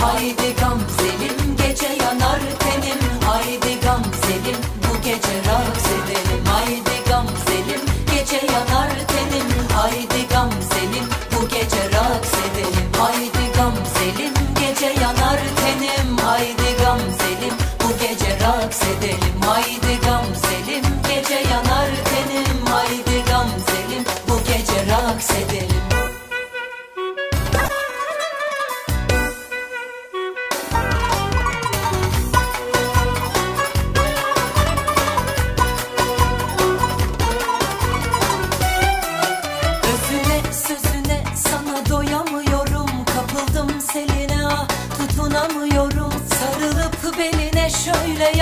Haydi gam gamzelim gece yanar tenim. Haydi gam gamzelim bu gece raks edelim. Haydi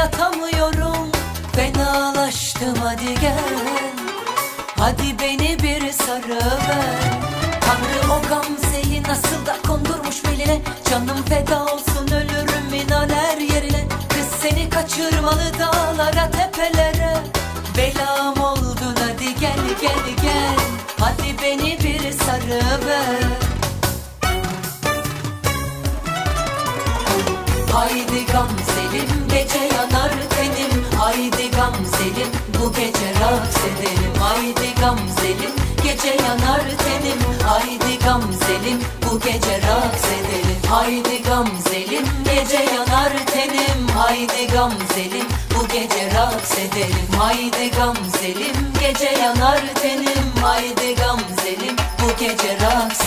yatamıyorum. Fenalaştım hadi gel. Hadi beni bir sarıver Tanrı o gamzeyi gece raks edelim Haydi gamzelim gece yanar tenim. Haydi gamzelim bu gece raks Haydi gamzelim gece yanar tenim. Haydi gamzelim bu gece raks edelim. Haydi gamzelim gece yanar tenim. Haydi gamzelim bu gece raks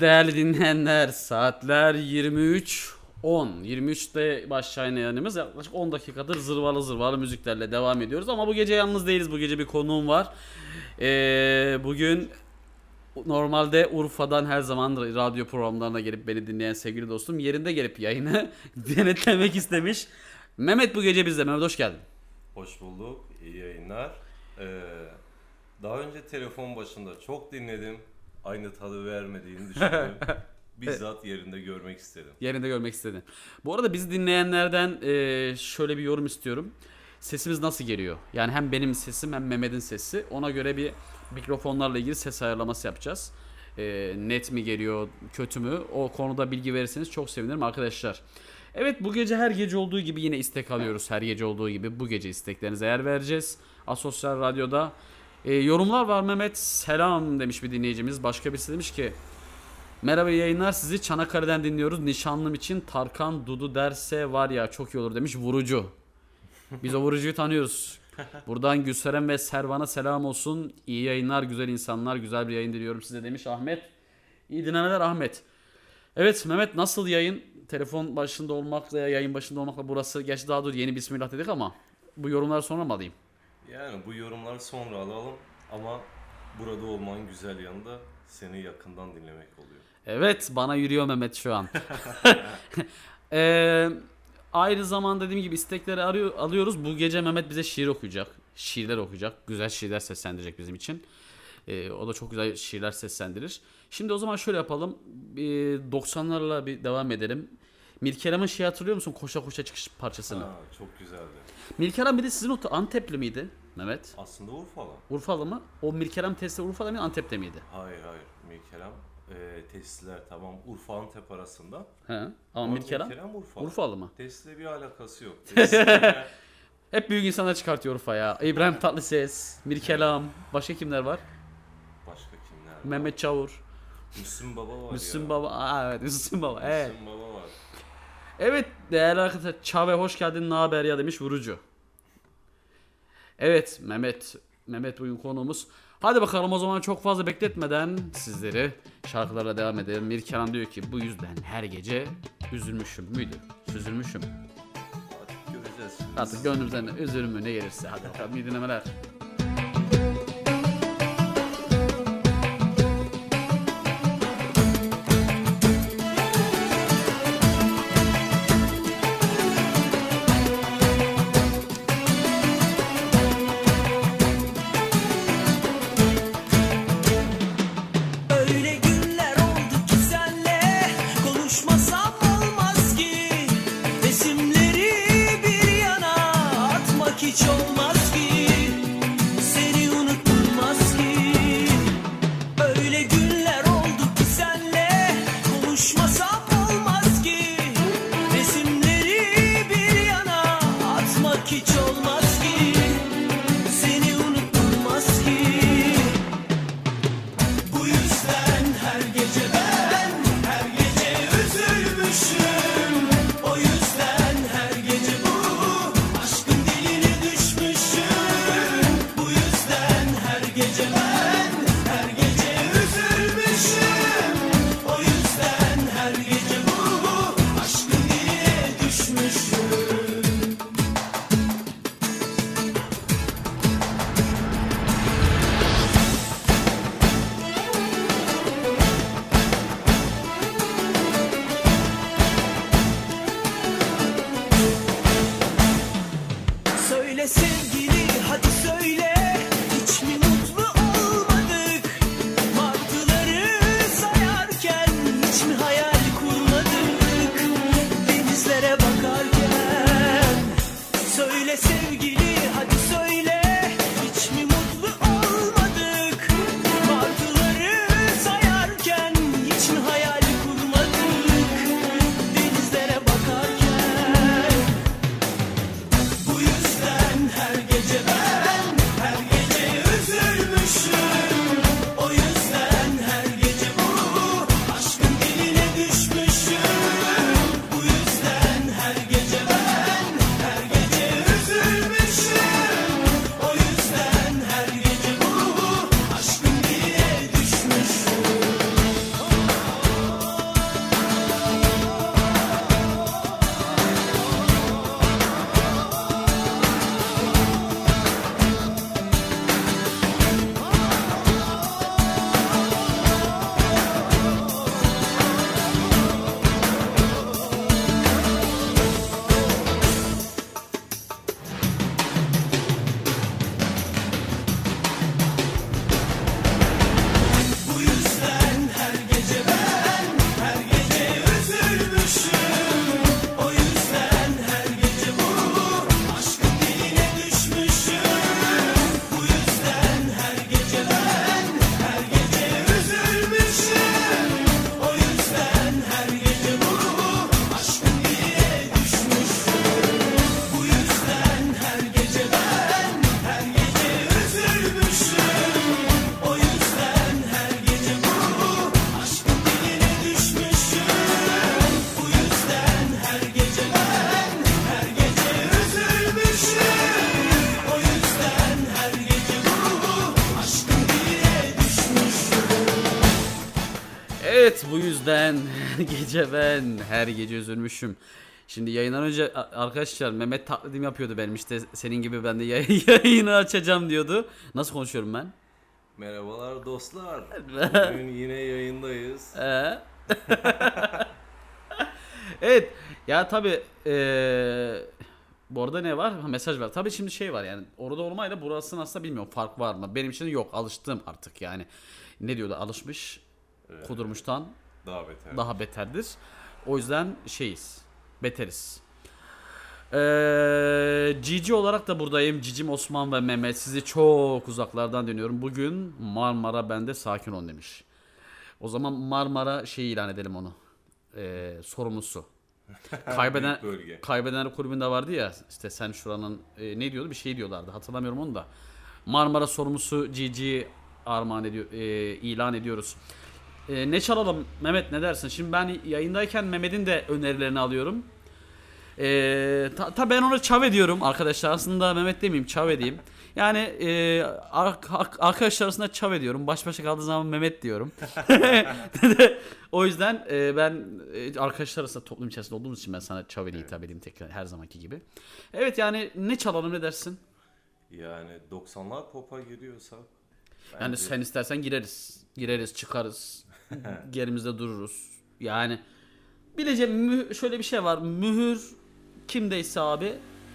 değerli dinleyenler saatler 23 10. 23'te başlayan yayınımız yaklaşık 10 dakikadır zırvalı zırvalı müziklerle devam ediyoruz. Ama bu gece yalnız değiliz. Bu gece bir konuğum var. Ee, bugün normalde Urfa'dan her zaman radyo programlarına gelip beni dinleyen sevgili dostum yerinde gelip yayını denetlemek istemiş. Mehmet bu gece bizde. Mehmet hoş geldin. Hoş bulduk, iyi yayınlar. Ee, daha önce telefon başında çok dinledim. Aynı tadı vermediğini düşündüm. Bizzat yerinde görmek istedim. Yerinde görmek istedim. Bu arada bizi dinleyenlerden e, şöyle bir yorum istiyorum. Sesimiz nasıl geliyor? Yani hem benim sesim hem Mehmet'in sesi. Ona göre bir mikrofonlarla ilgili ses ayarlaması yapacağız. E, net mi geliyor, kötü mü? O konuda bilgi verirseniz çok sevinirim arkadaşlar. Evet bu gece her gece olduğu gibi yine istek alıyoruz. Her gece olduğu gibi bu gece isteklerinize yer vereceğiz. Asosyal Radyo'da. E, yorumlar var Mehmet. Selam demiş bir dinleyicimiz. Başka birisi demiş ki Merhaba yayınlar sizi Çanakkale'den dinliyoruz. Nişanlım için Tarkan Dudu derse var ya çok iyi olur demiş vurucu. Biz o vurucuyu tanıyoruz. Buradan Gülseren ve Servan'a selam olsun. İyi yayınlar güzel insanlar güzel bir yayın diliyorum size demiş Ahmet. İyi dinlemeler Ahmet. Evet Mehmet nasıl yayın? Telefon başında olmakla yayın başında olmakla burası gerçi daha dur yeni bismillah dedik ama bu yorumları sonra mı alayım? Yani bu yorumları sonra alalım ama burada olmanın güzel yanında seni yakından dinlemek oluyor. Evet bana yürüyor Mehmet şu an. Ee, aynı zaman dediğim gibi istekleri arıyor, alıyoruz. Bu gece Mehmet bize şiir okuyacak. Şiirler okuyacak. Güzel şiirler seslendirecek bizim için. Ee, o da çok güzel şiirler seslendirir. Şimdi o zaman şöyle yapalım. Bir 90'larla bir devam edelim. Mirkelam'ın şeyi hatırlıyor musun? Koşa koşa çıkış parçasını. Ha, çok güzeldi. Mirkelam bir de sizin o Antepli miydi Mehmet? Aslında Urfalı. Urfalı mı? O Mirkelam testi Urfa'da mıydı Antep'te miydi? Hayır hayır Mirkelam e, tesisler tamam Urfa Antep arasında. He. Ama Ama Mirkelam Mirkelam Urfalı. Urfalı mı? Tesisle bir alakası yok. Tesisle Hep büyük insanlar çıkartıyor Urfa ya. İbrahim Tatlıses, Mirkelam, başka kimler var? başka kimler var? Mehmet Çavur, Müslüm Baba var Müslüm ya. Baba. Aa, evet Müslüm Baba. Evet. Müslüm Baba var. Evet değerli arkadaşlar Çave hoş geldin ne haber ya demiş vurucu. Evet Mehmet Mehmet bugün konuğumuz. Hadi bakalım o zaman çok fazla bekletmeden sizleri şarkılarla devam edelim. Mirkelam diyor ki bu yüzden her gece üzülmüşüm müydü? Üzülmüşüm. Artık göreceğiz. Artık gönlümüzden üzülüm mü ne gelirse. Hadi bakalım iyi dinlemeler. Yüzden her gece ben her gece üzülmüşüm. Şimdi yayından önce arkadaşlar Mehmet taklidim yapıyordu benim işte senin gibi ben de yay- yayını açacağım diyordu. Nasıl konuşuyorum ben? Merhabalar dostlar. Bugün yine yayındayız. Ee? evet ya tabi bu arada ne var? Ha, mesaj var. Tabi şimdi şey var yani orada olmayla burasının aslında bilmiyorum fark var mı? Benim için yok alıştım artık yani. Ne diyordu alışmış kudurmuştan Daha beter. daha beterdir. O yüzden şeyiz. Beteriz. Ee, Cici olarak da buradayım. Cicim Osman ve Mehmet. Sizi çok uzaklardan dönüyorum. Bugün Marmara bende sakin ol demiş. O zaman Marmara şey ilan edelim onu. Ee, sorumlusu. Kaybeden kaybedenler kulübünde vardı ya işte sen şuranın e, ne diyordu bir şey diyorlardı hatırlamıyorum onu da. Marmara sorumlusu Cici armağan ediyor e, ilan ediyoruz. E, ne çalalım Mehmet ne dersin? Şimdi ben yayındayken Mehmet'in de önerilerini alıyorum. E, ta, ta ben ona çav ediyorum arkadaşlar. Aslında Mehmet demeyeyim çav edeyim. Yani e, ar- ar- arkadaşlar arasında çav ediyorum. Baş başa kaldığı zaman Mehmet diyorum. o yüzden e, ben e, arkadaşlar arasında toplum içerisinde olduğumuz için ben sana çav ile hitap edeyim tekrar her zamanki gibi. Evet yani ne çalalım ne dersin? Yani 90'lar pop'a giriyorsak Yani sen istersen gireriz. Gireriz çıkarız. Yerimizde dururuz. Yani bileceğim şöyle bir şey var. Mühür kimdeyse abi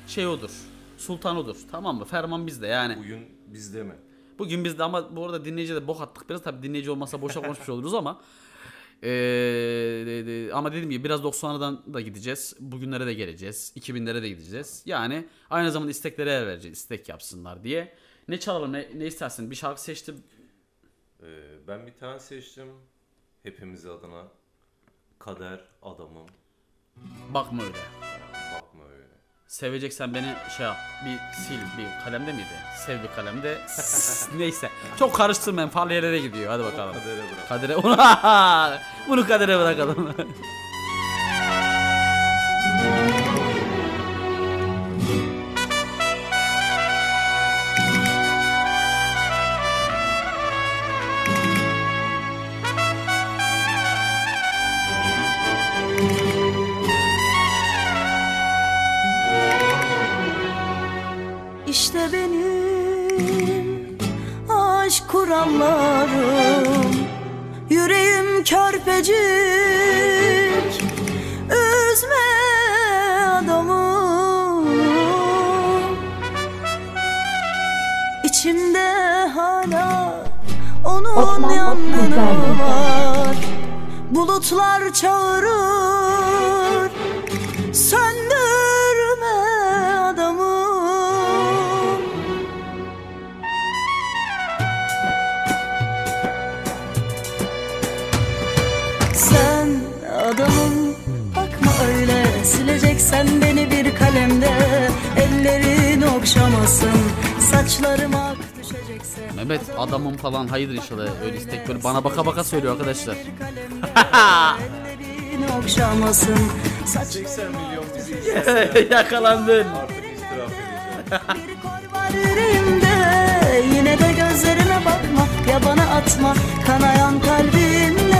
şey odur. Sultan odur. Tamam mı? Ferman bizde yani. bugün bizde mi? Bugün bizde ama bu arada dinleyici de bok attık biraz. Tabii dinleyici olmasa boşa konuşmuş oluruz ama. Ee, de- de- ama dediğim gibi biraz 90'lardan da gideceğiz. Bugünlere de geleceğiz. 2000'lere de gideceğiz. Yani aynı zamanda isteklere yer vereceğiz. istek yapsınlar diye. Ne çalalım ne, ne istersin? Bir şarkı seçtim. Ee, ben bir tane seçtim. Hepimiz adına. Kader adamım. Bakma öyle. Bakma öyle. Seveceksen beni şey yap. Bir sil bir kalemde miydi? Sev bir kalemde. Neyse. Çok karıştırmayın. Farlı yerlere gidiyor. Hadi bakalım. Kadere bırak. Kadere bunu kadere bırakalım. kurallarım Yüreğim körpecik Üzme adamı. İçimde hala onun yangını var? Bulutlar çağırır Beni bir kalemde Ellerin okşamasın Saçlarım ak düşecekse Mehmet adamım falan hayırdır inşallah. Öyle istek böyle bana baka baka söylüyor arkadaşlar. Ellerin okşamasın Saçlarım 80 milyon bizi. Yakalandın. Artık edeceğim. Bir kor var yüreğimde Yine de gözlerime bakma Ya bana atma kanayan kalbimle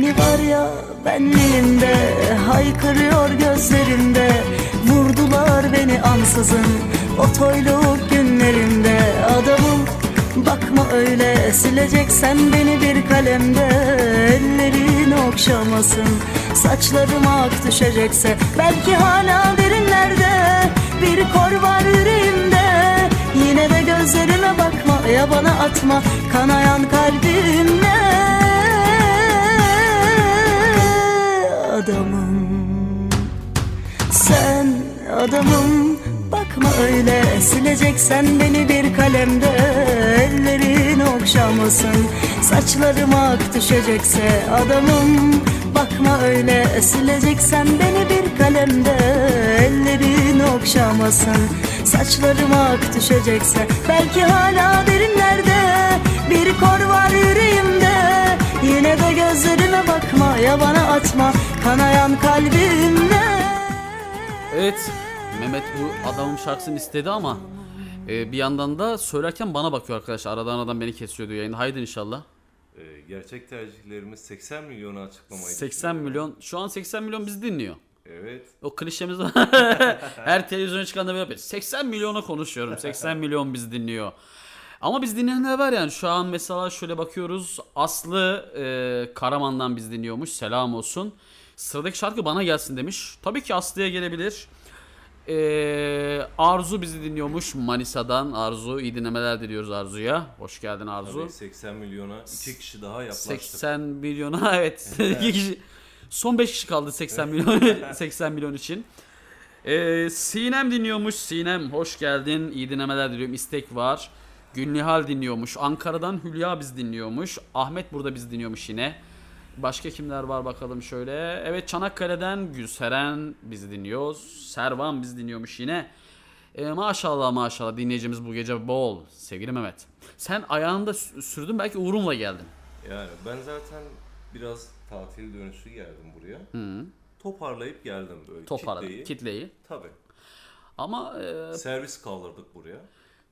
hani var ya benliğimde Haykırıyor gözlerimde Vurdular beni ansızın O toyluk günlerimde. Adamım bakma öyle Sileceksen beni bir kalemde. Ellerin okşamasın Saçlarım ak düşecekse. Belki hala derinlerde Bir kor var yüreğimde. Yine de gözlerime bakma Ya bana atma Kanayan kalbimle Adamım. Sen adamım. Bakma öyle Sileceksen beni bir kalemde. Ellerin okşamasın Saçlarım ak düşecekse Adamım. Bakma öyle Sileceksen beni bir kalemde. Ellerin okşamasın Saçlarım ak düşecekse. Belki hala derinlerde Bir kor var yüreğimde Yine de gözlerime bakma Ya bana atma Kanayan kalbimle Evet. Mehmet bu adamım şarkısını istedi ama e, bir yandan da söylerken bana bakıyor arkadaşlar. Aradan aradan beni kesiyordu yayında. Haydi inşallah. Ee, gerçek tercihlerimiz 80 milyonu açıklamayı 80 düşünüyorum. milyon. Şu an 80 milyon bizi dinliyor. Evet. O klişemiz var. Her televizyona çıkanda böyle yapıyor. 80 milyona konuşuyorum. 80 milyon bizi dinliyor. Ama biz dinleyenler var yani. Şu an mesela şöyle bakıyoruz. Aslı e, Karaman'dan biz dinliyormuş. Selam olsun. Sıradaki şarkı bana gelsin demiş. Tabii ki Aslı'ya gelebilir. E, Arzu bizi dinliyormuş Manisa'dan. Arzu iyi dinlemeler diliyoruz Arzu'ya. Hoş geldin Arzu. Tabii 80 milyona iki kişi daha yaklaştık. 80 milyona evet. İki kişi. Son 5 kişi kaldı 80 milyon 80 milyon için. Ee, Sinem dinliyormuş. Sinem hoş geldin. İyi dinlemeler diliyorum. İstek var. Gülnihal dinliyormuş. Ankara'dan Hülya biz dinliyormuş. Ahmet burada biz dinliyormuş yine. Başka kimler var bakalım şöyle. Evet Çanakkale'den Gülseren bizi dinliyor. Servan biz dinliyormuş yine. Ee, maşallah maşallah dinleyicimiz bu gece bol. Sevgili Mehmet. Sen ayağında sü- sürdün belki Uğur'umla geldin. Yani ben zaten biraz tatil dönüşü geldim buraya. Toparlayıp geldim böyle Toparladık kitleyi. kitleyi. Tabii. Ama e, Servis kaldırdık buraya.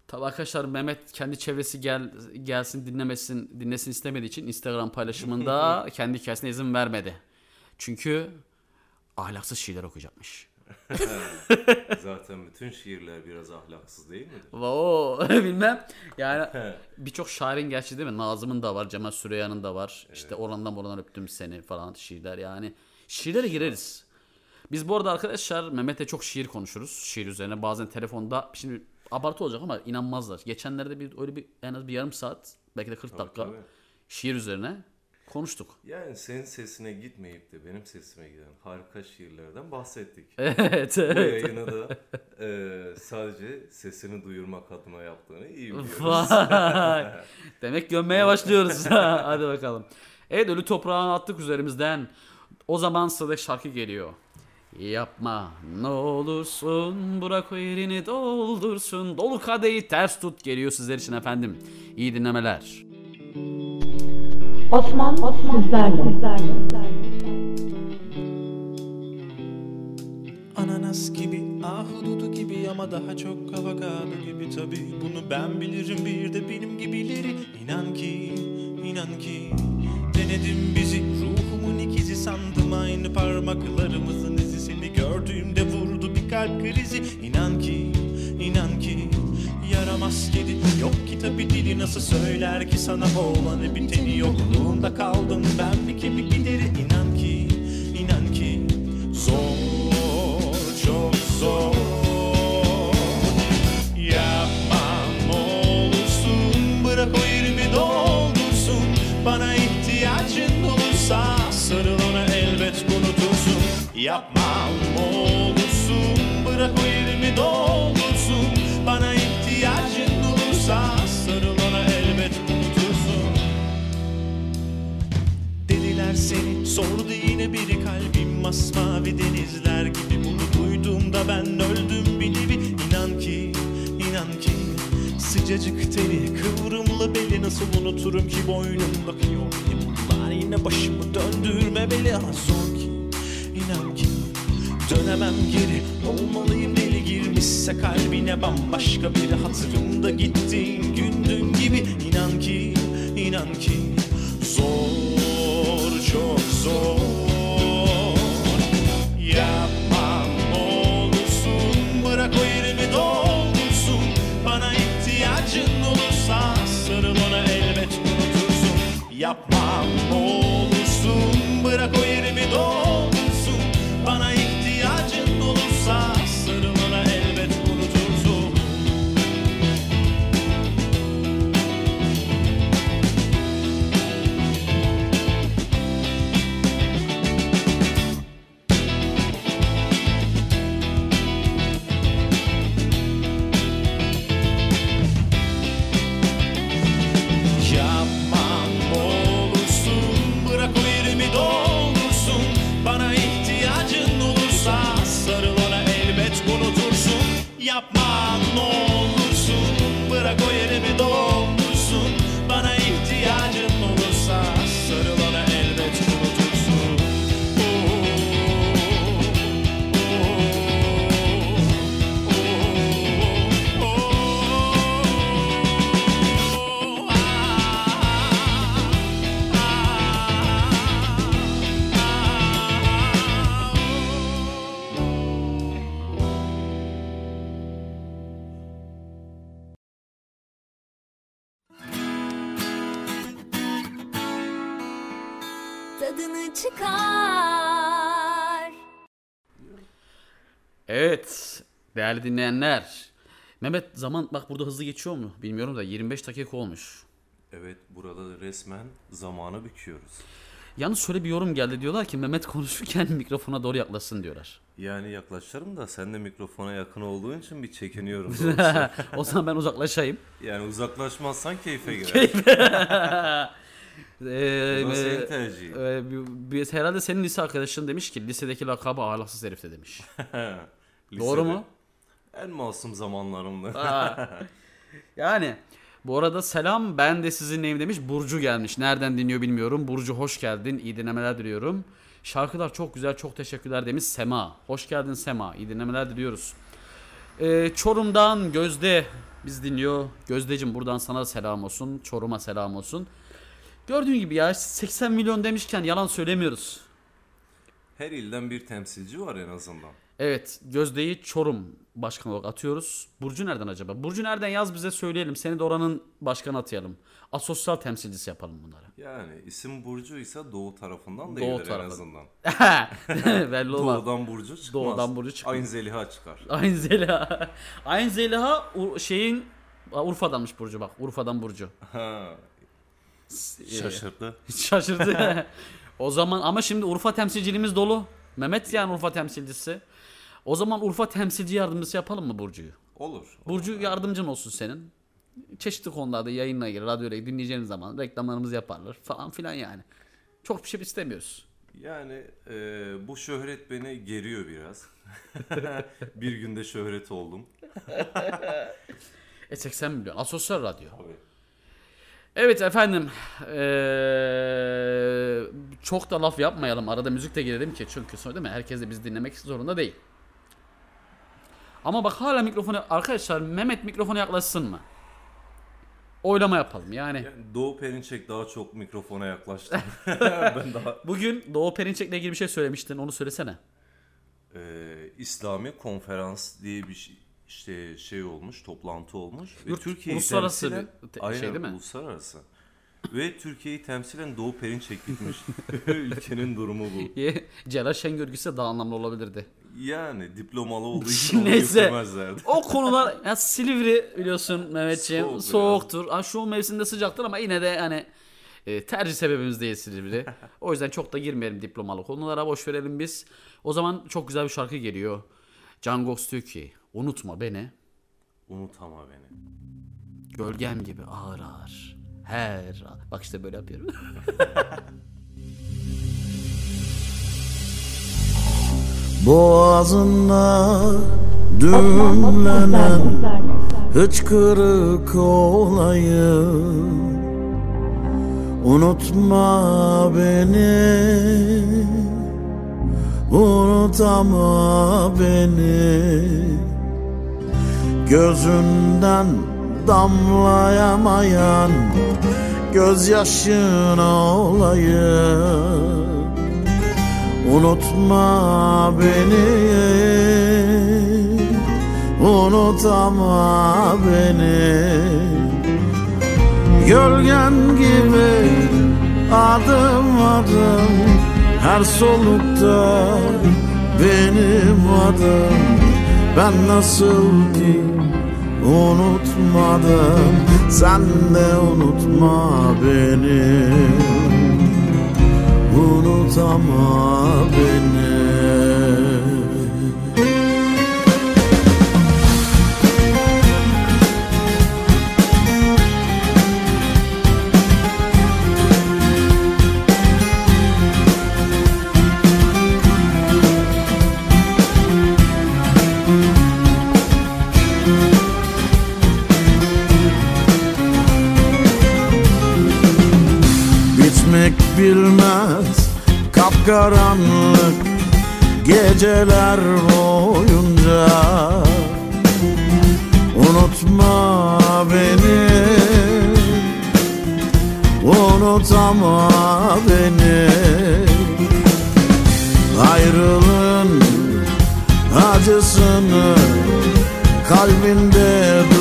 Tabii arkadaşlar Mehmet kendi çevresi gel gelsin dinlemesin dinlesin istemediği için Instagram paylaşımında kendi hikayesine izin vermedi. Çünkü ahlaksız şiirler okuyacakmış. Zaten bütün şiirler biraz ahlaksız değil midir? Oo, bilmem. Yani birçok şairin gerçi değil mi? Nazım'ın da var, Cemal Süreyya'nın da var. İşte orandan buradan öptüm seni falan şiirler yani. Şiirlere gireriz. Biz bu arada arkadaşlar Mehmet'le çok şiir konuşuruz. Şiir üzerine bazen telefonda şimdi abartı olacak ama inanmazlar. Geçenlerde bir öyle bir en az bir yarım saat belki de 40 dakika tabii. şiir üzerine konuştuk. Yani senin sesine gitmeyip de benim sesime giden harika şiirlerden bahsettik. evet, Bu evet. yayını da e, sadece sesini duyurmak adına yaptığını iyi biliyoruz. Demek gömmeye başlıyoruz. Hadi bakalım. Evet ölü toprağını attık üzerimizden. O zaman sıradaki şarkı geliyor. Yapma ne olursun bırak o yerini doldursun. Dolu kadehi ters tut geliyor sizler için efendim. İyi dinlemeler. Osman sizlerle. Ananas gibi, ahududu gibi ama daha çok avokado gibi tabi Bunu ben bilirim bir de benim gibileri İnan ki, inan ki Denedim bizi, ruhumun ikizi sandım Aynı parmaklarımızın gördüğümde vurdu bir kalp krizi. İnan ki, inan ki Yaramaz kedi. Yok ki tabi dili nasıl söyler ki sana olanı biteni. Yokluğunda kaldım ben bir kemik gideri. İnan ki inan ki zor çok zor. Yapma ne olursun bırak o yerimi doldursun. Bana ihtiyacın olursa sarıl elbet unutursun. Yapma seni. Sordu yine biri kalbim masmavi denizler gibi. Bunu duyduğumda ben öldüm bir nevi. İnan ki inan ki sıcacık teni kıvrımlı beli nasıl unuturum ki boynumdaki yol bunlar yine başımı döndürmemeli ama zor ki inan ki Dönemem geri. Olmalıyım deli girmişse kalbine bambaşka biri hatırımda gittiğin gündün gibi. İnan ki inan ki zor çok zor Evet değerli dinleyenler. Mehmet zaman bak burada hızlı geçiyor mu bilmiyorum da 25 dakika olmuş. Evet burada da resmen zamanı büküyoruz. Yalnız şöyle bir yorum geldi diyorlar ki Mehmet konuşurken mikrofona doğru yaklaşsın diyorlar. Yani yaklaşırım da sen de mikrofona yakın olduğun için bir çekiniyorum. o zaman ben uzaklaşayım. yani uzaklaşmazsan keyfe girer. Ee, Bu senin e, tercihin. e, bir- bir- herhalde senin lise arkadaşın demiş ki lisedeki lakabı ahlaksız herifte demiş. Doğru Lisede mu? En masum zamanlarımda. Aa. yani Bu arada selam ben de sizinleyim demiş. Burcu gelmiş. Nereden dinliyor bilmiyorum. Burcu hoş geldin. İyi dinlemeler diliyorum. Şarkılar çok güzel çok teşekkürler demiş Sema. Hoş geldin Sema. İyi dinlemeler diliyoruz. Ee, Çorum'dan Gözde biz dinliyor. Gözdecim buradan sana selam olsun. Çorum'a selam olsun. Gördüğün gibi ya 80 milyon demişken yalan söylemiyoruz. Her ilden bir temsilci var en azından. Evet Gözde'yi Çorum başkanı olarak atıyoruz. Burcu nereden acaba? Burcu nereden yaz bize söyleyelim. Seni de oranın başkanı atayalım. Asosyal temsilcisi yapalım bunları. Yani isim Burcu ise Doğu tarafından da Doğu gelir en tarafı. azından. Belli olmaz. Doğudan Burcu çıkmaz. Doğudan Burcu çıkmaz. Aynı Zeliha çıkar. Aynı Zeliha. Aynı Zeliha şeyin Urfa'danmış Burcu bak. Urfa'dan Burcu. Ha, şaşırdı. Şaşırdı. o zaman ama şimdi Urfa temsilciliğimiz dolu. Mehmet yani Urfa temsilcisi. O zaman Urfa temsilci yardımcısı yapalım mı Burcu'yu? Olur. Burcu yardımcın olsun senin. Çeşitli konularda yayınla ilgili, radyoyla dinleyeceğiniz zaman reklamlarımızı yaparlar falan filan yani. Çok bir şey istemiyoruz. Yani e, bu şöhret beni geriyor biraz. bir günde şöhret oldum. E 80 milyon. Asosyal radyo. Tabii. Evet efendim. Ee, çok da laf yapmayalım. Arada müzik de girelim ki. Çünkü sonra değil mi? Herkes de bizi dinlemek zorunda değil. Ama bak hala mikrofonu... Arkadaşlar Mehmet mikrofona yaklaşsın mı? Oylama yapalım yani. Yani Doğu Perinçek daha çok mikrofona yaklaştı. ben daha Bugün Doğu Perinçek'le ilgili bir şey söylemiştin. Onu söylesene. e, İslami konferans diye bir şey, işte şey olmuş, toplantı olmuş. Ve Yurt- Türkiye'yi uluslararası temsilen- bir Aynen, şey değil mi? uluslararası. Ve Türkiye'yi temsilen Doğu Perinçek gitmiş. Ülkenin durumu bu. Celal Şengör gitse daha anlamlı olabilirdi. Yani diplomalı olduğu için onu Neyse. götürmezlerdi. O konular ya Silivri biliyorsun Mehmetciğim Soğuk biraz. soğuktur. Ha, şu mevsimde sıcaktır ama yine de hani e, tercih sebebimiz değil Silivri. o yüzden çok da girmeyelim diplomalı konulara boş verelim biz. O zaman çok güzel bir şarkı geliyor. Can Gox diyor ki unutma beni Unutama beni. gölgem gibi ağır ağır. Her an. Bak işte böyle yapıyorum. Boğazında düğümlenen hıçkırık olayım. Unutma beni Unutama beni. Gözünden damlayamayan Gözyaşın olayım Unutma beni. Unutama beni. Gölgen gibi adım adım Her solukta benim adım. Ben nasıl ki unutmadım Sen de unutma beni Unutama beni. Bitmek bilmez kapkaranlık geceler boyunca. Unutma beni Unutama beni. Ayrılığın acısını kalbinde duyunca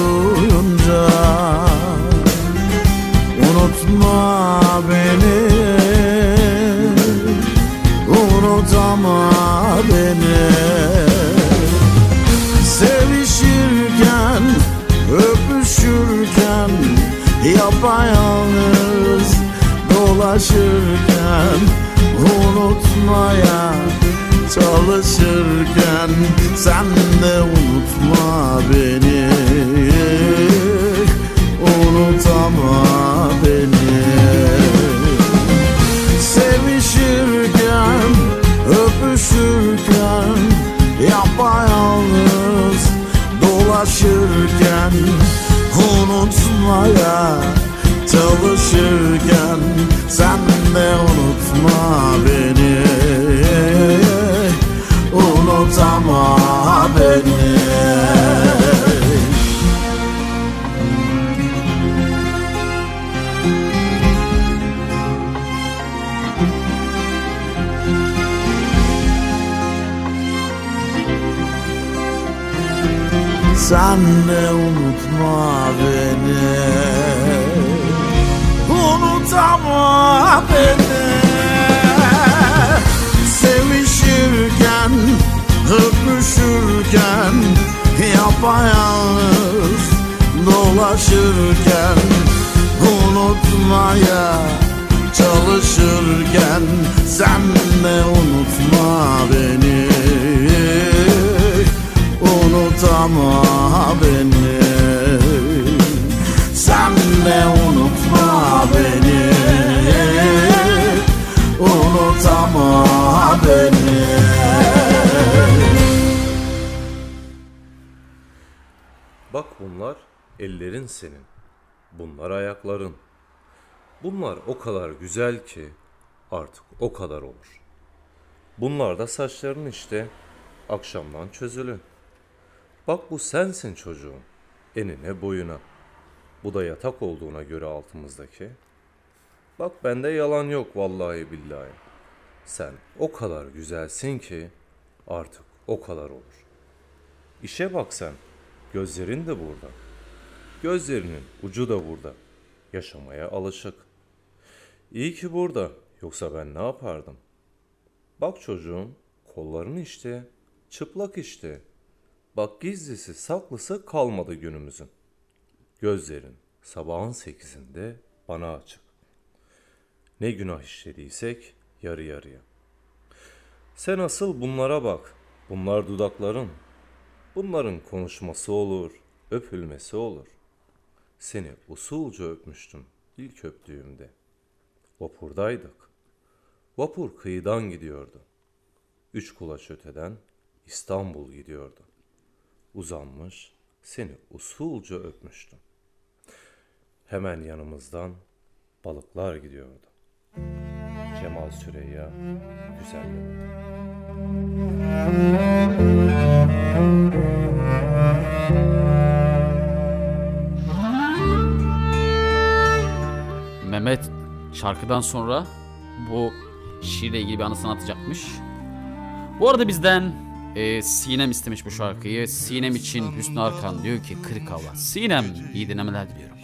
Yapayalnız Dolaşırken Unutmaya Çalışırken Sen de unutma beni. Unutama beni. Sevişirken, öpüşürken Yapayalnız dolaşırken Unutma unutmaya çalışırken Sen de unutma beni. Unutama beni. Sen de unutma beni Unutama beni Sevişirken, öpüşürken Yapayalnız dolaşırken Unutmaya çalışırken Sen de unutma beni. Unutama beni Sen de unutma beni Unutama beni Bak bunlar ellerin senin. Bunlar ayakların. Bunlar o kadar güzel ki artık o kadar olur. Bunlar da saçların işte. Akşamdan çözülü. Bak bu sensin çocuğum. Enine boyuna. Bu da yatak olduğuna göre altımızdaki. Bak bende yalan yok vallahi billahi. Sen o kadar güzelsin ki artık o kadar olur. İşe bak sen. Gözlerin de burada. Gözlerinin ucu da burada. Yaşamaya alışık. İyi ki burada. Yoksa ben ne yapardım? Bak çocuğum, kolların işte. Çıplak işte. Bak gizlisi saklısı kalmadı günümüzün. Gözlerin sabahın sekizinde bana açık. Ne günah işlediysek yarı yarıya. Sen asıl bunlara bak. Bunlar dudakların. Bunların konuşması olur, öpülmesi olur. Seni usulca öpmüştüm ilk öptüğümde. Vapurdaydık. Vapur kıyıdan gidiyordu. Üç kulaç öteden İstanbul gidiyordu. Uzanmış, seni usulca öpmüştüm. Hemen yanımızdan balıklar gidiyordu. Cemal Süreyya güzelleme. Mehmet şarkıdan sonra bu şiirle ilgili bir anısını atacakmış. Bu arada bizden e, Sinem istemiş bu şarkıyı. Sinem için Hüsnü Arkan diyor ki kırık hava. Sinem iyi dinlemeler diliyorum.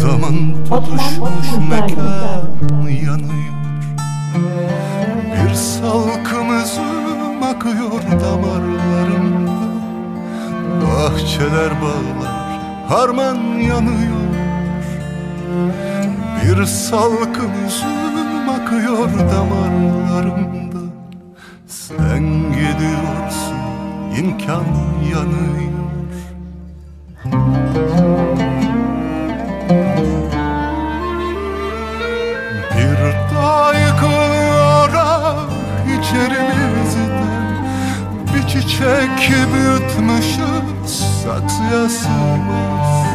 Zaman tutuşmuş mekan yanıyor. Bir salkım üzüm akıyor damarlarımda. Bahçeler bağlar harman yanıyor. Bir salkım üzüm akıyor damarlarımda. Sen gidiyorsun imkan yanıyor içerimizden Bir çiçek büyütmüşüz saksıya sığmaz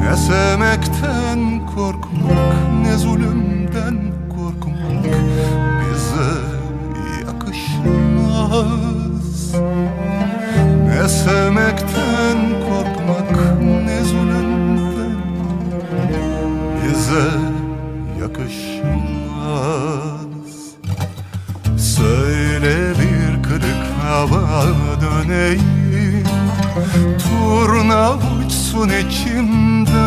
Ne sevmekten korkmak ne zulümden korkmak Bize yakışmaz. Ne sevmekten korkmak içimde.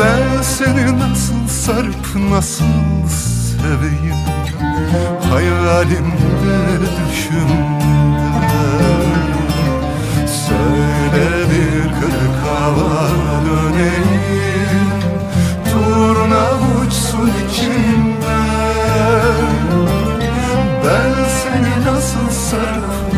Ben seni nasıl sarıp nasıl seveyim? Hayalimde düşümde Söyle bir kırık hava döneyim. Turna uçsun içimde Ben seni nasıl sarıp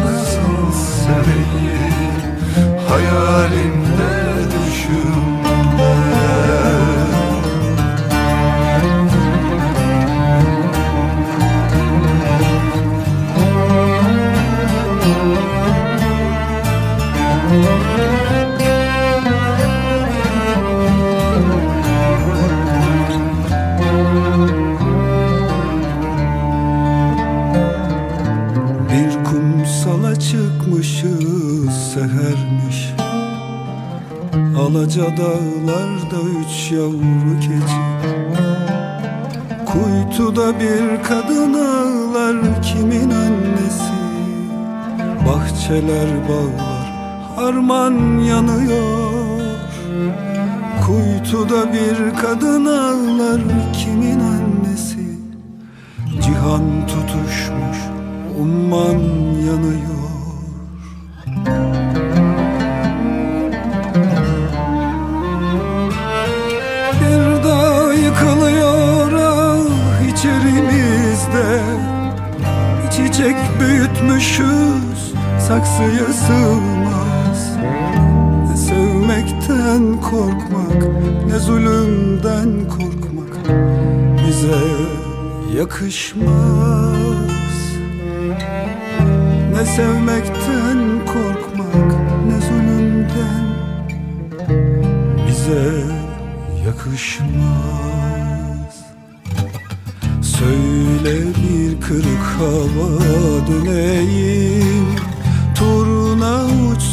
Alaca dağlarda üç yavru keçi. Kuytuda bir kadın ağlar kimin annesi? Bahçeler bağlar harman yanıyor. Kuytuda bir kadın ağlar kimin annesi? Cihan tutuşmuş umman yanıyor saksıya sığmaz. Ne sevmekten korkmak ne zulümden korkmak Bize yakışmaz. Ne sevmekten korkmak ne zulümden Bize yakışmaz. Söyle bir kırık hava döneyim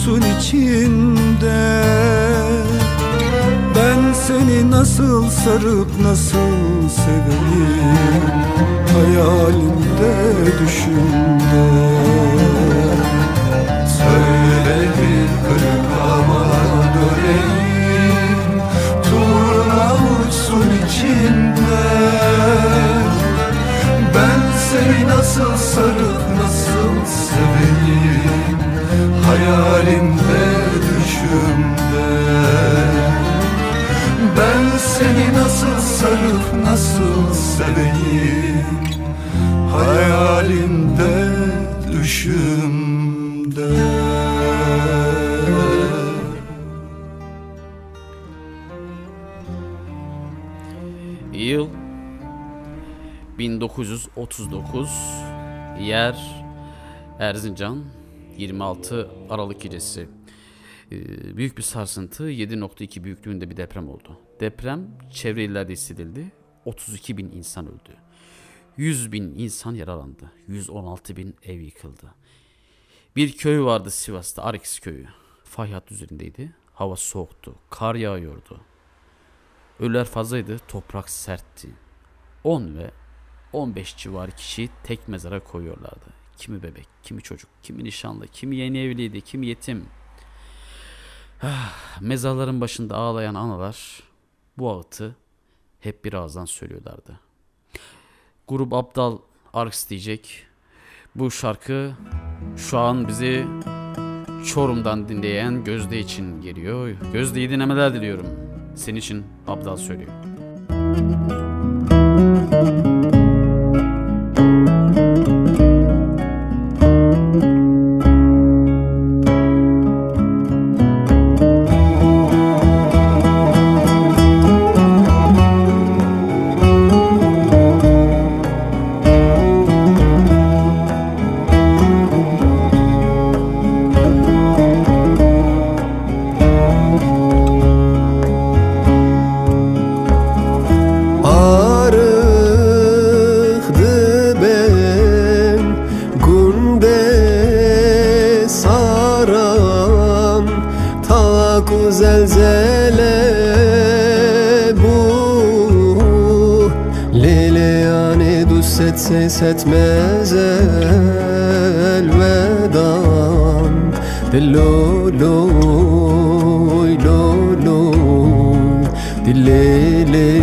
uçsun içinde. Ben seni nasıl sarıp nasıl seveyim? Hayalimde düşümde Hayalimde düşümde. Ben seni nasıl sarıp nasıl seveyim? Hayalimde düşümde. Yıl 1939 Yer Erzincan 26 Aralık gecesi Ee, Büyük bir sarsıntı 7.2 büyüklüğünde bir deprem oldu. Deprem çevre illerde hissedildi. 32 bin insan öldü. 100 bin insan yaralandı. 116 bin ev yıkıldı. Bir köy vardı Sivas'ta Arix köyü. Fay hattı üzerindeydi. Hava soğuktu. Kar yağıyordu. Ölüler fazlaydı. Toprak sertti. 10 ve 15 civarı kişiyi tek mezara koyuyorlardı. Kimi bebek, kimi çocuk, kimi nişanlı, kimi yeni evliydi, kimi yetim. Ah, Mezarların başında ağlayan analar bu ağıtı hep bir ağızdan söylüyorlardı. Grup Abdal Arks diyecek. Bu şarkı şu an bizi Çorum'dan dinleyen Gözde için geliyor. Gözde iyi dinlemeler diliyorum. Senin için Abdal söylüyor. Arıqdı zelzele bu. Leleyane düsset ses etmez elvedan. Diloloy loloy Dillele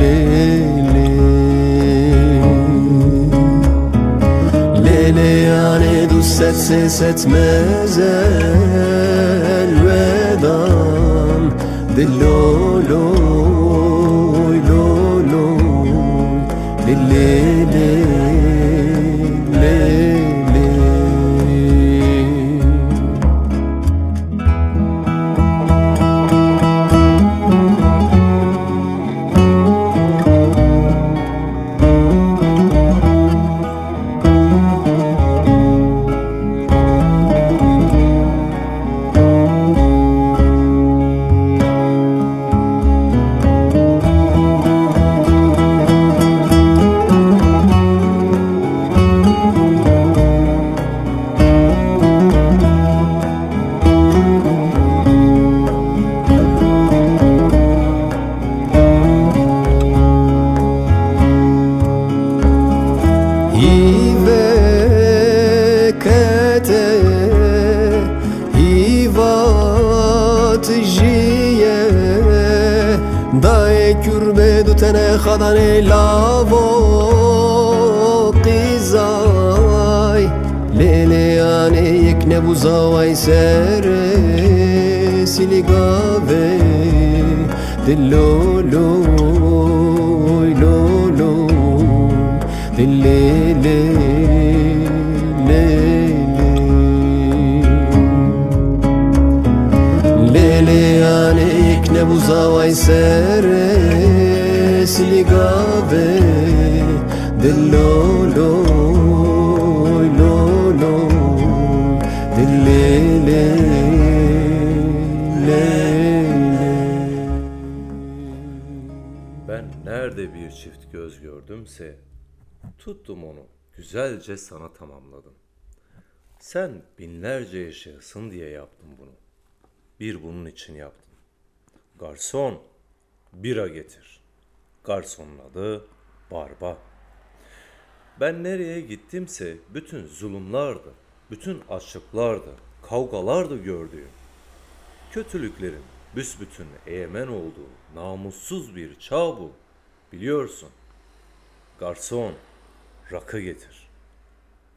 lele Lele yani düsset ses etmez elvedan Dilloloy khadane lavo Qizay Lele ane yek nebuzaway sere Siligave Dillolo Lolo Dillele Lele ane yek nebuzaway sere Siligave Dillolo Lolo Dillele Ben nerede bir çift göz gördümse tuttum onu güzelce sana tamamladım. Sen binlerce yaşayasın diye yaptım bunu. Bir bunun için yaptım. Garson bira getir. Garsonun adı Barba. Ben nereye gittimse bütün zulümlardı, bütün açlıklardı, kavgalardı gördüğüm. Kötülüklerin büsbütün egemen olduğu namussuz bir çağ bu. Biliyorsun. Garson, rakı getir.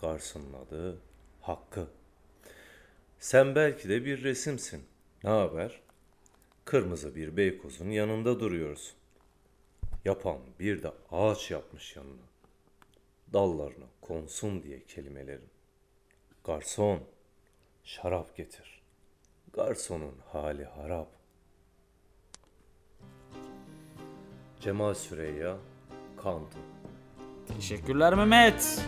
Garsonun adı Hakkı. Sen belki de bir resimsin. Ne haber? Kırmızı bir beykozun yanında duruyorsun. Yapan bir de ağaç yapmış yanına. Dallarına konsun diye kelimelerin. Garson, şarap getir. Garsonun hali harap. Cemal Süreyya, Kantu. Teşekkürler Mehmet.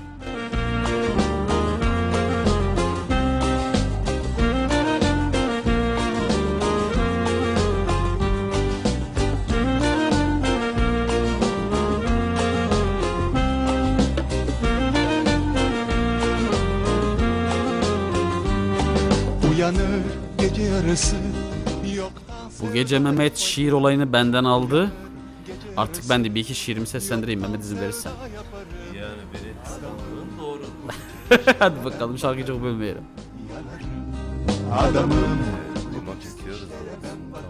Gece Mehmet şiir olayını benden aldı. Artık ben de bir iki şiirimi seslendireyim Mehmet izin verirsen. Yani beni kıskandığın doğru. Hadi bakalım şarkıyı çok bölmeyelim. adamım.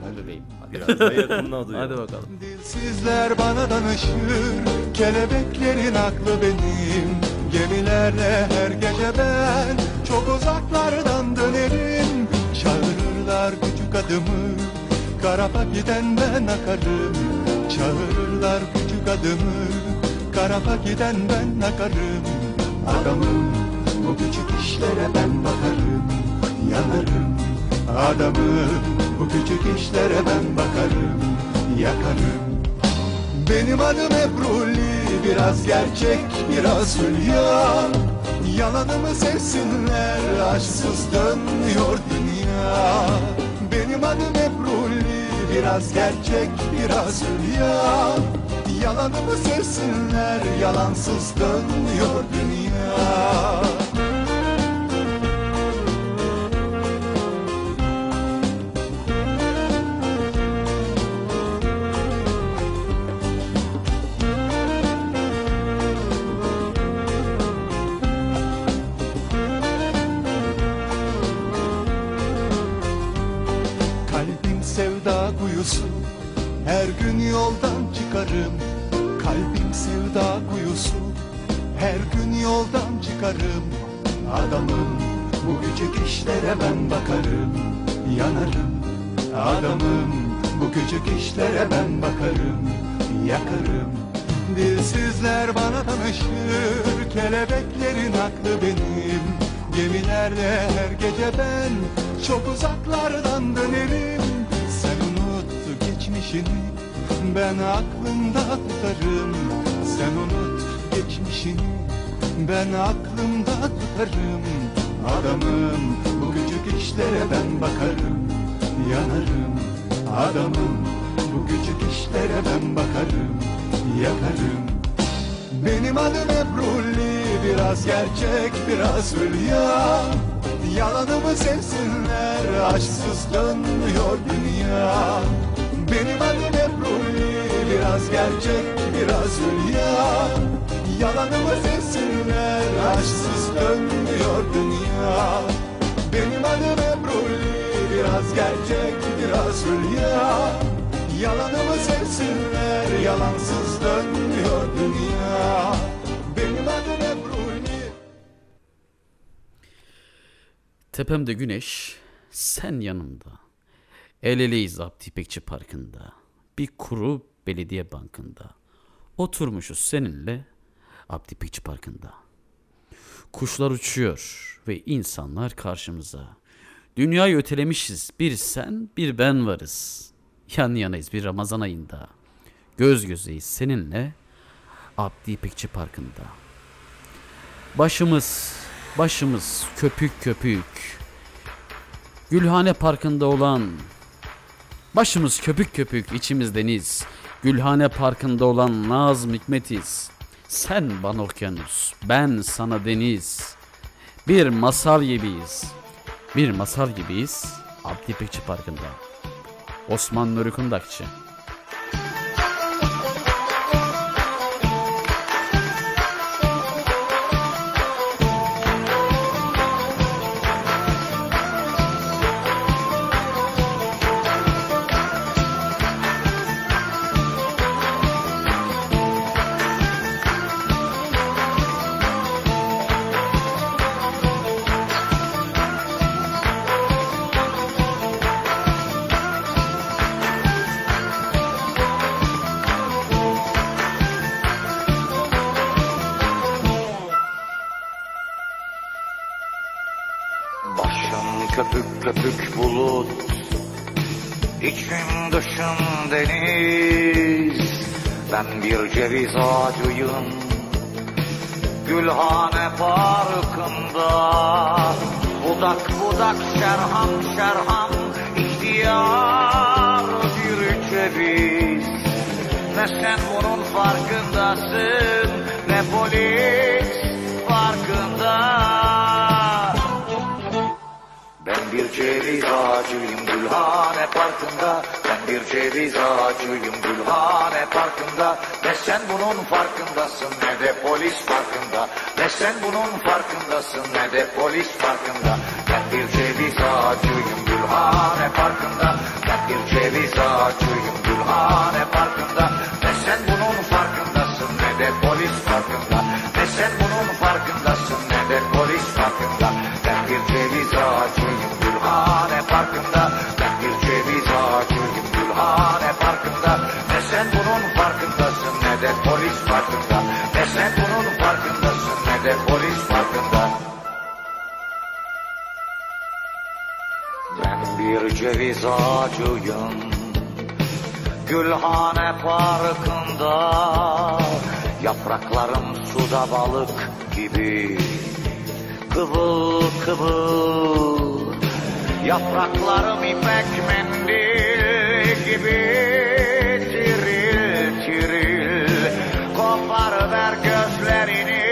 Tamam bebeğim. Hadi, Biraz da yakınına duyalım. Hadi bakalım. Dilsizler bana danışır Kelebeklerin aklı benim Gemilerle her gece ben Çok uzaklardan dönerim Çağırırlar küçük adımı Karafa giden ben akarım Çağırırlar küçük adımı. Karafa giden ben akarım Adamım. Bu küçük işlere ben bakarım Yanarım. Adamım bu küçük işlere ben bakarım Yakarım. Benim adım Ebruli Biraz gerçek biraz hülya. Yalanımı sevsinler Aşksız dönmüyor dünya Benim adım Ebruli Biraz gerçek biraz hülya Yalanımı sevsinler Yalansız dönmüyor dünya Ben aklımda tutarım. Adamım bu küçük işlere ben bakarım. Yanarım. Adamım bu küçük işlere ben bakarım. Yakarım. Benim adım Ebruli Biraz gerçek biraz hülya. Yalanımı sevsinler Aşksız dönmüyor dünya. Benim adım Ebruli Biraz gerçek biraz hülya Yalanımı sevsinler Aşksız dönmüyor dünya Benim adım Ebruli Biraz gerçek biraz hülya Yalanımı sevsinler Yalansız dönmüyor dünya Tepemde güneş, sen yanımda. El eleyiz Abdi İpekçi Parkı'nda. Bir kuru belediye bankında. Oturmuşuz seninle Abdi İpekçi Parkı'nda. Kuşlar uçuyor ve insanlar karşımıza. Dünyayı ötelemişiz. Bir sen, bir ben varız. Yan yanayız bir Ramazan ayında. Göz gözeyiz seninle Abdi İpekçi Parkı'nda. Başımız, başımız köpük köpük. Gülhane Parkı'nda olan Başımız köpük köpük içimiz deniz Gülhane Parkı'nda olan Nazım Hikmetiz Sen bana okyanus ben sana deniz. Bir masal gibiyiz. Bir masal gibiyiz Abdi İpekçi Parkı'nda. Osman Nuri Kundakçı deniz Ben bir ceviz ağacıyım. Gülhane parkında Budak budak şerham şerham ihtiyar bir ceviz. Ne sen bunun farkındasın Ne polis farkında ben bir ceviz ağacıyım Gülhane Parkı'nda. Ben bir ceviz ağacıyım Gülhane Parkı'nda. Ne sen bunun farkındasın ne de polis farkında Ne sen bunun farkındasın ne de polis farkında Ben bir ceviz ağacıyım Gülhane Parkı'nda. Ben bir ceviz ağacıyım Gülhane Parkı'nda. Ne sen bunun farkındasın ne de polis farkında Ne sen bunun farkındasın ne de polis farkında bir ceviz ağacıyım. Gülhane Parkı'nda Yapraklarım suda balık gibi. Kıvıl kıvıl Yapraklarım ipek mendil gibi. Tiril tiril Koparıver gözlerinin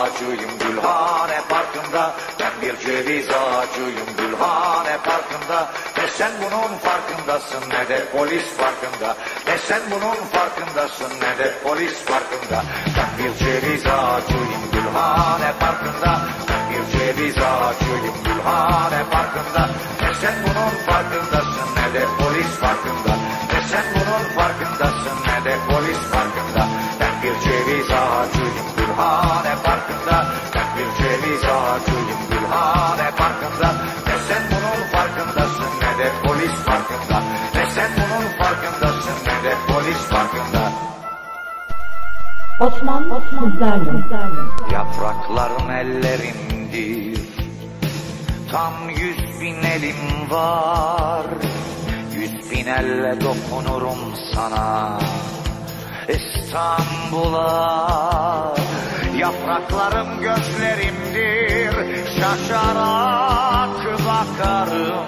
ağacıyım Gülhane Parkı'nda. Ben bir ceviz ağacıyım Gülhane Parkı'nda. Ne sen bunun farkındasın ne de polis farkında. Ne sen bunun farkındasın ne de polis farkında. Ben bir ceviz ağacıyım Gülhane Parkı'nda. Ben bir ceviz ağacıyım Gülhane Parkı'nda. Ne sen bunun farkındasın ne de polis farkında. Ne sen bunun farkındasın ne de polis farkında bir ceviz ağacıyım Gülhane Parkı'nda. Ben bir ceviz ağacıyım Gülhane Parkı'nda. Ne sen bunun farkındasın ne de polis farkında Ne sen bunun farkındasın ne de polis farkında Osman sizlerle. Yapraklarım ellerimdir. Tam yüz bin elim var. Yüz bin elle dokunurum sana İstanbul'a. Yapraklarım gözlerimdir Şaşarak bakarım.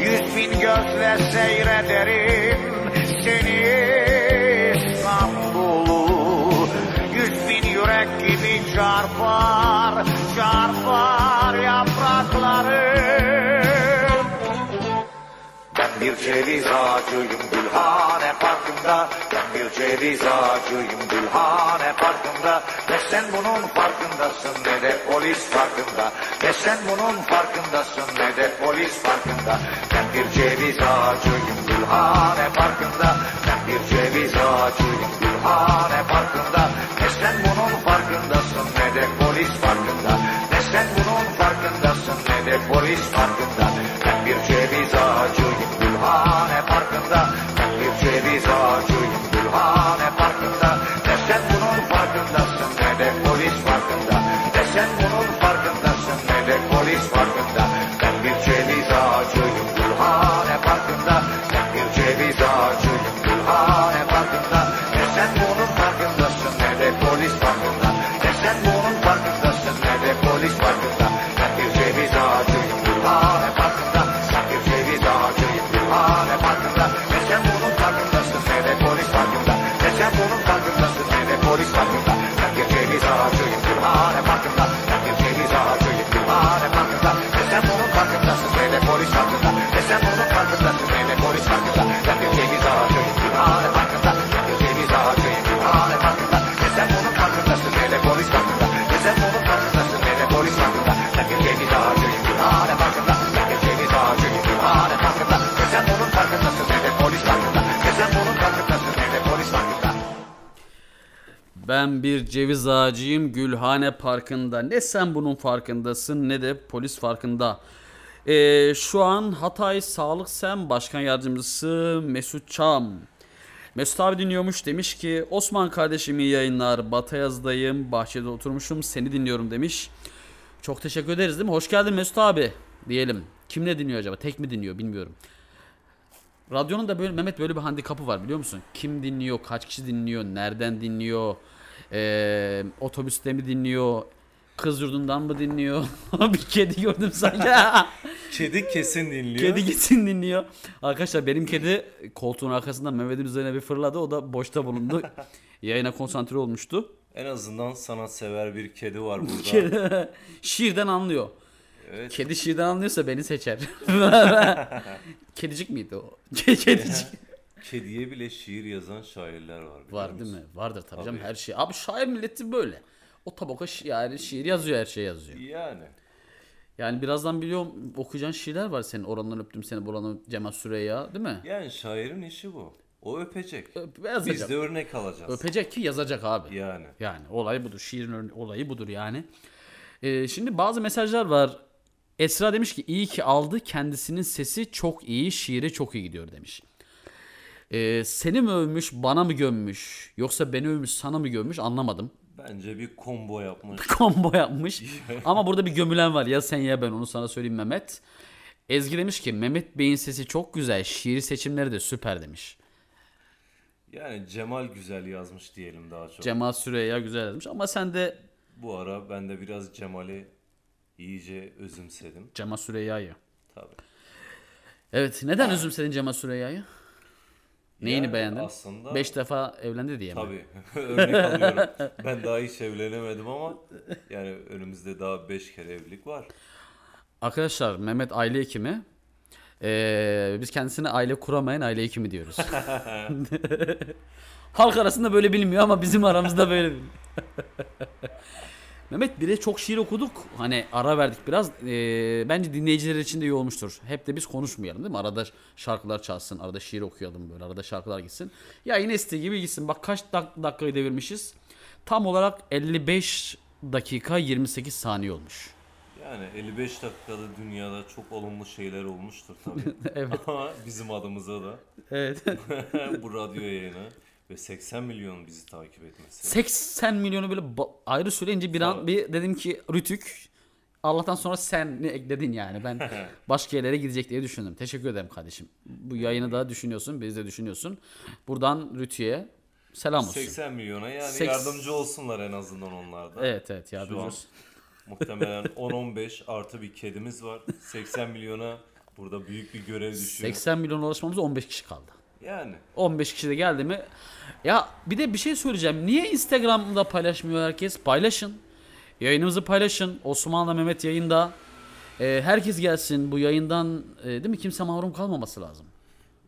Yüz bin gözle seyrederim Seni İstanbul'u. Yüz bin yürek gibi çarpar Çarpar yapraklarım bir ceviz ağacıyım Gülhane Parkı'nda Ben bir ceviz ağacıyım Gülhane Parkı'nda. Ne sen bunun farkındasın ne de polis farkında Ne sen bunun farkındasın ne de polis farkında Ben bir ceviz ağacıyım Gülhane Parkı'nda Ben bir ceviz ağacıyım Gülhane Parkı'nda. Ne sen bunun farkındasın ne de polis farkında Ne sen bunun farkındasın ne de polis farkında Ben bir ceviz ağacıyım Gülhane Parkı'nda bir ceviz ağacıyım Gülhane Parkı'nda Ben bir ceviz ağacıyım Gülhane Parkı'nda. Ne sen bunun farkındasın ne de polis farkında Ee, şu an Hatay Sağlık Sen Başkan Yardımcısı Mesut Çam. Mesut abi dinliyormuş demiş ki Osman kardeşim iyi yayınlar Batayaz'dayım bahçede oturmuşum seni dinliyorum demiş. Çok teşekkür ederiz değil mi? Hoş geldin Mesut abi diyelim. Kim ne dinliyor acaba? Tek mi dinliyor bilmiyorum. Radyonun da böyle Mehmet böyle bir handikapı var biliyor musun? Kim dinliyor, kaç kişi dinliyor, nereden dinliyor, ee, otobüste mi dinliyor, kız yurdundan mı dinliyor? bir kedi gördüm sanki. Kedi kesin dinliyor. kedi gitsin dinliyor. Arkadaşlar benim kedi koltuğun arkasından Mehmet'in üzerine bir fırladı. O da boşta bulundu. Yayına konsantre olmuştu. En azından sanatsever bir kedi var burada. Şiirden anlıyor. Evet. Kedi şiirden anlıyorsa beni seçer. Kedicik miydi o? Kedicik. Kediye bile şiir yazan şairler var. Var değil mi? Vardır tabii, canım Tabii. her şey. Abi şair milleti böyle. O tabaka şi- yani şiir yazıyor her şey yazıyor. Yani. Yani birazdan biliyorum okuyacağın şiirler var senin. Orandan öptüm seni buranın Cemal Süreyya değil mi? Yani şairin işi bu. O öpecek. Öp- yazacak. Biz de örnek alacağız. Öpecek ki yazacak abi. Yani. Yani olay budur. Şiirin örne- olayı budur yani. Ee, şimdi bazı mesajlar var. Esra demiş ki iyi ki aldı kendisinin sesi çok iyi şiiri çok iyi gidiyor demiş. Ee, seni mi övmüş bana mı gömmüş yoksa beni övmüş sana mı gömmüş anlamadım. Bence bir combo yapmış. Combo yapmış. Ama burada bir gömülen var ya sen ya ben onu sana söyleyeyim Mehmet. Ezgi demiş ki Mehmet Bey'in sesi çok güzel şiir seçimleri de süper demiş. Yani Cemal güzel yazmış diyelim daha çok. Cemal Süreyya güzel yazmış ama sen de Bu ara ben de biraz Cemal'i iyice özümsedim. Cemal Süreyya'yı. Tabii. Evet neden özümsedin Cemal Süreyya'yı? Neyini Yani beğendin? aslında- 5 defa evlendi diye mi? Tabii. Örnek alıyorum. Ben daha hiç evlenemedim ama yani önümüzde daha 5 kere evlilik var. Arkadaşlar Mehmet aile hekimi. Ee, biz kendisine aile kuramayan aile hekimi diyoruz. Halk arasında böyle bilinmiyor ama bizim aramızda böyle biliniyor. Mehmet bir de çok şiir okuduk. Hani ara verdik biraz. Ee, bence dinleyiciler için de iyi olmuştur. Hep de biz konuşmayalım değil mi? Arada şarkılar çalsın, arada şiir okuyalım böyle, arada şarkılar gitsin. Ya yine istediği gibi gitsin. Bak kaç dak- dakikayı devirmişiz. Tam olarak 55 dakika 28 saniye olmuş. Yani 55 dakikada dünyada çok olumlu şeyler olmuştur tabii. Evet. Ama bizim adımıza da Evet. bu radyo yayını ve 80 milyon bizi takip etmesi. 80 milyonu böyle ayrı söyleyince bir an bir dedim ki Rütük Allah'tan sonra sen ne ekledin yani. Ben başka yerlere gidecek diye düşündüm. Teşekkür ederim kardeşim. Bu yayını da düşünüyorsun, biz de düşünüyorsun. Buradan Rütü'ye selam olsun. 80 milyona yani Seks- yardımcı olsunlar en azından onlar da. Evet evet yardımcı olsun. muhtemelen 10-15 artı bir kedimiz var. 80 milyona burada büyük bir görev düşüyor. 80 milyon ulaşmamız 15 kişi kaldı. Yani 15 kişi de geldi mi? Ya bir de bir şey söyleyeceğim. Niye Instagram'da paylaşmıyor herkes? Paylaşın. Yayınımızı paylaşın. Osman'la Mehmet yayında. Ee, herkes gelsin bu yayından. e, değil mi? Kimse mahrum kalmaması lazım.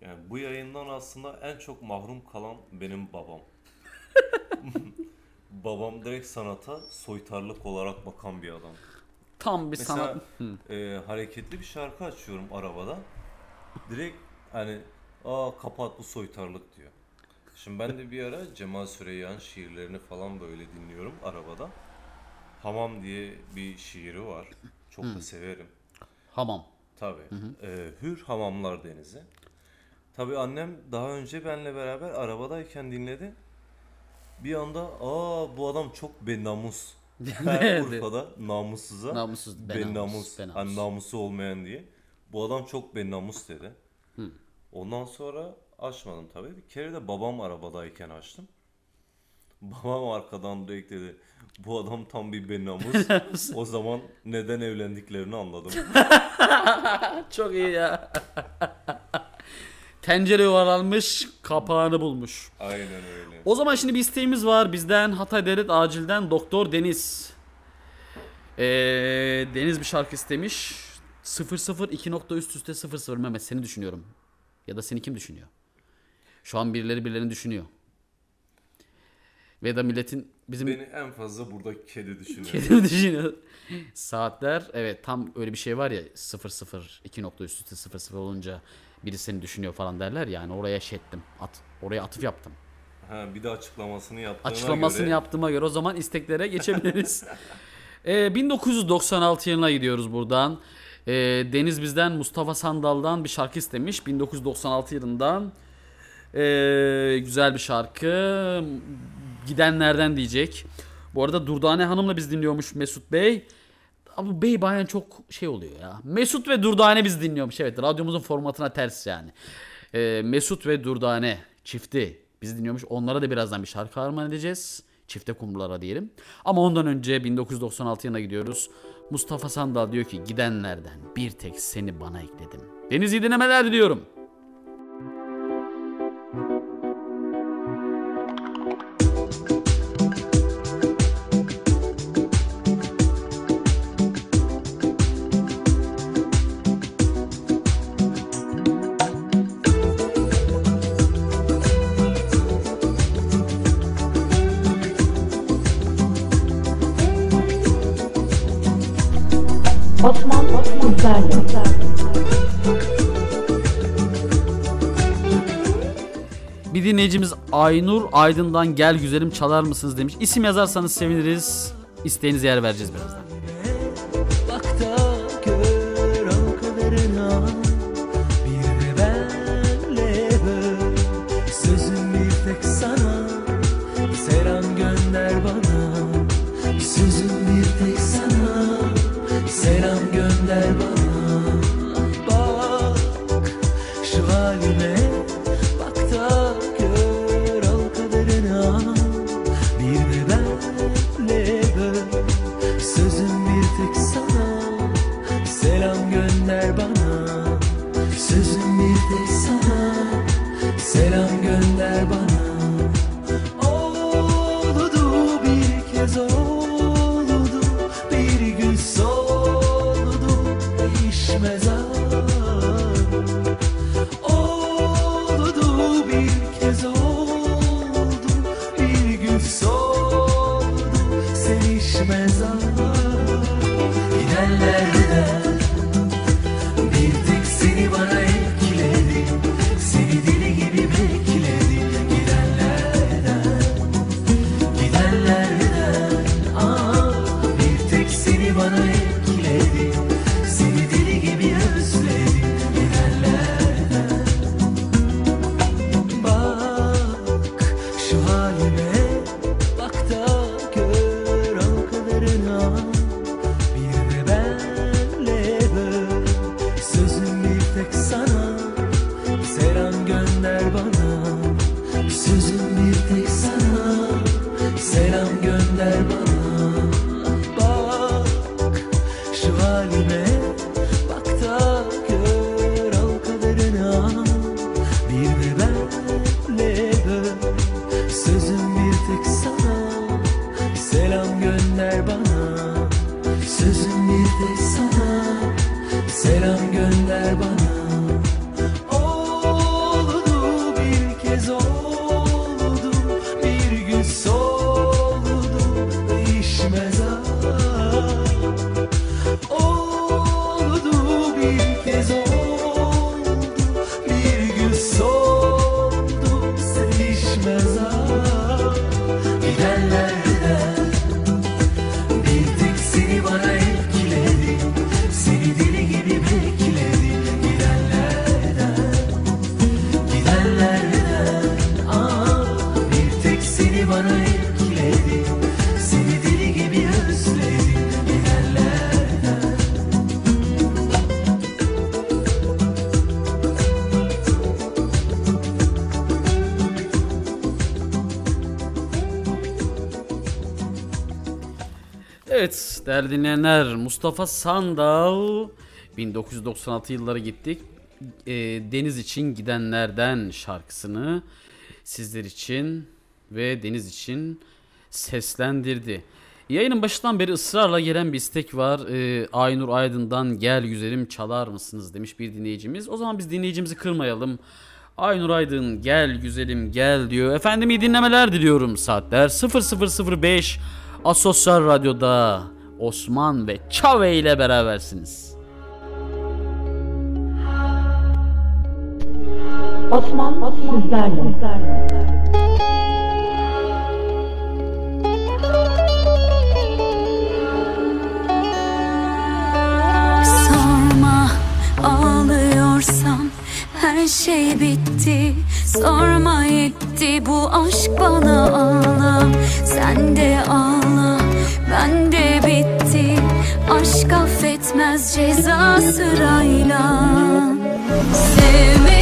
Yani bu yayından aslında en çok mahrum kalan benim babam. babam direkt sanata soytarlık olarak bakan bir adam. Tam bir Mesela sanat. Hı. e, hareketli bir şarkı açıyorum arabada. Direkt hani aa kapat bu soytarlık diyor. Şimdi ben de bir ara Cemal Süreyya'nın şiirlerini falan böyle dinliyorum arabada. Hamam diye bir şiiri var. Çok da severim. Hamam. Tabii. Ee, Hür Hamamlar Denizi. Tabii annem daha önce benle beraber arabadayken dinledi. Bir anda aa bu adam çok benamus. Her. Urfa'da namussuza Namussuz, benamus. benamus, benamus. Hani namusu olmayan diye. Bu adam çok benamus dedi. Ondan sonra açmadım tabii. Bir kere de babam arabadayken açtım. Babam arkadan direkt dedi. Bu adam tam bir benamus. o zaman neden evlendiklerini anladım. Çok iyi ya. Tencere yuvarlanmış, kapağını bulmuş. Aynen öyle. O zaman şimdi bir isteğimiz var bizden Hatay Devlet Acil'den Doktor Deniz. Ee, Deniz bir şarkı istemiş. 00 2 nokta üst üste 00 Mehmet seni düşünüyorum. Ya da seni kim düşünüyor? Şu an birileri birilerini düşünüyor. Ve da milletin bizim Beni en fazla burada kedi düşünüyor. Kendimi düşünüyor. Saatler evet tam öyle bir şey var ya 00 2 nokta üst üste 00 olunca biri seni düşünüyor falan derler yani oraya şey ettim. At, oraya atıf yaptım. Ha, bir de açıklamasını yaptığına Açıklamasını göre yaptığıma göre o zaman isteklere geçebiliriz. Ee, 1996 yılına gidiyoruz buradan. Ee, Deniz bizden Mustafa Sandal'dan bir şarkı istemiş. 1996 yılından. Ee, güzel bir şarkı. Gidenlerden diyecek. Bu arada Durdane Hanım'la biz dinliyormuş Mesut Bey. Abi Bey bayan çok şey oluyor ya. Mesut ve Durdane biz dinliyormuş. Evet radyomuzun formatına ters yani. Ee, Mesut ve Durdane çifti biz dinliyormuş. Onlara da birazdan bir şarkı armağan edeceğiz. Çifte kumrulara diyelim. Ama ondan önce 1996 yılına gidiyoruz. Mustafa Sandal diyor ki gidenlerden bir tek seni bana ekledim. Deniz iyi dinlemeler diliyorum. Kızlarlı. Bir dinleyicimiz Aynur Aydın'dan gel güzelim çalar mısınız demiş. İsim yazarsanız seviniriz. İsteğinize yer vereceğiz birazdan. Selam gönder bana değerli dinleyenler Mustafa Sandal 1996 yılları gittik. Ee, Deniz için gidenlerden şarkısını sizler için ve Deniz için seslendirdi. Yayının başından beri ısrarla gelen bir istek var. Ee, Aynur Aydın'dan gel güzelim çalar mısınız demiş bir dinleyicimiz. O zaman biz dinleyicimizi kırmayalım. Aynur Aydın gel güzelim gel diyor. Efendim iyi dinlemeler diliyorum saatler 0005 Asosyal Radyo'da Osman ve Çave ile berabersiniz. Osman, Osman sizlerle. Sorma ağlıyorsam her şey bitti Sorma yetti bu aşk bana ağla Sen de ağla ben de bitti. Aşk affetmez ceza sırayla. Sevmek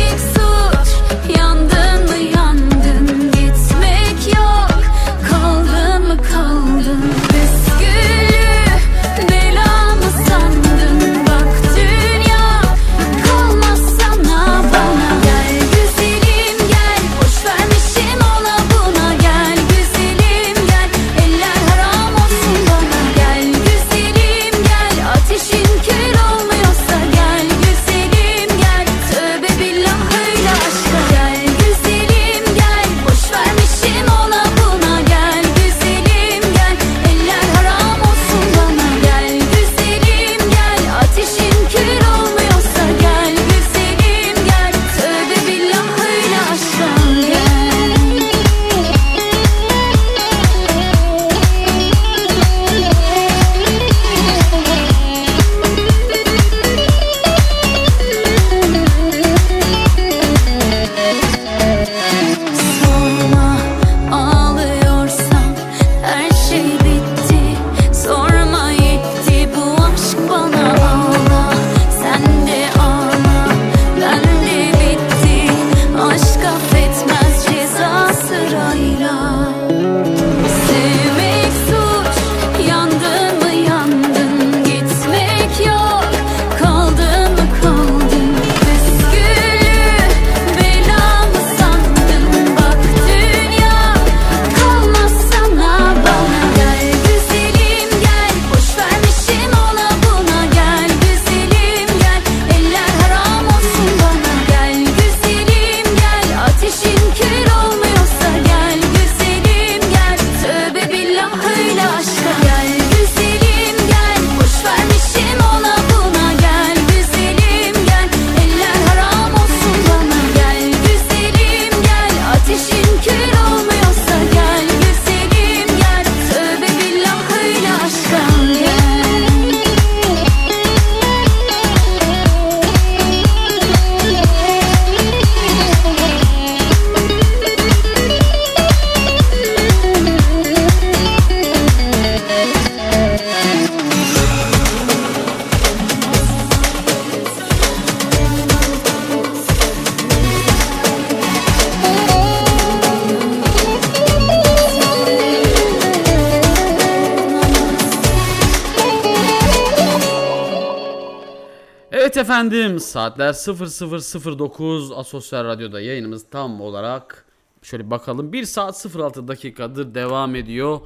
efendim saatler 0009 Asosyal Radyo'da yayınımız tam olarak şöyle bakalım 1 saat 06 dakikadır devam ediyor.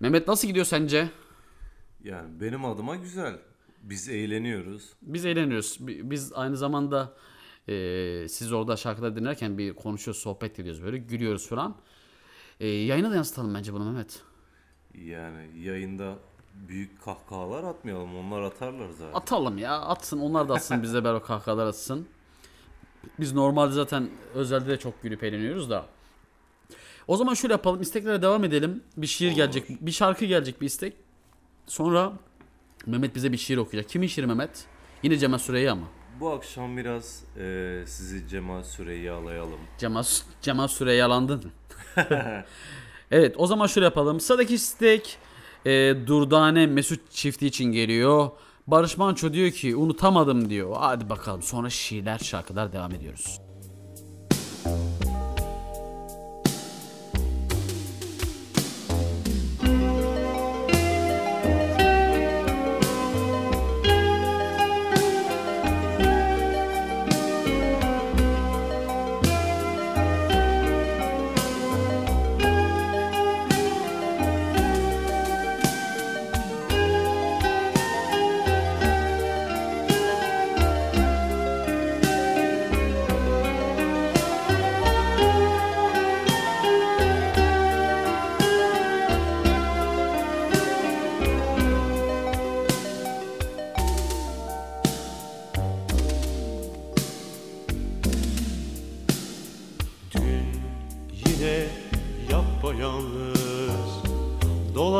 Mehmet nasıl gidiyor sence? Yani benim adıma güzel. Biz eğleniyoruz. Biz eğleniyoruz. Bi- Biz aynı zamanda e, siz orada şarkıda dinlerken bir konuşuyoruz, sohbet ediyoruz böyle, gülüyoruz falan. E, yayına da yansıtalım bence bunu Mehmet. Yani yayında büyük kahkahalar atmayalım. Onlar atarlar zaten. Atalım ya, atsın. Onlar da atsın, bize beraber kahkahalar atsın. Biz normalde zaten özelde de çok gülüp eğleniyoruz da. O zaman şöyle yapalım, isteklere devam edelim. Bir şiir gelecek, bir şarkı gelecek bir istek. Sonra Mehmet bize bir şiir okuyacak. Kimin şiiri Mehmet? Yine Cemal Süreyya mı? Bu akşam biraz e, sizi Cemal Süreyi alayalım. Cemal, Cemal Süreyyalandın. evet o zaman şöyle yapalım. Sıradaki istek e, Durdane Mesut çifti için geliyor. Barış Manço diyor ki unutamadım diyor. Hadi bakalım sonra şiirler şarkılar devam ediyoruz. yapayalnız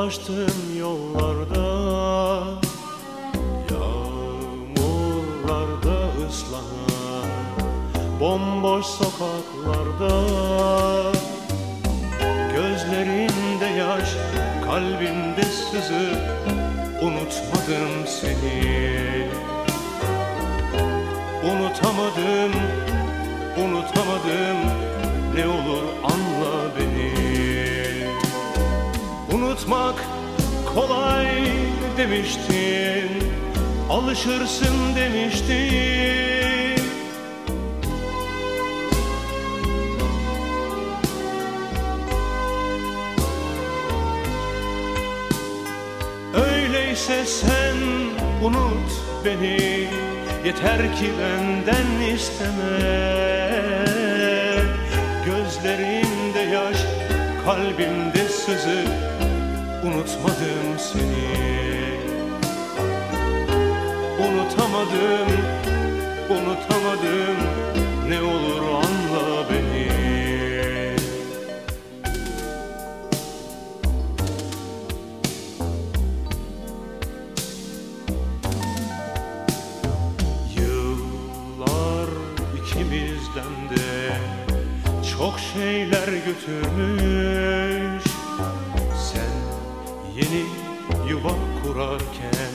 Dolaştım yollarda. Yağmurlarda ıslanan Bomboş sokaklarda. Gözlerinde yaş Kalbimde sızı Unutmadım seni. Unutamadım Unutamadım Ne olur anla Unutmak kolay demiştin Alışırsın demiştin. Öyleyse sen unut beni Yeter ki benden isteme. Gözlerimde yaş, kalbimde sızı Unutmadım seni. Unutamadım, unutamadım Ne olur anla beni. Yıllar ikimizden de çok şeyler götürmüş yuva kurarken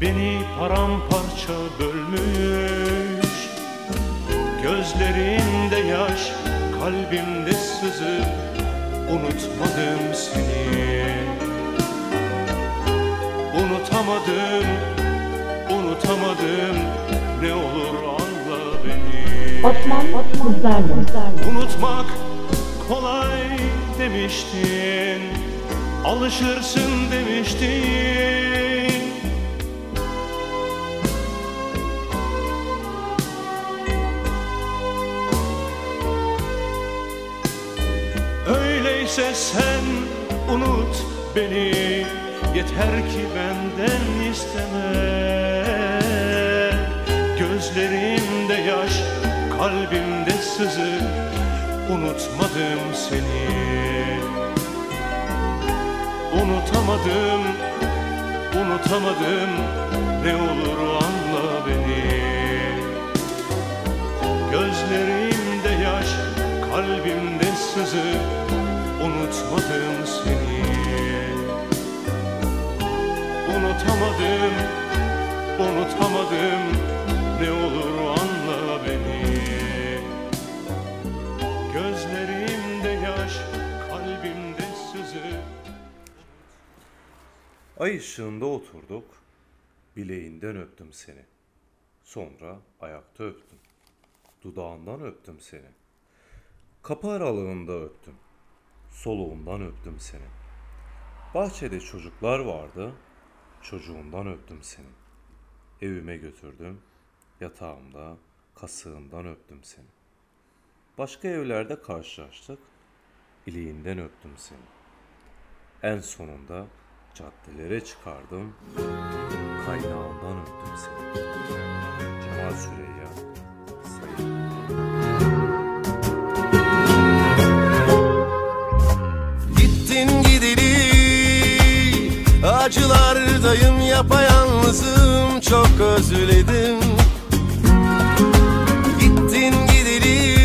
beni paramparça bölmüş. Gözlerinde yaş, kalbimde sızı Unutmadım seni. Unutamadım, unutamadım Ne olur anla beni. Osman sizlerle. Unutmak kolay demiştin Alışırsın demiştin Öyleyse sen unut beni. Yeter ki benden isteme. Gözlerimde yaş, kalbimde sızı. Unutmadım seni Unutamadım, unutamadım Ne olur anla beni. Gözlerimde yaş, kalbimde sızı Unutmadım seni. Unutamadım, unutamadım Ne olur anla beni. Gözlerimde Ay ışığında oturduk, bileğinden öptüm seni. Sonra ayakta öptüm, dudağından öptüm seni. Kapı aralığında öptüm, soluğundan öptüm seni. Bahçede çocuklar vardı, çocuğundan öptüm seni. Evime götürdüm, yatağımda, kasığından öptüm seni. Başka evlerde karşılaştık, iliğinden öptüm seni. En sonunda caddelere çıkardım, kaynağından öptüm seni. Cemal Süreyya, Sayın. Gittin gideli Acılardayım yapayalnızım Çok özledim Gittin gideli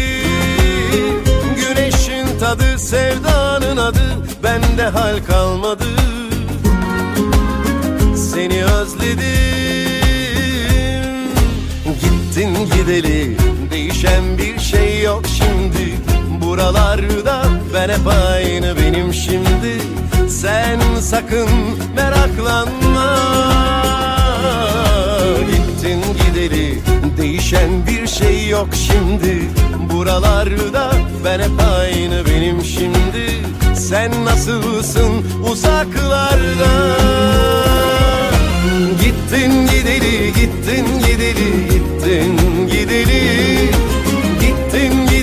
Güneşin tadı sevdanın adı Bende hal kalmadı Seni özledim. Gittin gideli Değişen bir şey yok şimdi. Buralarda ben hep aynı benim şimdi. Sen sakın meraklanma. Gittin gideli Değişen bir şey yok şimdi. Buralarda ben hep aynı benim şimdi. Sen nasılsın uzaklarda Gittin gideli, gittin gideli, gittin gideli. Gittin gideli,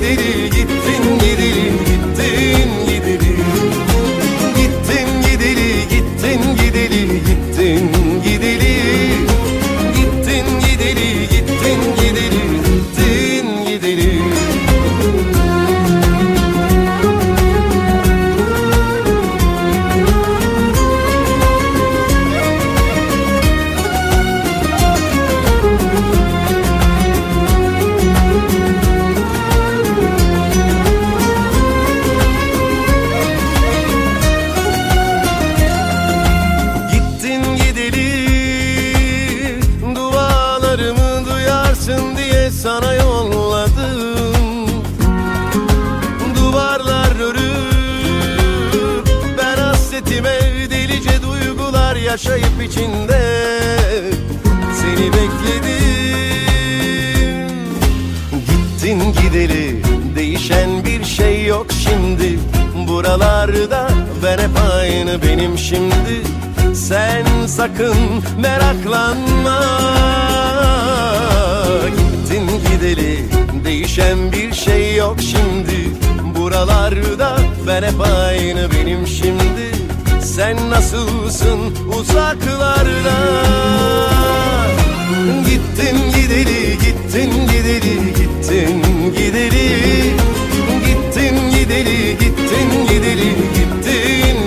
içinde seni bekledim. Gittin gideli değişen bir şey yok şimdi. Buralarda ben hep aynı benim şimdi. Sen sakın meraklanma. Gittin gideli değişen bir şey yok şimdi. Buralarda ben hep aynı benim şimdi Sen nasılsın uzaklarda? Gittin gideli gittin gideli gittin gideli. Gittin gideli gittin gideli gittin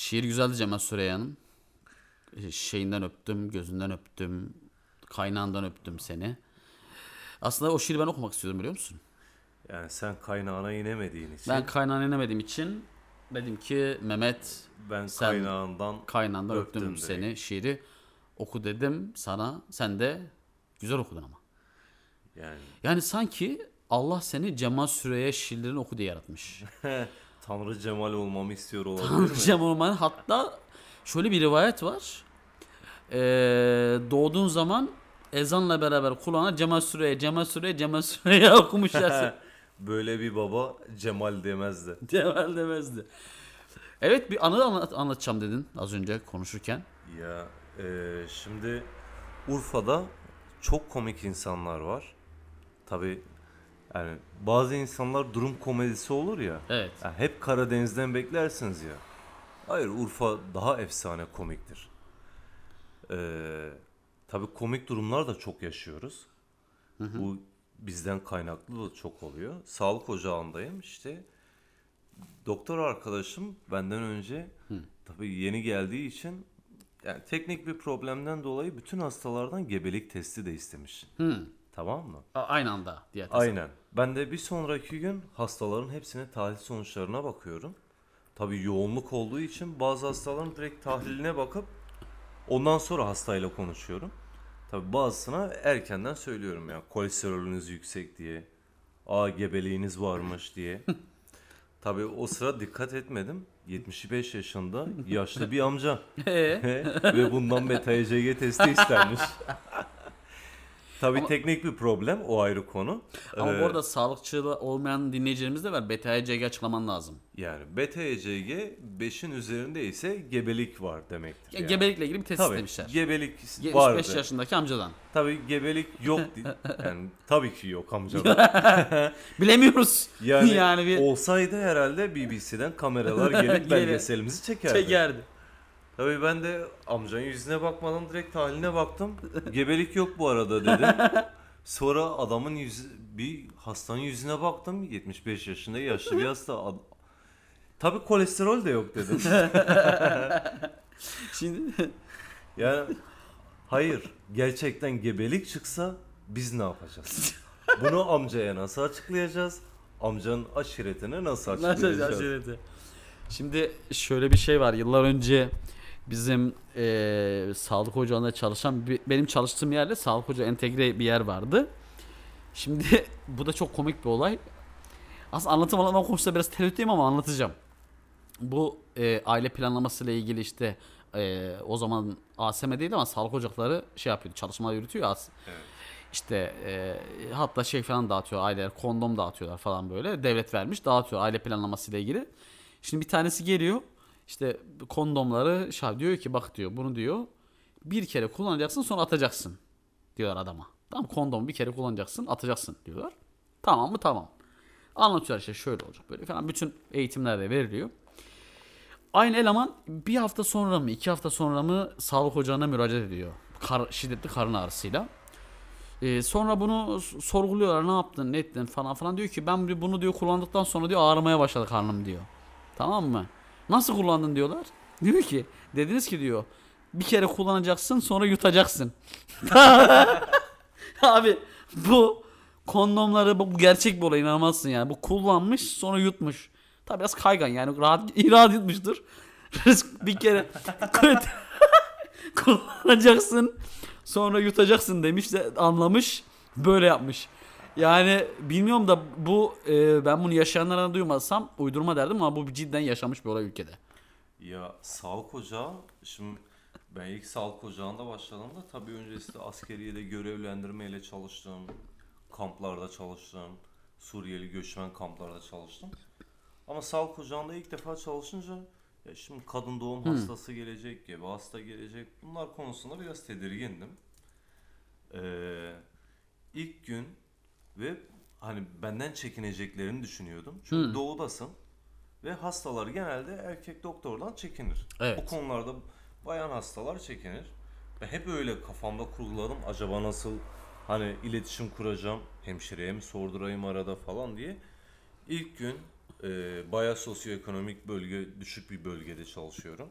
Şiir güzeldi Cemal Süreyya'nın. Ee, Şeyinden öptüm, gözünden öptüm, kaynağından öptüm seni. Aslında o şiiri ben okumak istiyordum biliyor musun? Yani sen kaynağına inemediğin için Ben kaynağını inemediğim için dedim ki Mehmet ben sen kaynağından kaynağından öptüm, öptüm direkt. seni şiiri oku dedim sana sen de güzel okudun ama. Yani Yani sanki Allah seni Cemal Süreyya şiirlerini oku diye yaratmış. Tanrı Cemal olmamı istiyor olabilir mi? Tanrı Cemal Orman hatta şöyle bir rivayet var. Ee, doğduğun zaman ezanla beraber kulağına Cemal Süreyya, Cemal Süreyya, Cemal Süreyya okumuşlar. Böyle bir baba Cemal demezdi. Cemal demezdi. Evet bir anı anlat, anlatacağım dedin az önce konuşurken. Ya e, şimdi Urfa'da çok komik insanlar var. Tabi yani bazı insanlar durum komedisi olur ya. Evet. yani hep Karadeniz'den beklersiniz ya. Hayır Urfa daha efsane komiktir. Ee, tabii komik durumlar da çok yaşıyoruz. Bu bizden kaynaklı da çok oluyor. Sağlık ocağındayım işte. Doktor arkadaşım benden önce tabii yeni geldiği için yani teknik bir problemden dolayı bütün hastalardan gebelik testi de istemiş. Hı. Tamam mı? A- Aynı anda diye tasarım. Aynen. Ben de bir sonraki gün hastaların hepsine tahlil sonuçlarına bakıyorum. Tabii yoğunluk olduğu için bazı hastaların direkt tahliline bakıp ondan sonra hastayla konuşuyorum. Tabii bazısına erkenden söylüyorum ya kolesterolünüz yüksek diye. Aa gebeliğiniz varmış diye. Tabii o sıra dikkat etmedim. 75 yaşında yaşlı bir amca. Ee? Ve bundan beta ECG testi istenmiş. Tabii Ama- teknik bir problem o ayrı konu. Ama Ee, bu arada sağlıkçı olmayan dinleyicilerimiz de var. Beta ECG açıklaman lazım. Yani beta ECG 5'in üzerinde ise gebelik var demektir. Ya yani. Gebelikle ilgili bir test Tabii, istemişler. Gebelik 75 vardı. yaşındaki amcadan. Tabii gebelik yok. yani tabii ki yok amcada. Bilemiyoruz. Yani, Yani bir- olsaydı herhalde BBC'den kameralar gelip belgeselimizi çekerdi. Çekerdi. Tabii ben de amcanın yüzüne bakmadan direkt tahlile baktım. Gebelik yok bu arada dedim. Sonra adamın yüzü, bir hastanın yüzüne baktım. 75 yaşında yaşlı bir hasta. Ad- Tabii kolesterol de yok dedim. Şimdi Yani hayır gerçekten gebelik çıksa biz ne yapacağız? Bunu amcaya nasıl açıklayacağız? Amcanın aşiretine nasıl Nasıl açıklayacağız? aşireti? Şimdi şöyle bir şey var. Yıllar önce bizim eee sağlık ocağında çalışan benim çalıştığım yerde sağlık ocağı entegre bir yer vardı. Şimdi bu da çok komik bir olay. Aslında anlatım alanından konuşsa biraz tereddütlüyüm ama anlatacağım. Bu eee, aile planlaması ile ilgili işte eee, o zaman ASM değil ama sağlık ocakları şey yapıyordu çalışmalar yürütüyor ya. İşte e, hatta şey falan dağıtıyor aileler kondom dağıtıyorlar falan böyle devlet vermiş dağıtıyor aile planlaması ile ilgili. Şimdi bir tanesi geliyor işte kondomları şey diyor ki bak diyor bunu diyor bir kere kullanacaksın sonra atacaksın diyorlar adama. Tamam kondomu bir kere kullanacaksın atacaksın diyorlar. Tamam mı tamam. Anlatıyorlar işte şöyle olacak böyle falan bütün eğitimler de veriliyor. Aynı eleman bir hafta sonra mı iki hafta sonra mı sağlık ocağına müracaat ediyor. Kar, şiddetli karın ağrısıyla. Ee, sonra bunu sorguluyorlar ne yaptın ne ettin falan falan diyor ki ben bunu diyor kullandıktan sonra diyor ağrımaya başladı karnım diyor. Tamam mı? Nasıl kullandın diyorlar. Diyor ki dediniz ki diyor bir kere kullanacaksın sonra yutacaksın. Abi bu kondomları bu gerçek bir olay inanamazsın yani. Bu kullanmış sonra yutmuş. Tabi biraz kaygan yani rahat, rahat yutmuştur. bir kere kullanacaksın sonra yutacaksın demiş de anlamış böyle yapmış. Yani bilmiyorum da bu e, ben bunu yaşayanlardan duymasam uydurma derdim ama bu cidden yaşamış bir olay ülkede. Ya sağlık ocağı, şimdi ben ilk sağlık ocağında başladığımda tabii öncesinde askeriyede görevlendirmeyle çalıştım. Kamplarda çalıştım. Suriyeli göçmen kamplarda çalıştım. Ama sağlık ocağında ilk defa çalışınca ya şimdi kadın doğum Hı. hastası gelecek, gebe hasta gelecek. Bunlar konusunda biraz tedirgindim. Ee, ilk gün ve hani benden çekineceklerini düşünüyordum. Çünkü Hı. doğudasın ve hastalar genelde erkek doktordan çekinir. Evet. O konularda bayan hastalar çekinir. Ve hep öyle kafamda kurguladım. Acaba nasıl hani iletişim kuracağım, hemşireye mi sordurayım arada falan diye. İlk gün e, bayağı sosyoekonomik bölge, düşük bir bölgede çalışıyorum.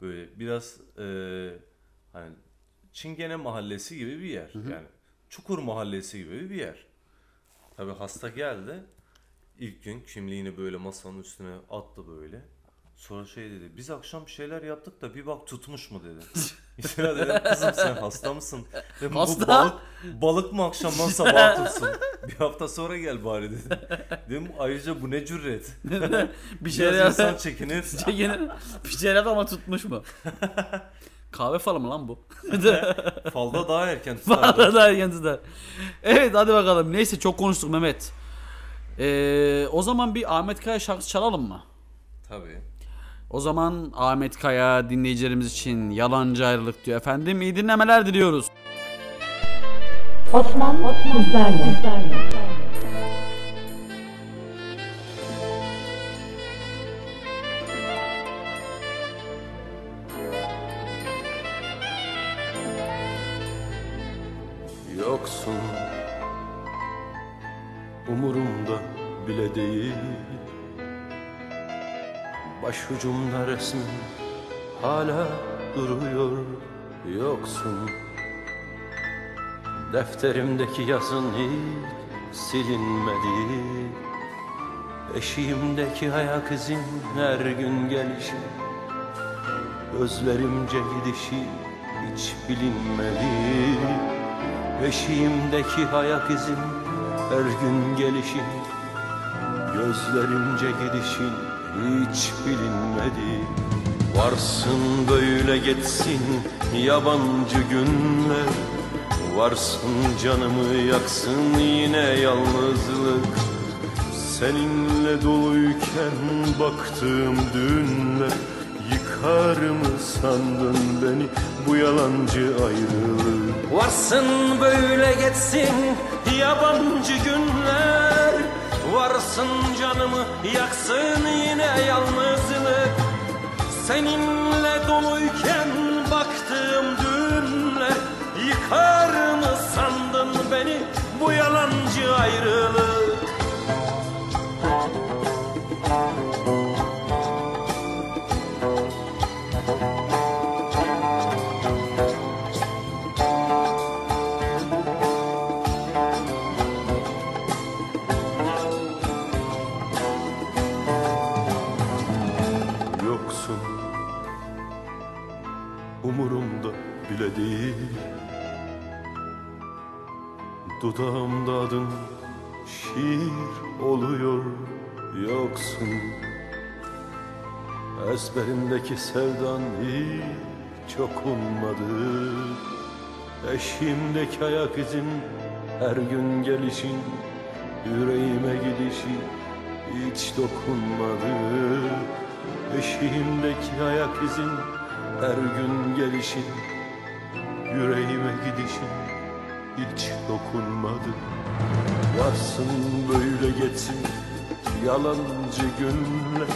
Böyle biraz e, hani Çingene mahallesi gibi bir yer. Yani Çukur mahallesi gibi bir yer. Tabi hasta geldi. İlk gün kimliğini böyle masanın üstüne attı böyle. Sonra şey dedi. Biz akşam bir şeyler yaptık da bir bak tutmuş mu dedi. İşte dedim kızım sen hasta mısın? Dedim, Hasta. Bu balık, balık mı akşamdan sabaha tutsun? Bir hafta sonra gel bari dedim. Dedim ayrıca bu ne cüret? bir şeyler insan çekinir. çekinir. Bir şeyler ama tutmuş mu? Kahve falı mı lan bu? Falda daha erken tutardı. Falda daha erken tutar. Evet hadi bakalım. Neyse çok konuştuk Mehmet. Ee, o zaman bir Ahmet Kaya şarkısı çalalım mı? Tabii. O zaman Ahmet Kaya dinleyicilerimiz için yalancı ayrılık diyor efendim. İyi dinlemeler diliyoruz. Osman sizlerle. Yoksun resmin hala duruyor Yoksun. Defterimdeki yazın hiç silinmedi. Eşiğimdeki ayak izin her gün gelişi. Gözlerimce gidişi hiç bilinmedi. Eşiğimdeki ayak izin her gün gelişi. Gözlerimce gidişin hiç bilinmedi. Varsın böyle geçsin yabancı günler. Varsın canımı yaksın yine yalnızlık. Seninle doluyken baktığım dünler. Yıkar mı sandın beni bu yalancı ayrılık? Varsın böyle geçsin yabancı günler Varsın canımı yaksın yine yalnızlık. Seninle doluyken baktığım dünler Yıkar mı sandın beni bu yalancı ayrılık bile değil. Dudağımda adın şiir oluyor Yoksun. Ezberimdeki sevdan hiç okunmadı. Eşiğimdeki ayak izin her gün gelişin Yüreğime gidişi hiç dokunmadı. Eşiğimdeki ayak izin her gün gelişin Yüreğime gidişin hiç dokunmadı. Varsın böyle geçsin yalancı günler.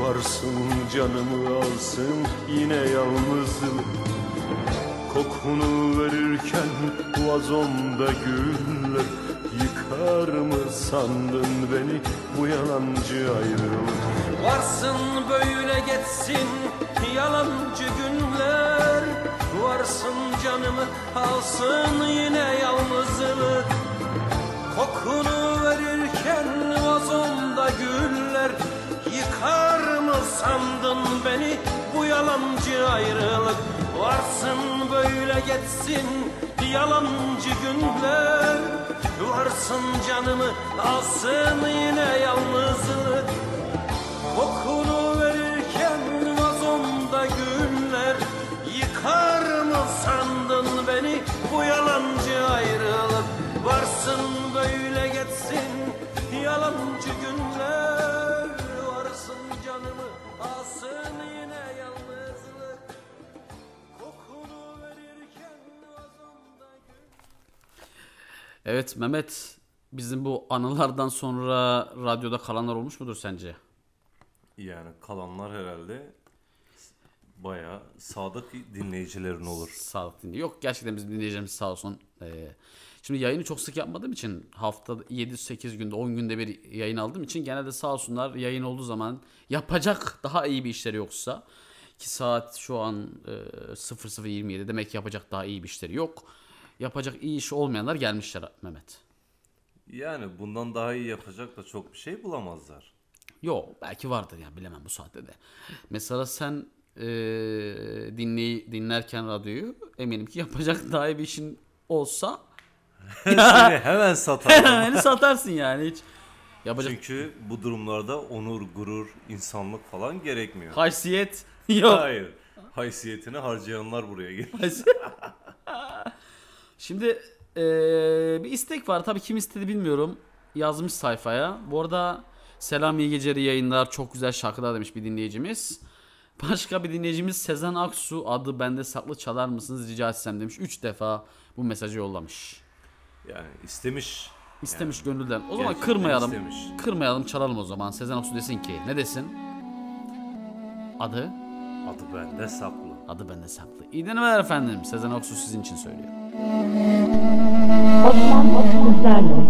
Varsın canımı alsın yine yalnızlık Kokunu verirken vazomda güller. Yıkar mı sandın beni bu yalancı ayrılık? Varsın böyle geçsin yalancı günler Varsın canımı alsın yine yalnızlık Kokunu verirken vazomda güller Yıkar mı sandın beni bu yalancı ayrılık? Varsın böyle geçsin yalancı günler. Varsın canımı alsın yine yalnızlık Kokunu verirken vazomda güller Yıkar sandın beni bu yalancı ayrılık? Varsın böyle geçsin yalancı günler. Varsın canımı alsın yine yalnızlık. Kokunu verirken vazomda Evet Mehmet bizim bu anılardan sonra radyoda kalanlar olmuş mudur sence? Yani kalanlar herhalde bayağı sadık dinleyicilerin olur. Sağlık dinliyor. Yok gerçekten bizim dinleyicilerimiz sağ olsun. Ee, şimdi yayını çok sık yapmadığım için haftada 7-8 günde 10 günde bir yayın aldığım için genelde sağ olsunlar yayın olduğu zaman yapacak daha iyi bir işleri yoksa ki saat şu an e, 00.27 demek ki yapacak daha iyi bir işleri yok. Yapacak iyi iş olmayanlar gelmişler Mehmet. Yani bundan daha iyi yapacak da çok bir şey bulamazlar. Yok belki vardır ya bilemem bu saatte de. Mesela sen e, dinley, dinlerken radyoyu eminim ki yapacak daha iyi bir işin olsa Seni hemen satarım. hemen satarsın yani hiç. Yapacak Çünkü bu durumlarda onur, gurur, insanlık falan gerekmiyor. haysiyet yok. Hayır. Haysiyetini harcayanlar buraya geliyor. Şimdi e, bir istek var tabii kim istedi bilmiyorum. Yazmış sayfaya. Bu arada selam iyi geceleri yayınlar çok güzel şarkılar demiş bir dinleyicimiz. Başka bir dinleyicimiz Sezen Aksu adı bende saklı çalar mısınız rica etsem demiş. Üç defa bu mesajı yollamış. Yani istemiş. İstemiş Yani gönülden. O zaman kırmayalım. istemiş. Kırmayalım çalalım o zaman. Sezen Aksu desin ki ne desin? Adı? Adı bende saklı. Adı bende saklı. İyi denemeler efendim. Sezen Aksu sizin için söylüyor. Osman sizlerle.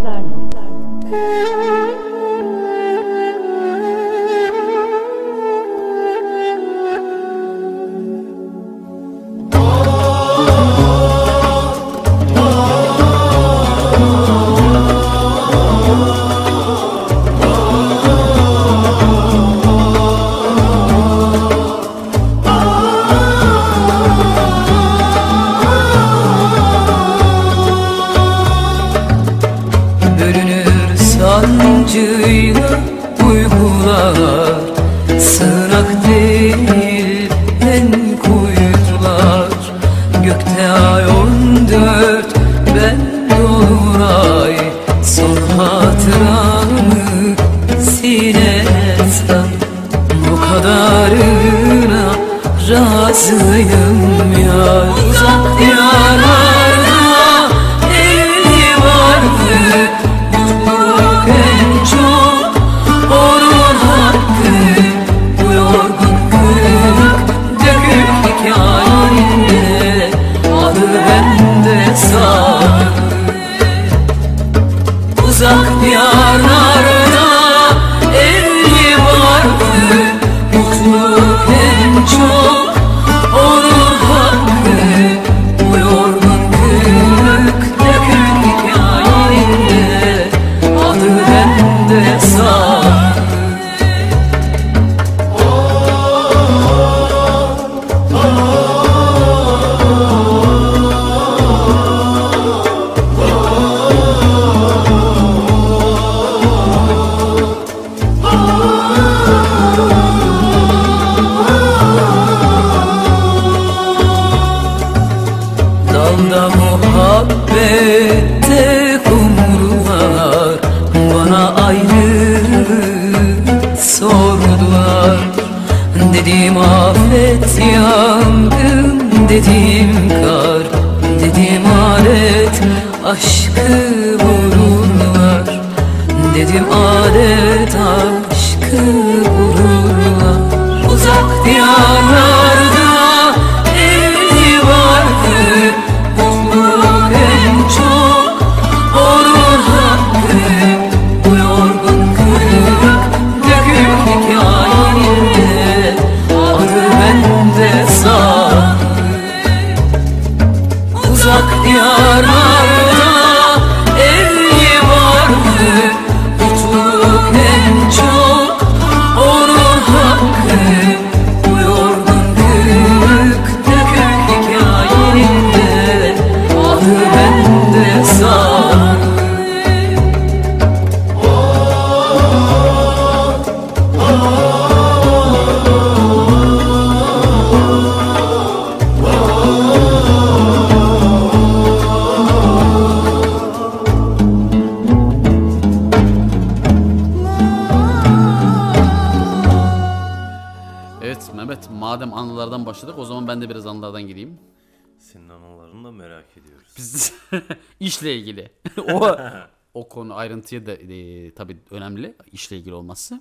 Ayrıntıya da e, tabii önemli işle ilgili olması.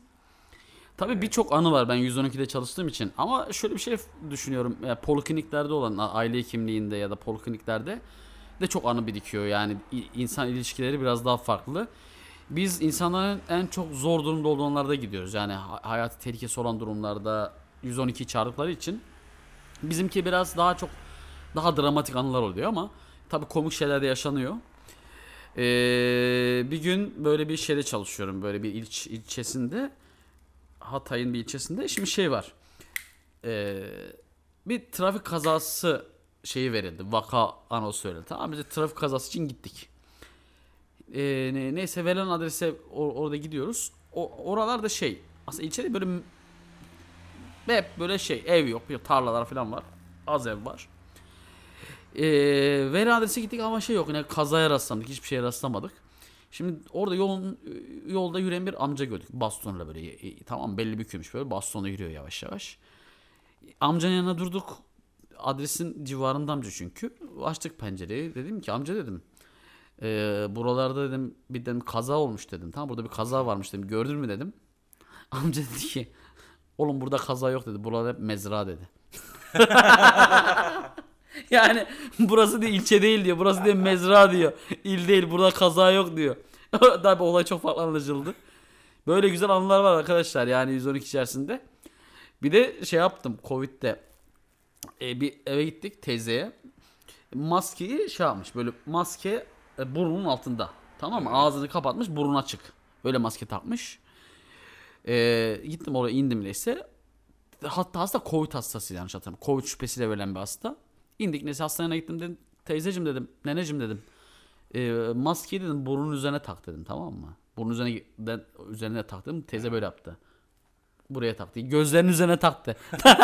Tabii birçok anı var ben 112'de çalıştığım için ama şöyle bir şey düşünüyorum. Yani polikliniklerde olan aile hekimliğinde ya da polikliniklerde de çok anı birikiyor. Yani insan ilişkileri biraz daha farklı. Biz insanların en çok zor durumda olanlarda gidiyoruz. Yani ha- hayati tehlikesi olan durumlarda 112 çağırdıkları için bizimki biraz daha çok daha dramatik anılar oluyor ama tabii komik şeyler de yaşanıyor. Ee, bir gün böyle bir şeyde çalışıyorum böyle bir ilç, ilçesinde Hatay'ın bir ilçesinde. Şimdi şey var Ee, bir trafik kazası şeyi verildi vaka anonsu verildi. Tamam biz de trafik kazası için gittik. Ee, ne- neyse verilen adrese or- orada gidiyoruz. O, oralarda şey aslında ilçede böyle hep böyle şey ev yok tarlalar falan var az ev var ee, veri adrese gittik ama şey yok. Yani kazaya rastladık. Hiçbir şeye rastlamadık. Şimdi orada yolun yolda yürüyen bir amca gördük. Bastonla böyle e, tamam belli bükülmüş böyle bastonla yürüyor yavaş yavaş. Amcanın yanına durduk. Adresin civarında amca çünkü. Açtık pencereyi. Dedim ki amca dedim. "ee, buralarda dedim bir dedim kaza olmuş dedim. Tamam burada bir kaza varmış dedim. Gördün mü dedim. Amca dedi ki oğlum burada kaza yok dedi. Burada hep mezra dedi. Yani burası değil ilçe değil diyor. Burası değil mezra diyor. İl değil burada kaza yok diyor. Tabi olay çok farklı anlaşıldı. Böyle güzel anılar var arkadaşlar yani 112 içerisinde. Bir de şey yaptım Covid'de. E, bir eve gittik teyzeye. Maskeyi şey yapmış böyle maske e, burnunun altında. Tamam mı? Ağzını kapatmış burun açık. Böyle maske takmış. E, gittim oraya indim neyse. Hatta hasta Covid hastası yanlış hatırlamıyorum. Covid şüphesiyle verilen bir hasta. İndik neyse hastaneye gittim dedim. Teyzeciğim dedim. Neneciğim dedim. E, maskeyi dedim burnun üzerine tak dedim tamam mı? Burnun üzerine, den- üzerine tak dedim. Teyze böyle yaptı. Buraya taktı. Gözlerinin üzerine taktı.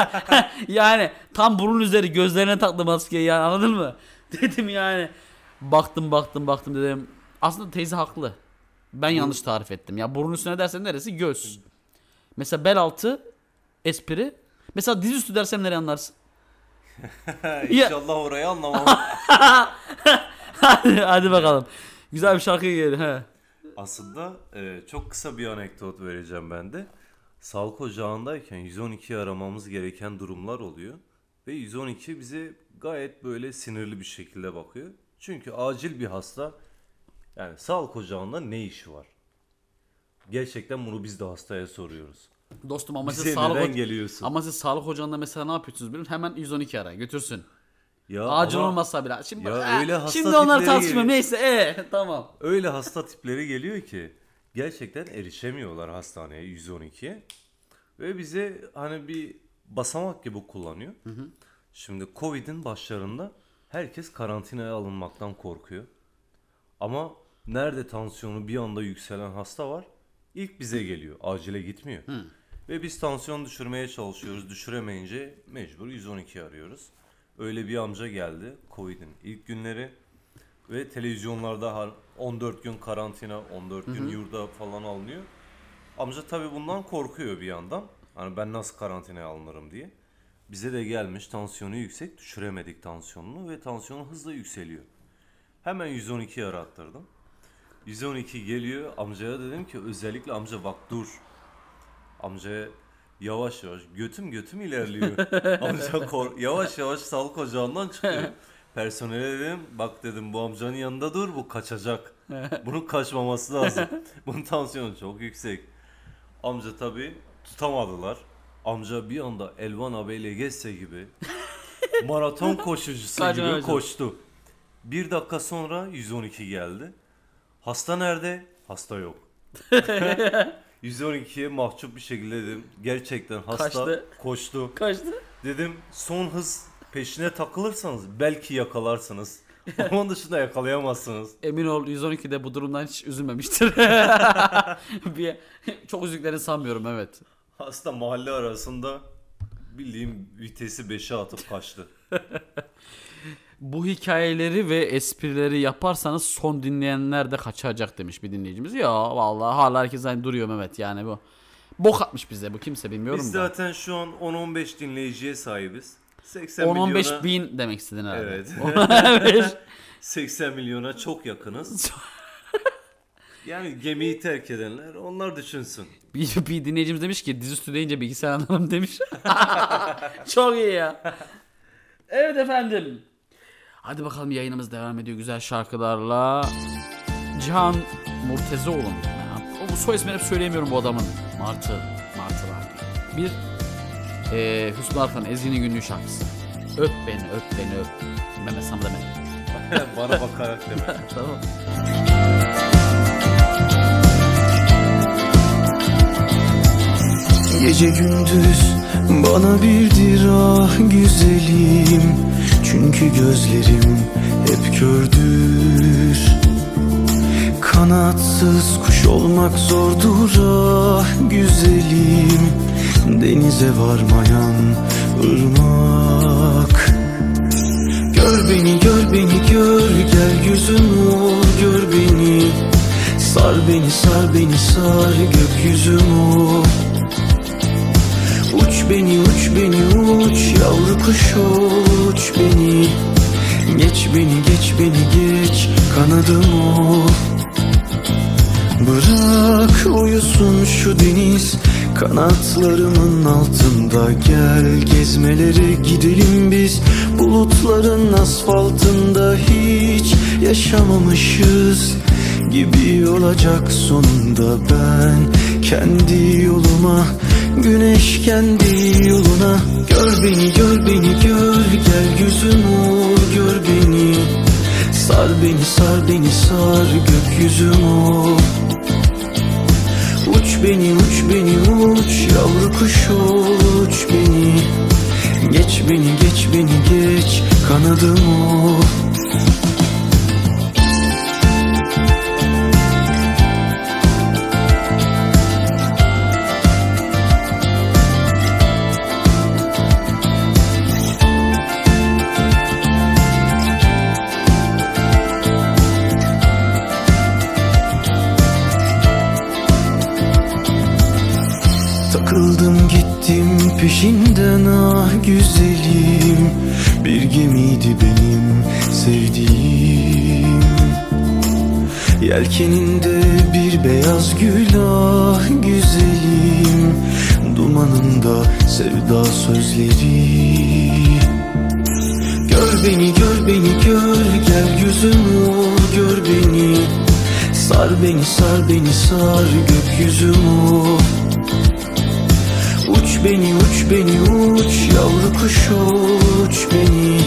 yani tam burun üzeri gözlerine taktı maskeyi yani anladın mı? Dedim yani. Baktım baktım baktım dedim. Aslında teyze haklı. Ben yanlış tarif ettim. Ya burun üstüne dersen neresi? Göz. Mesela bel altı espri. Mesela dizüstü dersem nereye anlarsın? İnşallah orayı anlamam. hadi, hadi bakalım. Güzel bir şarkı geldi. He. Aslında e, çok kısa bir anekdot vereceğim ben de. Sağlık ocağındayken 112'yi aramamız gereken durumlar oluyor. Ve 112 bize gayet böyle sinirli bir şekilde bakıyor. Çünkü acil bir hasta yani sağlık ocağında ne işi var? Gerçekten bunu biz de hastaya soruyoruz. Dostum ama siz Bize sağlık neden hoca- geliyorsun? Ama siz sağlık ocağında mesela ne yapıyorsunuz musun? Hemen 112 ara götürsün. Ya Acil ama- olmasa bile. Şimdi, Ya eh, öyle hasta şimdi onları tipleri tartışmıyorum. geliyor. Neyse ee, tamam. Öyle hasta tipleri geliyor ki gerçekten erişemiyorlar hastaneye 112'ye. Ve bize hani bir basamak gibi kullanıyor. Şimdi Covid'in başlarında herkes karantinaya alınmaktan korkuyor. Ama nerede tansiyonu bir anda yükselen hasta var? İlk bize geliyor. Acile gitmiyor. Ve biz tansiyon düşürmeye çalışıyoruz. Düşüremeyince mecbur 112 arıyoruz. Öyle bir amca geldi Covid'in ilk günleri. Ve televizyonlarda har- 14 gün karantina, 14 gün Hı hı. yurda falan alınıyor. Amca tabii bundan korkuyor bir yandan. Hani ben nasıl karantinaya alınırım diye. Bize de gelmiş tansiyonu yüksek, düşüremedik tansiyonunu ve tansiyonu hızla yükseliyor. Hemen 112'yi arattırdım. 112 geliyor. Amcaya dedim ki özellikle amca bak dur. Amcaya yavaş yavaş götüm götüm ilerliyor. Amca kor- yavaş yavaş sağlık ocağından çıkıyor. Personele dedim bak dedim bu amcanın yanında dur bu kaçacak. Bunun kaçmaması lazım. Bunun tansiyonu çok yüksek. Amca tabi tutamadılar. Amca bir anda Elvan abiyle geçse gibi maraton koşucusu gibi koştu. Bir dakika sonra 112 geldi. Hasta nerede? Hasta yok. 112'ye mahcup bir şekilde dedim. Gerçekten hasta Kaçtı. koştu. Kaçtı. Dedim son hız peşine takılırsanız belki yakalarsınız. Onun dışında yakalayamazsınız. Emin ol 112'de bu durumdan hiç üzülmemiştir. bir, çok üzüldüklerini sanmıyorum evet. Hasta mahalle arasında bildiğim vitesi 5'e atıp kaçtı. Bu hikayeleri ve esprileri yaparsanız son dinleyenler de kaçacak demiş bir dinleyicimiz. Ya vallahi hala herkes aynı duruyor Mehmet yani bu. Bok atmış bize bu kimse bilmiyorum Biz da. zaten şu an 10-15 dinleyiciye sahibiz. 80 10-15 milyona- bin demek istedin herhalde. Evet. 10-15 80 milyona çok yakınız. yani gemiyi terk edenler onlar düşünsün. bir, bir dinleyicimiz demiş ki dizüstü deyince bilgisayar anlarım demiş. Çok iyi ya. Evet efendim. Hadi bakalım yayınımız devam ediyor güzel şarkılarla. Cihan Murtezoğlu. Bu soy ismini hep söyleyemiyorum bu adamın. Martı. Martı var diye. Bir eee Hüsnü Arkan Ezgi'nin günlüğü şarkısı. Öp beni öp beni öp. Memesam deme. Bana bakarak deme. tamam. Gece gündüz bana birdir ah güzelim Çünkü gözlerim hep kördür. Kanatsız kuş olmak zordur ah güzelim. Denize varmayan ırmak. Gör beni gör beni gör. Gel yüzüm ol gör beni. Sar beni sar beni sar. Gökyüzüm Uç beni uç beni uç. Yavru kuş uç beni. Geç beni geç beni geç. Kanadım ol Bırak uyusun şu deniz. Kanatlarımın altında Gel. Gezmelere gidelim biz. Bulutların asfaltında Hiç yaşamamışız gibi olacak sonunda ben Kendi yoluma güneş kendi yoluna. Gör beni gör beni gör gel yüzüm ol gör beni. Sar beni sar beni sar gökyüzüm ol Uç beni uç beni uç yavru kuş uç beni. Geç beni geç beni geç kanadım ol Yelkeninde bir beyaz gül ah güzelim Dumanında sevda sözleri. Gör beni gör beni gör. Gel yüzüm ol gör beni. Sar beni sar beni sar gökyüzüm ol Uç beni uç beni uç. Yavru kuş uç beni.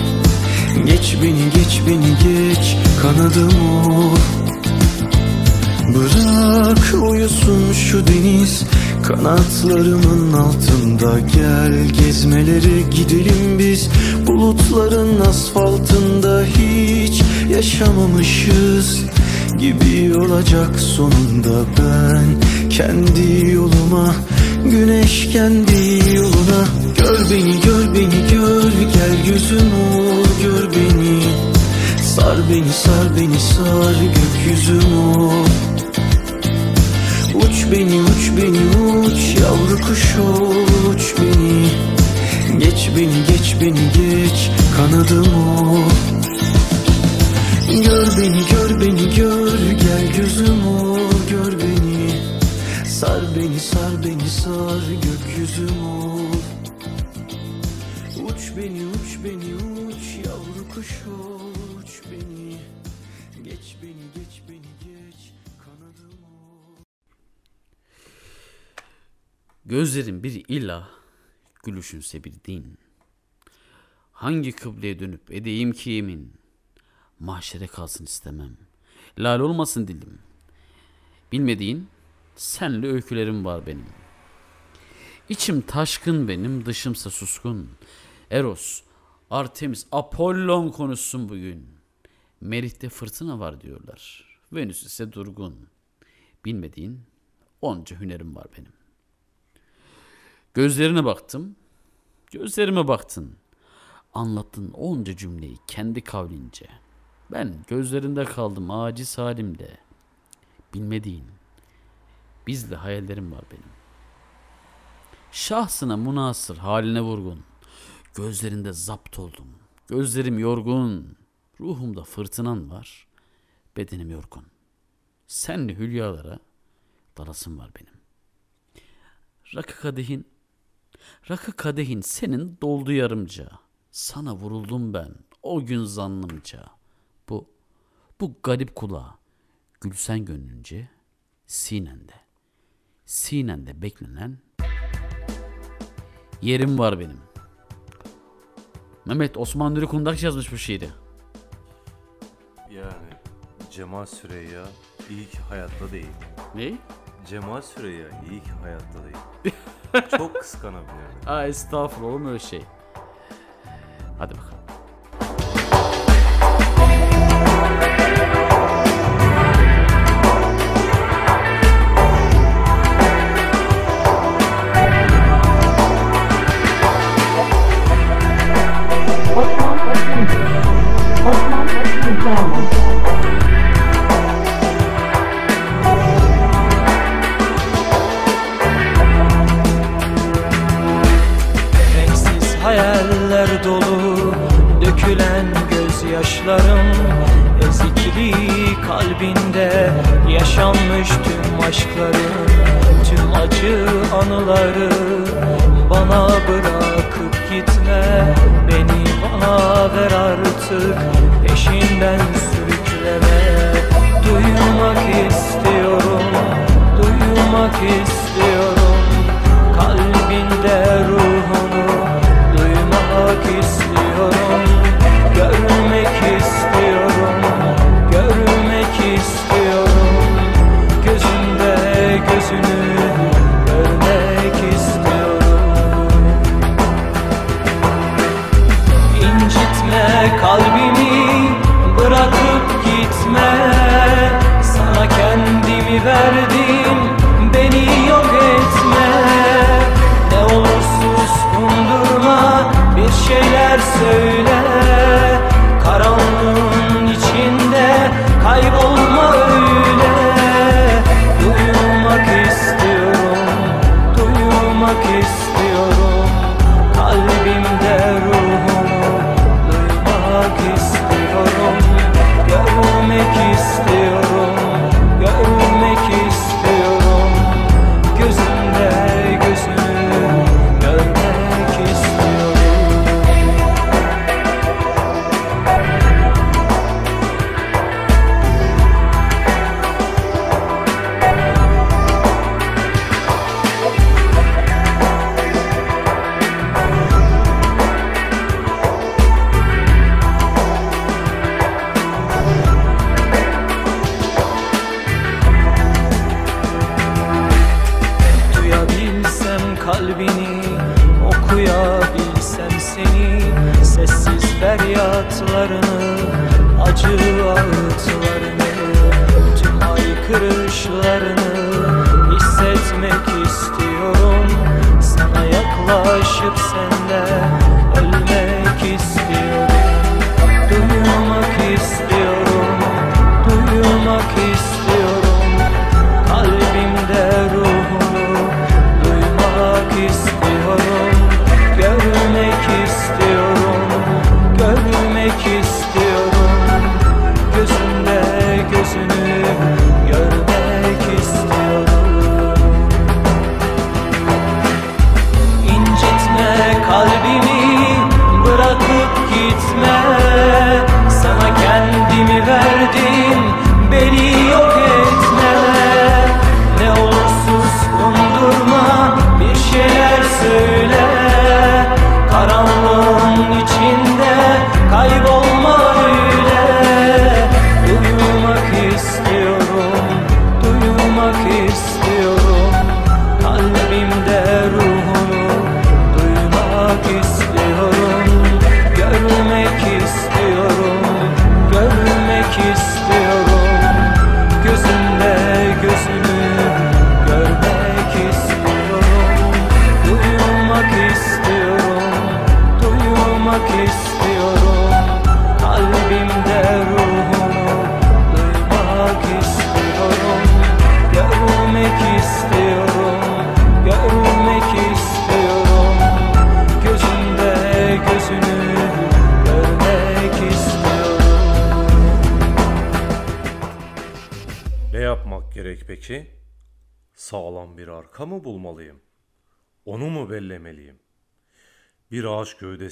Geç beni geç beni geç. Kanadım ol Bırak uyusun şu deniz kanatlarımın altında Gel. Gezmelere gidelim biz bulutların asfaltında Hiç yaşamamışız gibi olacak sonunda ben. Kendi yoluma güneş kendi yoluna. Gör beni gör beni gör gel yüzüm ol gör beni. Sar beni sar beni sar gökyüzüm ol beni uç beni uç. Yavru kuş uç beni. Geç beni geç beni geç. Kanadım ol Gör beni gör beni gör. Gel gözüm ol gör beni. Sar beni sar beni sar. Gökyüzüm Gözlerin bir ilah, gülüşünse bir din. Hangi kıbleye dönüp edeyim ki yemin? Mahşere kalsın istemem. Lal olmasın dilim. Bilmediğin senli öykülerim var benim. İçim taşkın benim, dışımsa suskun. Eros, Artemis, Apollon konuşsun bugün. Merih'te fırtına var diyorlar. Venüs ise durgun. Bilmediğin onca hünerim var benim. Gözlerine baktım. Gözlerime baktın. Anlattın onca cümleyi kendi kavlince. Ben gözlerinde kaldım aciz halimde. Bilmediğin. Bizle hayallerim var benim. Şahsına münasır haline vurgun. Gözlerinde zapt oldum. Gözlerim yorgun. Ruhumda fırtınan var. Bedenim yorgun. Senli hülyalara dalasım var benim. Rakı kadehin Rakı kadehin senin doldu yarımca. Sana vuruldum ben o gün zannımca. Bu, bu garip kulağa gülsen gönlünce sinende. Sinende beklenen yerim var benim. Mehmet Osman Nuri Kundak yazmış bu şiiri. Yani Cemal Süreyya iyi ki hayatta değil. Ne? Cemal Süreyya iyi ki hayatta değil. Çok kıskanabilirim. Aa estağfurullah oğlum öyle şey. Hadi bakalım.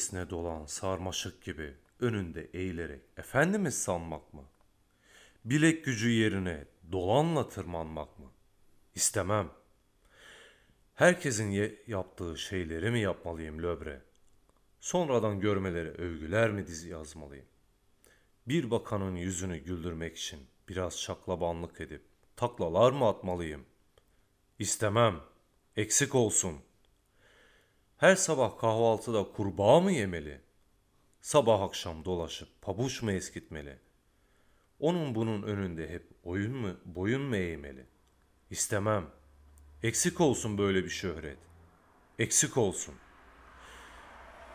Gövdesine dolan sarmaşık gibi önünde eğilerek efendimiz sanmak mı? Bilek gücü yerine dolanla tırmanmak mı? İstemem. Herkesin ye- yaptığı şeyleri mi yapmalıyım löbre? Sonradan görmelere övgüler mi dizi yazmalıyım? Bir bakanın yüzünü güldürmek için biraz şaklabanlık edip taklalar mı atmalıyım? İstemem. Eksik olsun. Her sabah kahvaltıda kurbağa mı yemeli? Sabah akşam dolaşıp pabuç mu eskitmeli? Onun bunun önünde hep oyun mu, boyun mu eğmeli? İstemem. Eksik olsun böyle bir şöhret. Eksik olsun.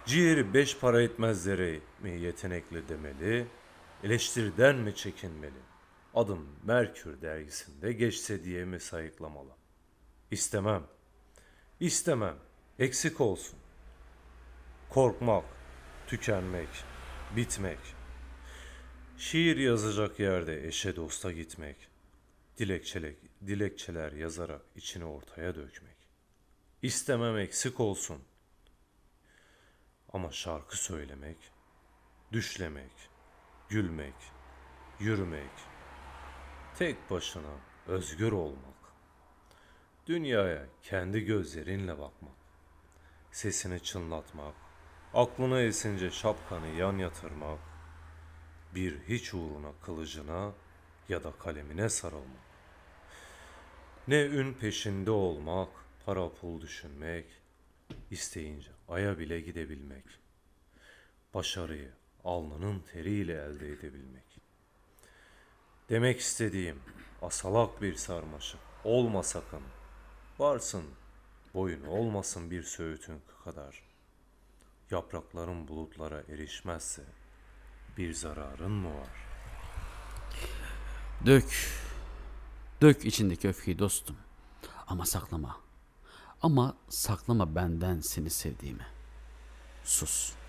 Ciğeri beş para etmezlere mi yetenekli demeli, eleştiriden mi çekinmeli? Adım Merkür dergisinde geçse diye mi sayıklamalı? İstemem. İstemem. Eksik olsun. Korkmak, tükenmek, bitmek. Şiir yazacak yerde eşe dosta gitmek. Dilekçeler, dilekçeler yazarak içini ortaya dökmek. İstemem eksik olsun. Ama şarkı söylemek, düşlemek, gülmek, yürümek, tek başına özgür olmak, dünyaya kendi gözlerinle bakmak, sesini çınlatmak, aklına esince şapkanı yan yatırmak, bir hiç uğruna kılıcına ya da kalemine sarılmak. Ne ün peşinde olmak, para pul düşünmek, isteyince aya bile gidebilmek. Başarıyı alnının teriyle elde edebilmek. Demek istediğim asalak bir sarmaşık olma sakın. Varsın boyun olmasın bir söğütün kadar. Yaprakların bulutlara erişmezse bir zararın mı var? Dök. Dök içindeki öfkeyi dostum. Ama saklama. Ama saklama benden seni sevdiğimi. Sus.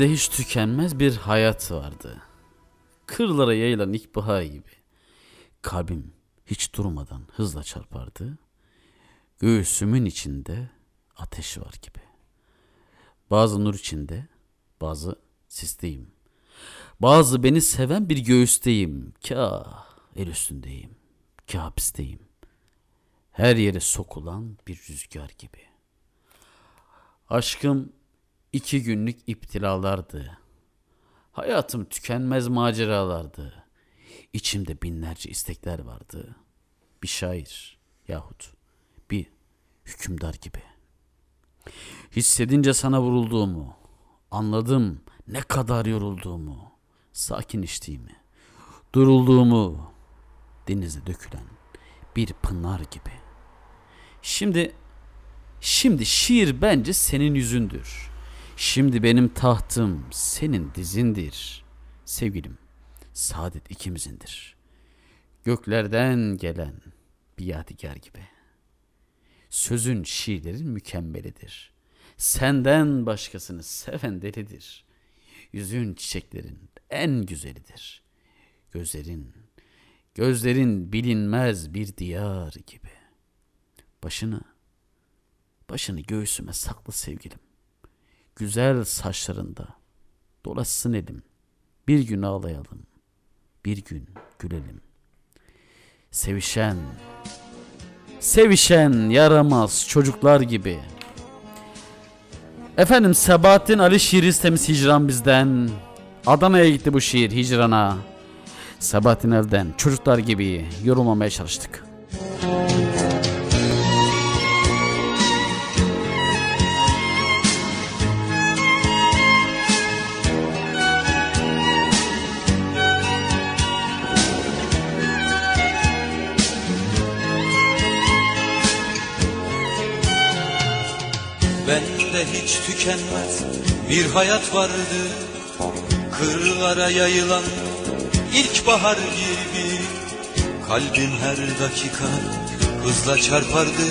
Bende hiç tükenmez bir hayat vardı. Kırlara yayılan ilkbahar gibi. Kalbim hiç durmadan hızla çarpardı. Göğsümün içinde ateş var gibi. Bazı nur içinde, bazı sisteyim. Bazı beni seven bir göğüsteyim. Kah el üstündeyim, kah hapisteyim. Her yere sokulan bir rüzgar gibi. Aşkım iki günlük iptilalardı. Hayatım tükenmez maceralardı. İçimde binlerce istekler vardı. Bir şair yahut bir hükümdar gibi. Hissedince sana vurulduğumu, anladım ne kadar yorulduğumu, sakinleştiğimi, durulduğumu, denize dökülen bir pınar gibi. Şimdi, şimdi şiir bence senin yüzündür. Şimdi benim tahtım senin dizindir. Sevgilim, saadet ikimizindir. Göklerden gelen bir yadigar gibi. Sözün şiirlerin mükemmelidir. Senden başkasını seven delidir. Yüzün çiçeklerin en güzelidir. Gözlerin, gözlerin bilinmez bir diyar gibi. Başını, başını göğsüme saklı sevgilim. Güzel saçlarında dolaşsın elim. Bir gün ağlayalım, bir gün gülelim. Sevişen, sevişen yaramaz çocuklar gibi. Efendim Sebahattin Ali şiir istemiz hicran bizden. Adana'ya gitti bu şiir hicrana. Sebahattin El'den çocuklar gibi yorulmamaya çalıştık. Bende hiç tükenmez. Bir hayat vardı. Kırlara yayılan ilkbahar gibi. Kalbim her dakika hızla çarpardı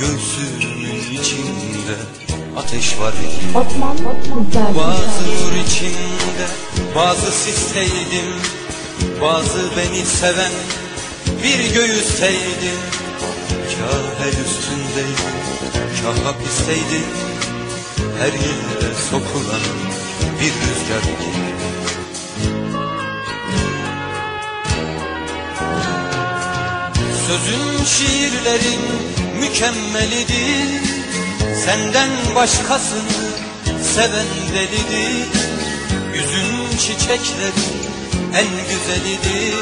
Göğsümün içinde. Ateş var gibi Osman Güzel. Bazı nur içinde bazı sisteydim Bazı beni seven bir göğüsteydim Kah el üstündeydim kah hapisteydim Her yere sokulan bir rüzgar. Gibi Sözün şiirlerin mükemmelidir. Senden başkasını seven delidir. Yüzün çiçeklerin en güzelidir.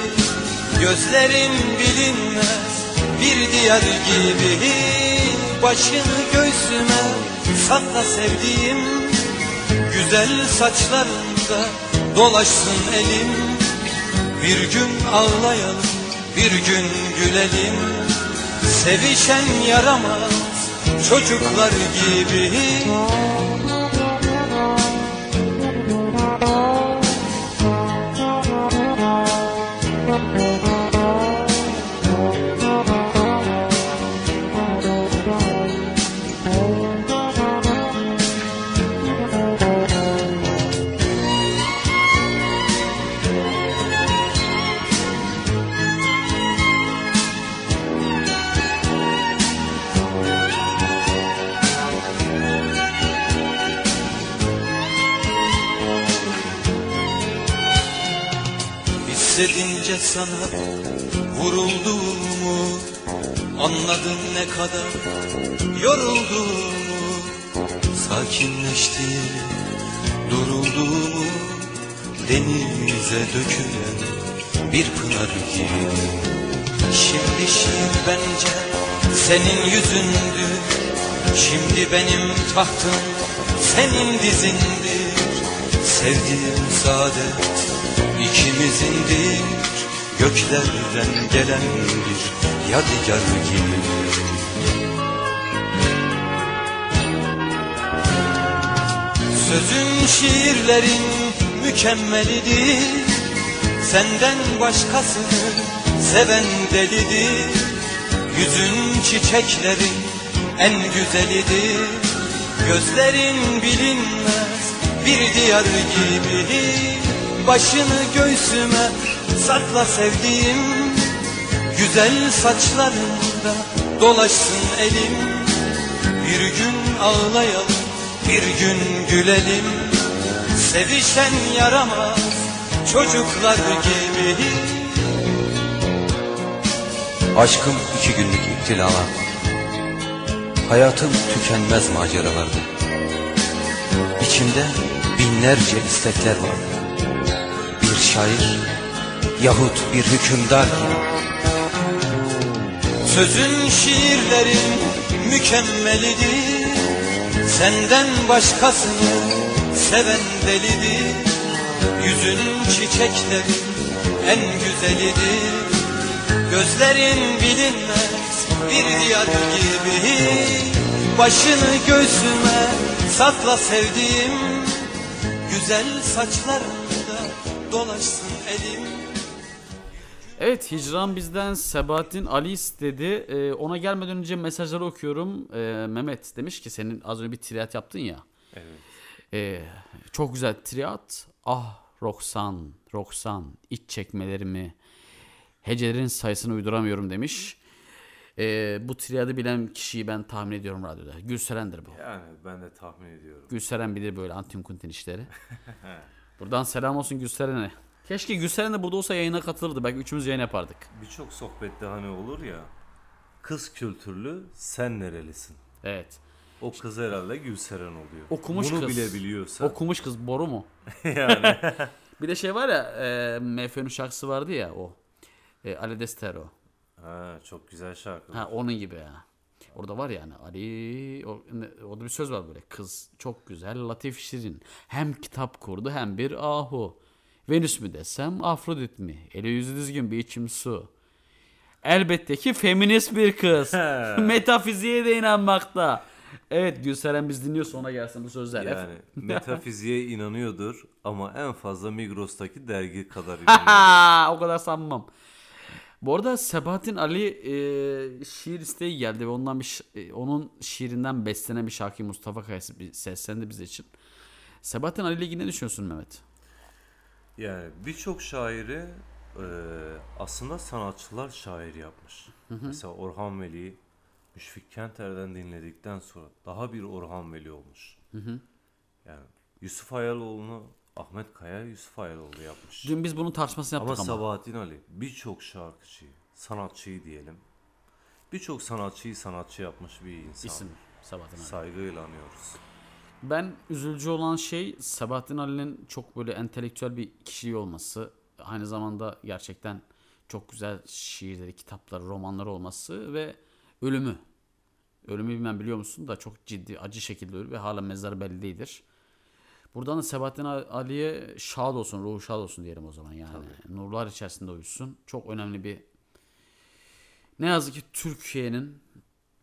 Gözlerin bilinmez bir diyar gibi Başını göğsüme sakla sevdiğim Güzel saçlarında dolaşsın elim. Bir gün ağlayalım bir gün gülelim. Sevişen yaramaz çocuklar gibi sana vurulduğumu Anladım ne kadar yorulduğumu Sakinleştiğimi, durulduğumu Denize dökülen bir pınar gibi. Şimdi şiir bence senin yüzündür Şimdi benim tahtım senin dizindir. Sevdiğim saadet ikimizindir Göklerden gelen bir yadigar gibi. Sözün şiirlerin mükemmelidir Senden başkasını seven delidir. Yüzün çiçeklerin en güzelidir Gözlerin bilinmez bir diyar gibi Başını göğsüme sakla sevdiğim Güzel saçlarında dolaşsın elim. Bir gün ağlayalım bir gün gülelim. Sevişen yaramaz çocuklar gibi Aşkım iki günlük iptilalar Hayatım tükenmez maceralardı İçimde binlerce istekler vardı Bir şair yahut bir hükümdar. Gibi Sözün şiirlerin mükemmelidir. Senden başkasını seven delidir. Yüzün çiçeklerin en güzelidir. Gözlerin bilinmez bir diyar gibi. Başını göğsüme sakla sevdiğim Güzel saçlarında dolaşsın elim Evet Hicran bizden Sebahattin Ali istedi. Ee, ona gelmeden önce mesajları okuyorum. Ee, Mehmet demiş ki senin az önce bir triyat yaptın ya. Evet. Ee, çok güzel triyat. Ah Roksan, Roksan iç çekmelerimi hecelerin sayısını uyduramıyorum demiş. Ee, bu triyadı bilen kişiyi ben tahmin ediyorum radyoda. Gülseren'dir bu. Yani ben de tahmin ediyorum. Gülseren bilir böyle antin kuntin işleri. Buradan selam olsun Gülseren'e. Keşke Gülseren de burada olsa yayına katılırdı. Belki üçümüz yayın yapardık. Birçok sohbette hani olur ya. Kız kültürlü sen nerelisin? Evet. O kız herhalde Gülseren oluyor. Okumuş Bunu kız. bile biliyorsa. Okumuş kız boru mu? Yani. bir de şey var ya e, MFÖ'nün şarkısı vardı ya o. E, Ali Destero. Ha, çok güzel şarkı. Ha onun gibi ya. Orada var yani Ali o, orada bir söz var böyle kız çok güzel latif şirin hem kitap kurdu hem bir ahu Venüs mü desem Afrodit mi eli yüzü düzgün bir içim su elbette ki feminist bir kız metafiziğe de inanmakta evet Gülseren biz dinliyorsa ona gelsin bu sözler Yani metafiziğe inanıyordur ama en fazla Migros'taki dergi kadar inanıyordur. o kadar sanmam. Bu arada Sebahattin Ali e, şiir isteği geldi ve ondan bir e, onun şiirinden beslenen bir şarkıyı Mustafa Kayası bir seslendi bize için. Sebahattin Ali ile ilgili ne düşünüyorsun Mehmet? Yani birçok şairi e, aslında sanatçılar şair yapmış. Hı hı. Mesela Orhan Veli'yi Müşfik Kenter'den dinledikten sonra daha bir Orhan Veli olmuş. Hı hı. Yani Yusuf Ayaloğlu'nu Ahmet Kaya Yusuf Ayaloğlu yapmış. Dün biz bunun tartışmasını yaptık ama. Sabahattin Ali birçok şarkıcıyı, sanatçıyı diyelim. Birçok sanatçıyı sanatçı yapmış bir insan. İsim Sabahattin Ali. Saygıyla anıyoruz. Ben üzücü olan şey Sabahattin Ali'nin çok böyle entelektüel bir kişiliği olması. Aynı zamanda gerçekten çok güzel şiirleri, kitapları, romanları olması ve ölümü. Ölümü bilmem biliyor musun da çok ciddi, acı şekilde ölür ve hala mezarı belli değildir. Buradan da Sebahattin Ali'ye şad olsun, ruhu şad olsun diyelim o zaman yani. Nurlar içerisinde uyusun. Çok önemli bir ne yazık ki Türkiye'nin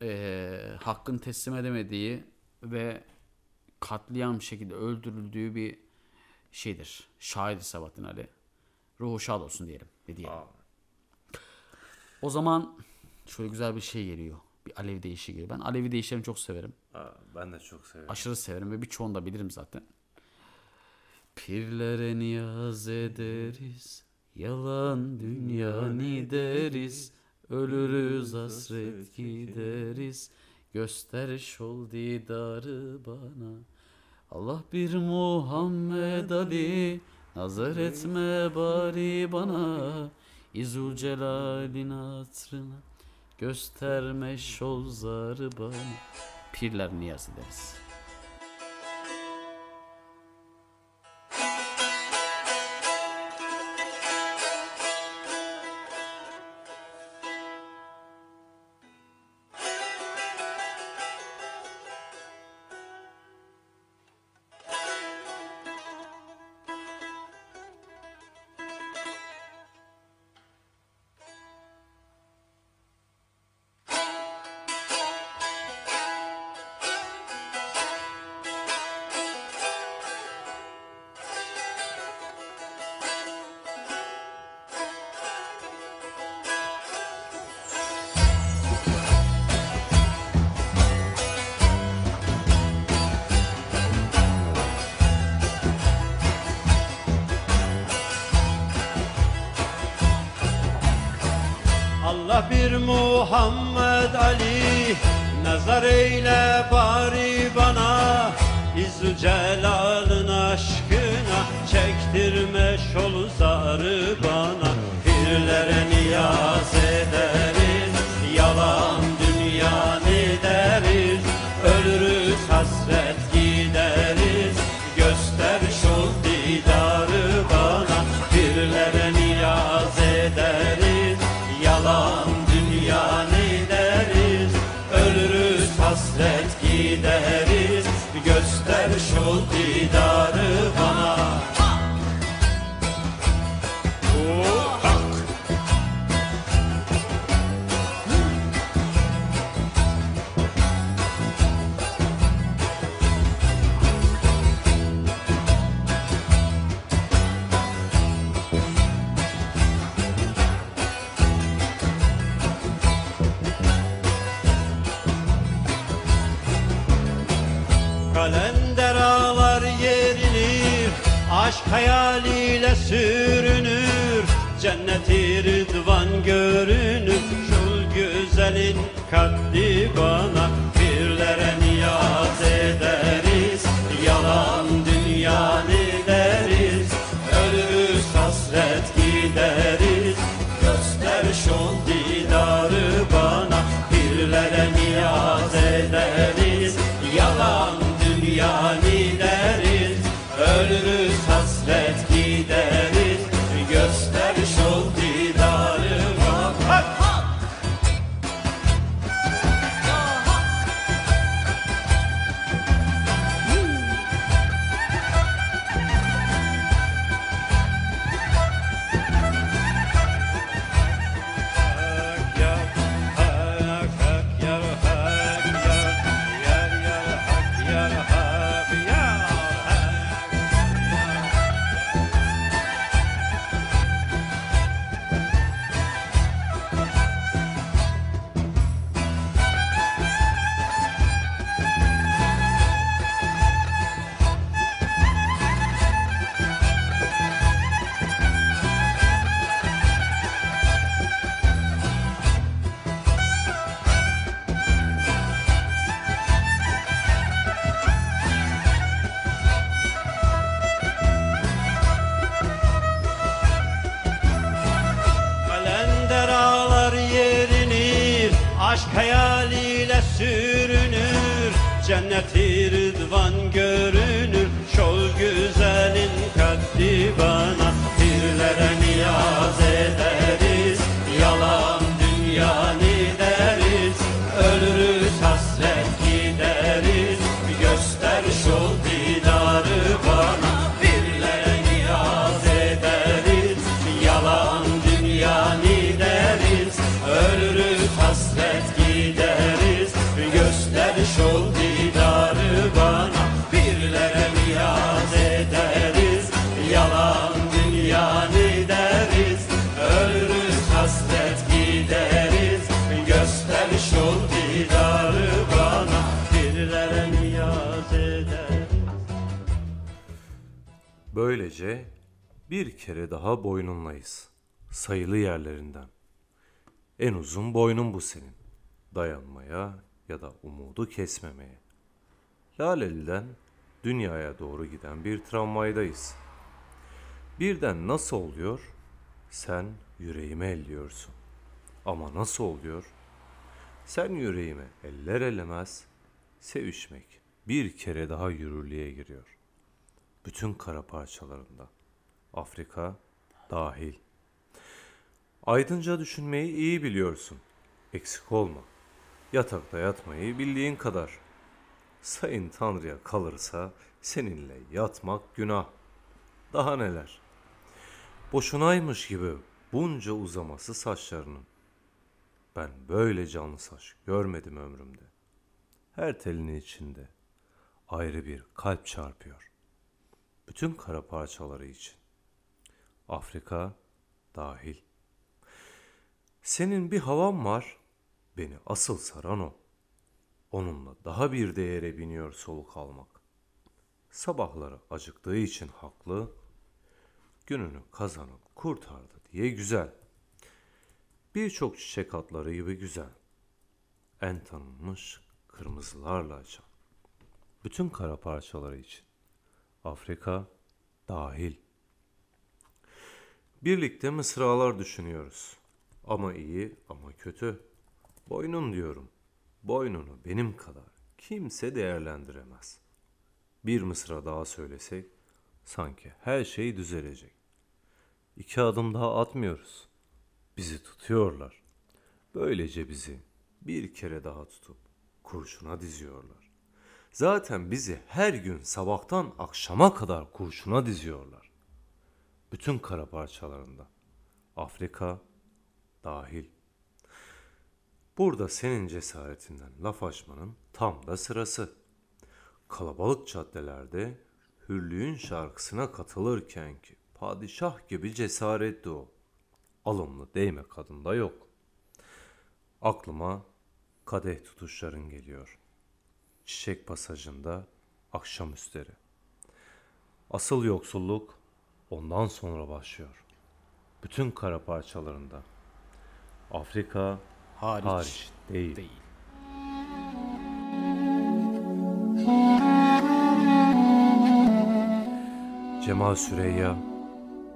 eee hakkını teslim edemediği ve katliam şekilde öldürüldüğü bir şeydir. Şair Sabahattin Ali. Ruhu şad olsun diyelim. Ne diyelim. O zaman şöyle güzel bir şey geliyor. Bir Alevi deyişi geliyor. Ben Alevi deyişlerini çok severim. Ha, ben de çok severim. Aşırı severim ve birçoğunu da bilirim zaten. Pirlere niyaz ederiz, yalan dünya deriz, ölürüz hasret gideriz, göster şol didarı bana. Allah bir Muhammed Ali, nazar etme bari bana, İzul Celal'in hatırına, gösterme şol zarı bana. Pirler niyaz ederiz. Aşk hayaliyle sürünür Cenneti rıdvan görünür. Şol güzelin kaddi bana Pirlere niyaz ederiz Böylece bir kere daha boynunlayız. Sayılı yerlerinden. En uzun boynun bu senin. Dayanmaya ya da umudu kesmemeye. Laleli'den dünyaya doğru giden bir tramvaydayız. Birden nasıl oluyor? Sen yüreğime elliyorsun. Ama nasıl oluyor? Sen yüreğime eller elemez, sevişmek bir kere daha yürürlüğe giriyor. Bütün kara parçalarında. Afrika dahil. Aydınca düşünmeyi iyi biliyorsun. Eksik olma. Yatakta yatmayı bildiğin kadar. Sayın Tanrı'ya kalırsa seninle yatmak günah. Daha neler? Boşunaymış gibi bunca uzaması saçlarının. Ben böyle canlı saç görmedim ömrümde. Her telinin içinde ayrı bir kalp çarpıyor. Bütün kara parçaları için. Afrika dahil. Senin bir havan var, beni asıl saran o. Onunla daha bir değere biniyor soluk almak. Sabahları acıktığı için haklı, gününü kazanıp kurtardı diye güzel. Birçok çiçek atları gibi güzel. En tanınmış kırmızılarla açan. Bütün kara parçaları için. Afrika dahil. Birlikte mısralar düşünüyoruz. Ama iyi ama kötü. Boynun diyorum. Boynunu benim kadar kimse değerlendiremez. Bir mısra daha söylesek sanki her şey düzelecek. İki adım daha atmıyoruz. Bizi tutuyorlar. Böylece bizi bir kere daha tutup kurşuna diziyorlar. Zaten bizi her gün sabahtan akşama kadar kurşuna diziyorlar. Bütün kara parçalarında. Afrika dahil. Burada senin cesaretinden laf açmanın tam da sırası. Kalabalık caddelerde hürlüğün şarkısına katılırken ki padişah gibi cesaretti o. Alımlı değme kadında yok. Aklıma kadeh tutuşların geliyor. Çiçek pasajında akşamüstleri. Asıl yoksulluk ondan sonra başlıyor. Bütün kara parçalarında. Afrika Hariç hariç, değil. değil. Cemal Süreyya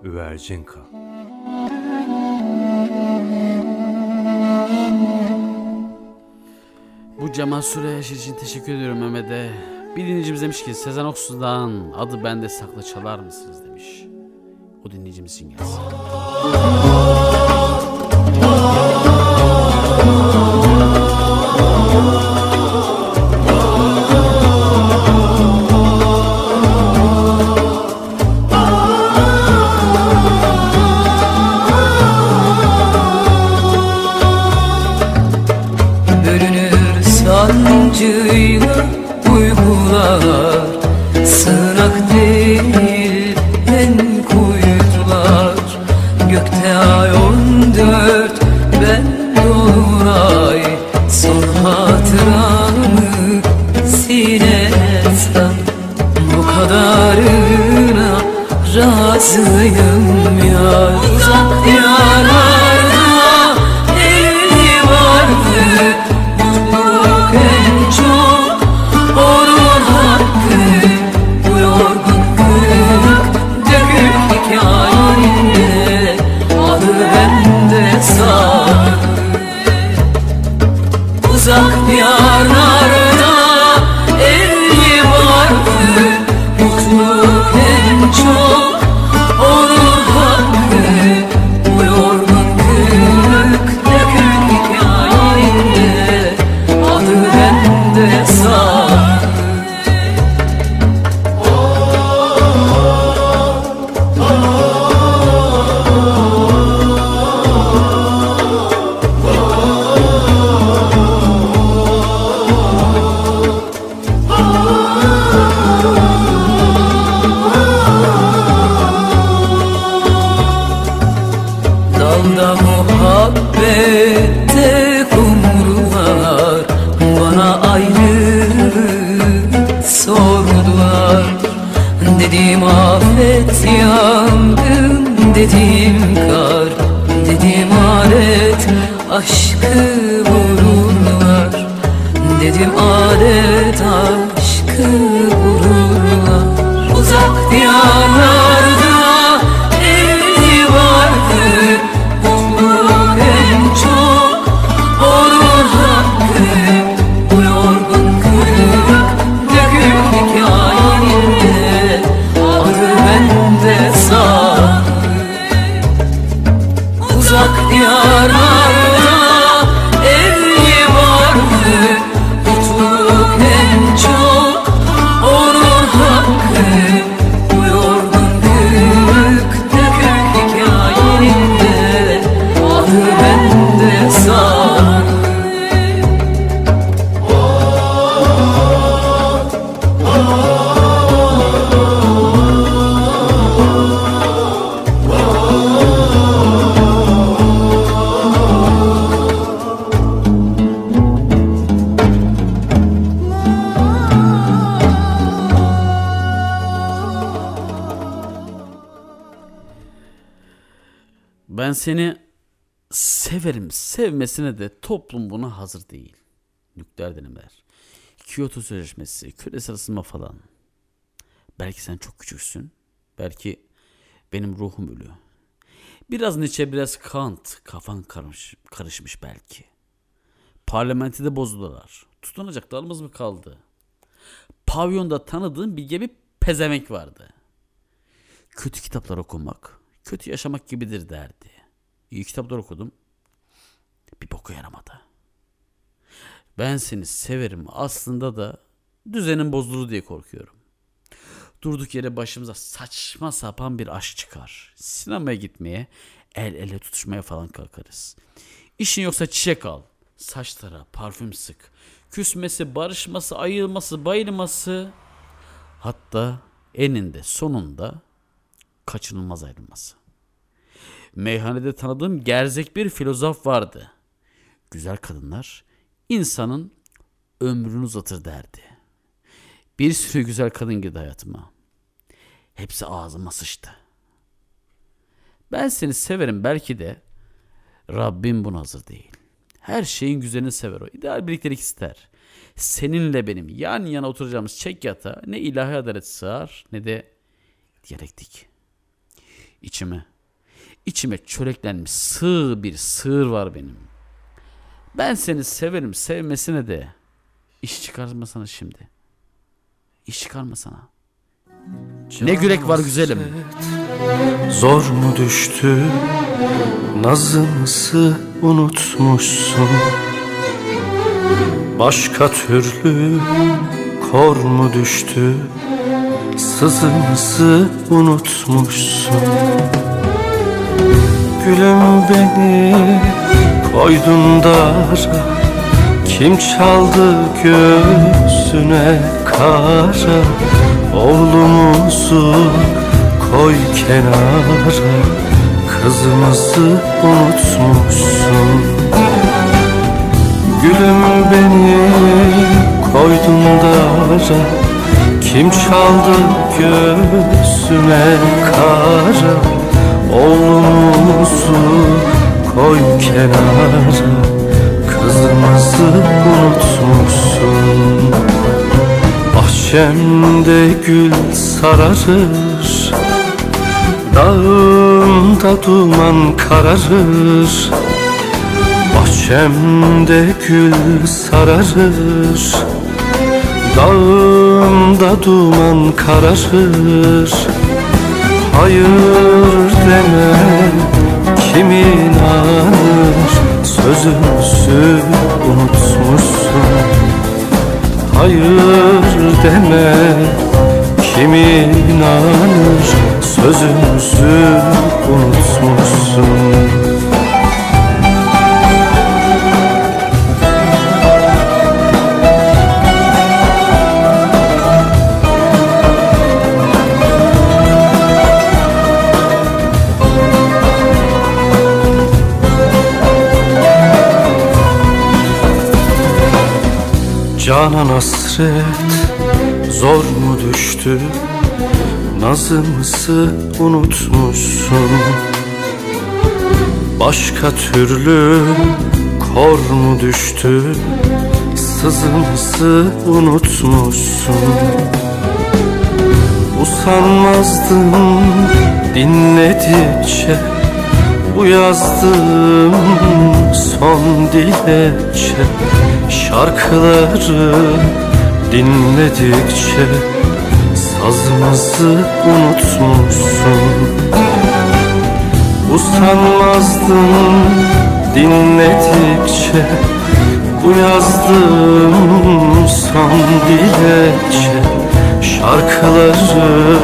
Üvercinka Bu Cemal Süreyaş için teşekkür ediyorum Mehmet'e. Bir dinleyicimiz demiş ki Sezen Aksu'dan adı bende saklı çalar mısınız demiş. O dinleyicimiz gelsin. Uzak diyarlarda sevmesine de toplum buna hazır değil. Nükleer denemeler, Kyoto Sözleşmesi, küresel ısınma falan. Belki sen çok küçüksün. Belki benim ruhum ölü. Biraz Nietzsche, biraz Kant. Kafan karış, karışmış belki. Parlamentide bozdular. Tutunacak dalımız mı kaldı? Pavyonda tanıdığım bir gibi pezevenk vardı. Kötü kitaplar okumak, kötü yaşamak gibidir derdi. İyi kitaplar okudum. Bir boku yaramadı. Ben seni severim aslında da düzenin bozulur diye korkuyorum. Durduk yere başımıza saçma sapan bir aşk çıkar. Sinemaya gitmeye, el ele tutuşmaya falan kalkarız. İşin yoksa çiçek al. Saçlara parfüm sık. Küsmesi, barışması, ayılması, bayılması. Hatta eninde sonunda kaçınılmaz ayrılması. Meyhanede tanıdığım gerzek bir filozof vardı. Güzel kadınlar insanın ömrünü uzatır derdi. Bir sürü güzel kadın girdi hayatıma. Hepsi ağzıma sıçtı. Ben seni severim belki de Rabbim buna hazır değil. Her şeyin güzelini sever o. İdeal birliktelik ister. Seninle benim yan yana oturacağımız çek yatağa ne ilahi adalet sığar ne de diyalektik. İçime, içime çöreklenmiş sığ bir sığır var benim. Ben seni severim sevmesine de iş çıkarmasana şimdi. İş çıkarmasana. Ne gürek var güzelim. Zor mu düştü Nazımızı unutmuşsun Başka türlü kor mu düştü Sızımızı unutmuşsun Gülüm beni koydun dara Kim çaldı göğsüne kara? Oğlumuzu koy kenara Kızımızı unutmuşsun. Gülüm beni koydun dara Kim çaldı göğsüne kara? Oğlumuzu koy kenara Kızımızı unutmuşsun. Bahçemde gül sararır Dağımda duman kararır. Bahçemde gül sararır Dağımda duman kararır. Hayır deme kim inanır? Sözümüzü unutmuşsun. Hayır deme. Kim inanır? Sözümüzü unutmuşsun Canan hasret zor mu düştü? Nazımızı unutmuşsun? Başka türlü kor mu düştü? Sızımızı unutmuşsun? Usanmazdım dinledikçe Bu yazdığım son dilekçe Şarkıları dinledikçe Sazımızı unutmuşsun. Usanmazdım dinledikçe Bu yazdığım son dilekçe. Şarkıları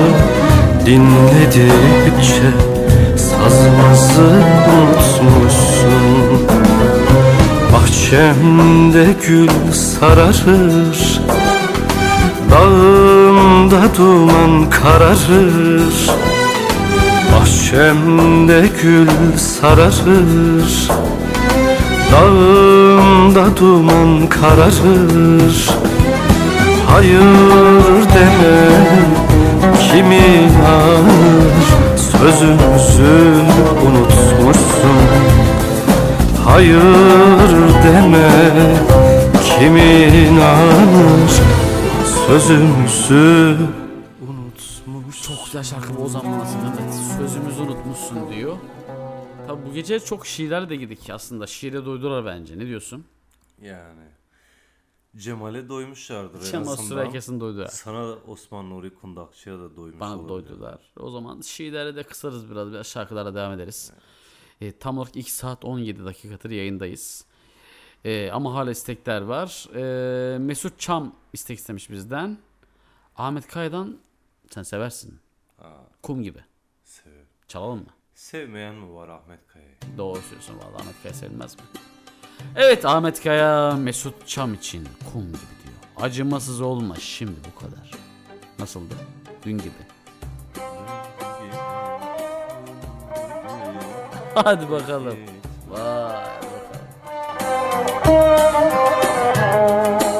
dinledikçe Sazımızı unutmuşsun Bahçemde gül sararır Dağımda duman kararır. Bahçemde gül sararır Dağımda duman kararır. Hayır deme kim inanır Sözümüzü unutmuşsun hayır deme Kim inanır sözümüzü Çok güzel şarkı Ozan Manas'ın evet. Sözümüzü unutmuşsun diyor. Tabi bu gece çok şiirler de girdik aslında. Şiire doydular bence. Ne diyorsun? Yani Cemal'e doymuşlardır en Cemal azından. Süreykes'in doydu. Sana da Osman Nuri Kundakçı'ya da doymuş Bana olabilir. doydular. O zaman şiirlere de kısarız biraz. Biraz şarkılara devam ederiz. E, tam olarak 2 saat 17 dakikadır yayındayız. E, ama hala istekler var. E, Mesut Çam istek istemiş bizden. Ahmet Kaya'dan sen seversin. Aa. Kum gibi. Severim. Çalalım mı? Sevmeyen mi var Ahmet Kaya'yı? Doğru söylüyorsun valla Ahmet Kaya sevilmez mi? Evet Ahmet Kaya Mesut Çam için kum gibi diyor. Acımasız olma şimdi bu kadar. Nasıldı? Dün gibi. Hadi bakalım. Vay bakalım.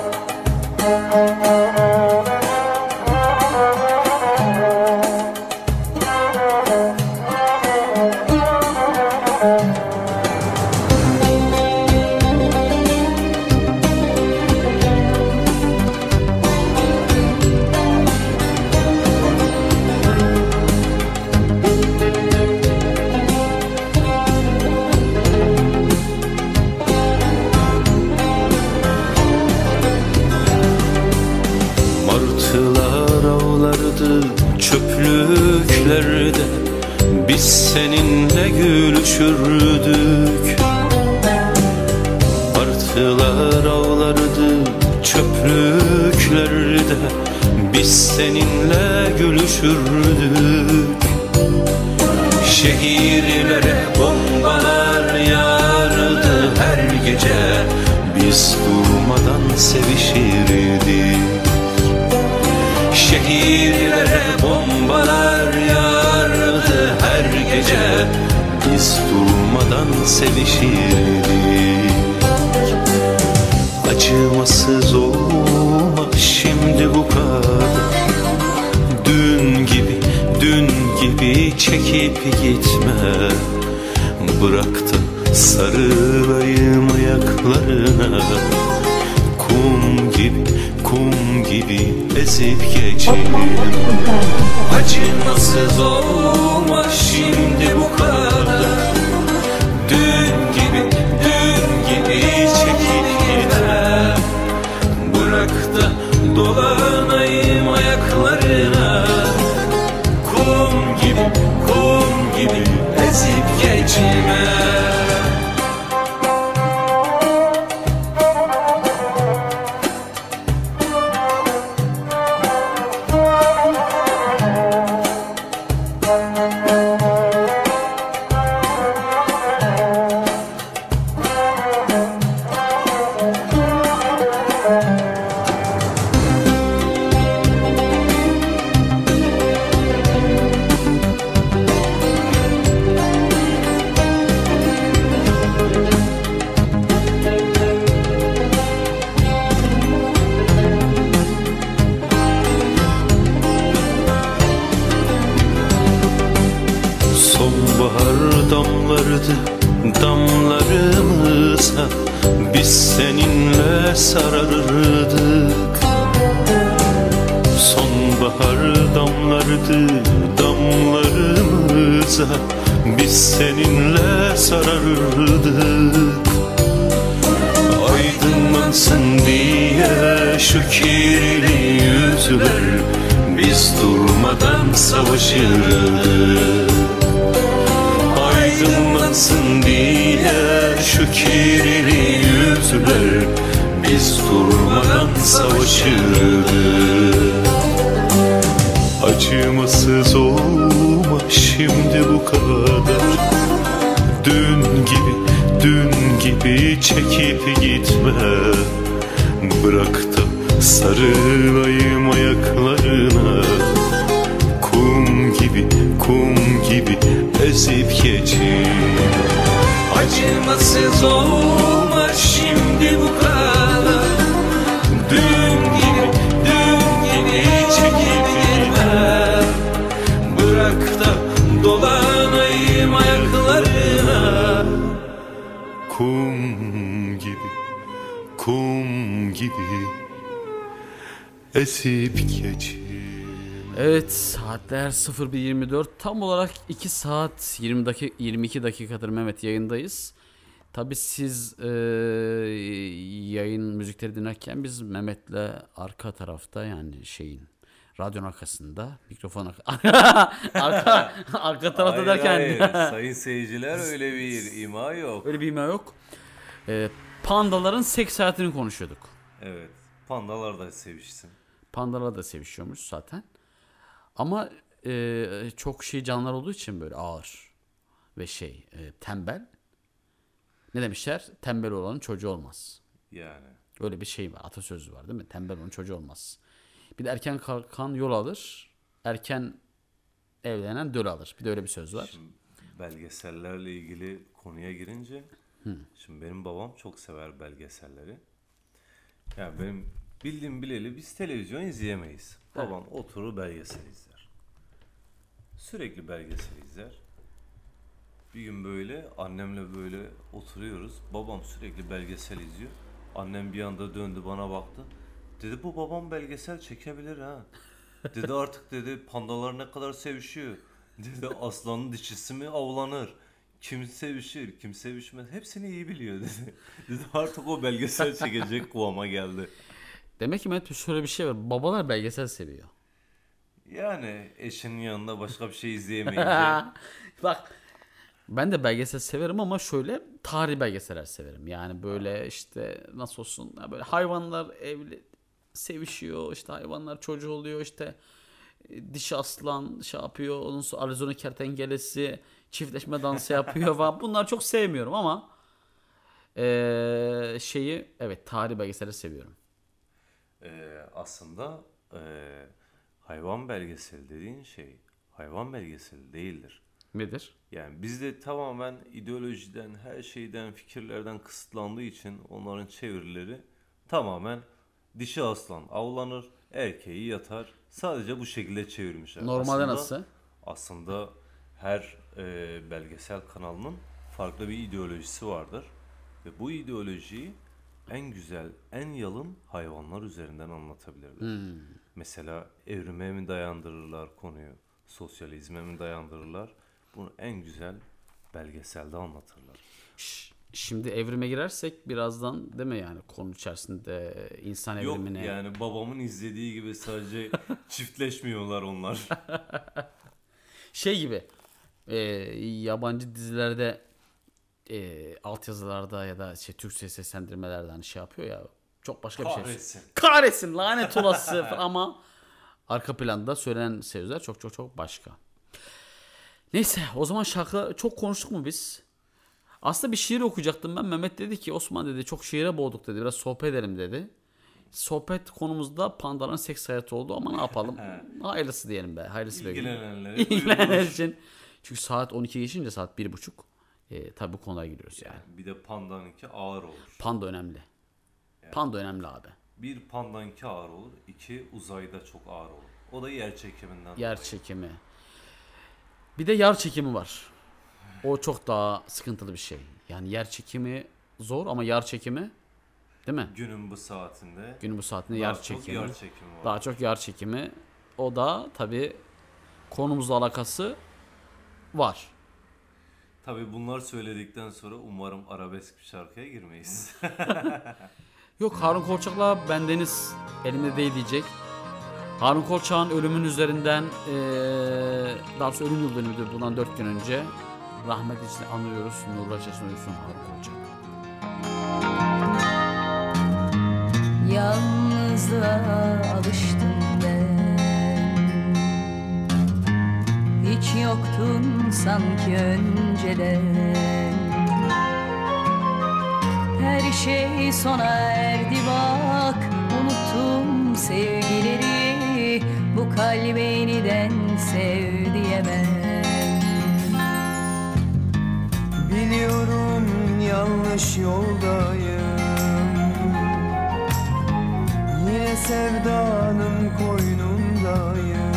Gülüşürdük Martılar avlardı çöplüklerde. Biz seninle gülüşürdük Şehirlere bombalar yağardı her gece. Biz durmadan sevişirdik. Şehirlere bombalar sevişirdik. Acımasız olma şimdi bu kadar. Dün gibi, dün gibi çekip gitme. Bırak da sarılayım ayaklarına. Kum gibi, kum gibi ezip geçelim Acımasız olma şimdi bu kadar Dün 01.24 tam olarak 2 saat 20 dakika 22 dakikadır Mehmet yayındayız. Tabi siz e, yayın müzikleri dinlerken biz Mehmet'le arka tarafta yani şeyin radyonun arkasında mikrofon arka arka, arka tarafta Hayır, derken hayır. Sayın seyirciler öyle bir ima yok. öyle bir ima yok. E, pandaların seks hayatını konuşuyorduk. Evet. Pandalar da sevişsin. Pandalar da sevişiyormuş zaten. Ama e, çok şey canlılar olduğu için böyle ağır ve şey e, tembel. Ne demişler? Tembel olanın çocuğu olmaz. Yani. Öyle bir şey var. Atasözü var değil mi? Tembel olanın çocuğu olmaz. Bir de erken kalkan yol alır. Erken evlenen döl alır. Bir de öyle bir söz var. Şimdi belgesellerle ilgili konuya girince Hı. şimdi benim babam çok sever belgeselleri. Yani benim bildiğim bileli biz televizyon izleyemeyiz. Babam oturur belgesel izler. Sürekli belgesel izler. Bir gün böyle annemle böyle oturuyoruz. Babam sürekli belgesel izliyor. Annem bir anda döndü bana baktı. Dedi bu babam belgesel çekebilir ha. Dedi artık dedi pandalar ne kadar sevişiyor. Dedi aslanın dişisi mi avlanır. Kim sevişir, kim sevişmez. Hepsini iyi biliyor dedi. Dedi artık o belgesel çekecek kıvama geldi. Demek ki Mehmet şöyle bir şey var. Babalar belgesel seviyor. Yani eşinin yanında başka bir şey izleyemeyince. Bak ben de belgesel severim ama şöyle tarihi belgeseller severim. Yani böyle işte nasıl olsun böyle hayvanlar evli sevişiyor işte hayvanlar çocuğu oluyor işte e, dişi aslan şey yapıyor onun sonra Arizona kertenkelesi çiftleşme dansı yapıyor falan bunlar çok sevmiyorum ama eee, şeyi evet tarihi belgeselleri seviyorum. Ee, aslında ee, hayvan belgeseli dediğin şey hayvan belgeseli değildir. Nedir? Yani bizde tamamen ideolojiden, her şeyden, fikirlerden kısıtlandığı için onların çevirileri tamamen dişi aslan avlanır, erkeği yatar. Sadece bu şekilde çevirmişler. Normalde Aslında- nasıl? Aslında her e, belgesel kanalının farklı bir ideolojisi vardır. Ve bu ideolojiyi en güzel, en yalın hayvanlar üzerinden anlatabilirler. Hmm. Mesela evrime mi dayandırırlar konuyu, sosyalizme mi dayandırırlar? Bunu en güzel belgeselde anlatırlar. Şimdi evrime girersek birazdan mi yani konu içerisinde insan Yok evrimine yani babamın izlediği gibi sadece çiftleşmiyorlar onlar. şey gibi e, yabancı dizilerde e, altyazılarda ya da şey Türkçe seslendirmelerde hani şey yapıyor ya çok başka bir şey. Kahretsin. Kahretsin lanet olası ama arka planda söylenen sözler çok çok çok başka. Neyse o zaman şarkı çok konuştuk mu biz? Aslında bir şiir okuyacaktım ben. Mehmet dedi ki Osman dedi çok şiire boğduk dedi. Biraz sohbet edelim dedi. Sohbet konumuzda pandanın seks hayatı oldu ama ne yapalım? Hayırlısı diyelim be. Hayırlısı be. İlgilenenlere İlgilenenler için. Çünkü saat 12 geçince saat 1.30 e, tabi bu konuya giriyoruz yani. Bir de pandanınki ağır olur. Panda önemli. Panda önemli abi. Bir pandanınki ağır olur, iki uzayda çok ağır olur. O da yer çekiminden Yer çekimi. Bir de yer çekimi var. O çok daha sıkıntılı bir şey. Yani yer çekimi zor ama yer çekimi değil mi? Günün bu saatinde Günün bu saatinde yer çekimi. yer çekimi var. Daha çok yer çekimi. O da tabi konumuzla alakası var. Tabii bunlar söyledikten sonra umarım arabesk bir şarkıya girmeyiz. Yok Harun Kolçak'la bendeniz elimde değil diyecek. Harun Kolçak'ın ölümün üzerinden eee daha doğrusu ölüm yıl dönümüdür bundan 4 gün önce. Rahmet için anıyoruz. Nurlar içerisinde uyusun Harun Kolçak. Yalnızlığa alıştım ben Hiç yoktun sanki önceden Her şey sona erdi bak. Unuttum sevgileri Bu kalbe yeniden sev diyemem. Biliyorum yanlış yoldayım. Yine sevdanın koynundayım.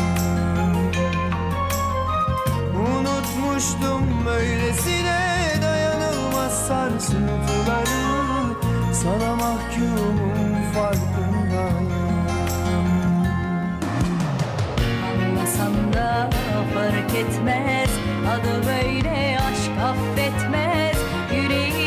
Unutmuştum böylesine dayanılmaz sarsıntıları sana mahkumum farkındayım. Anlasan da fark etmez. Adı böyle aşk affetmez. Yüreğim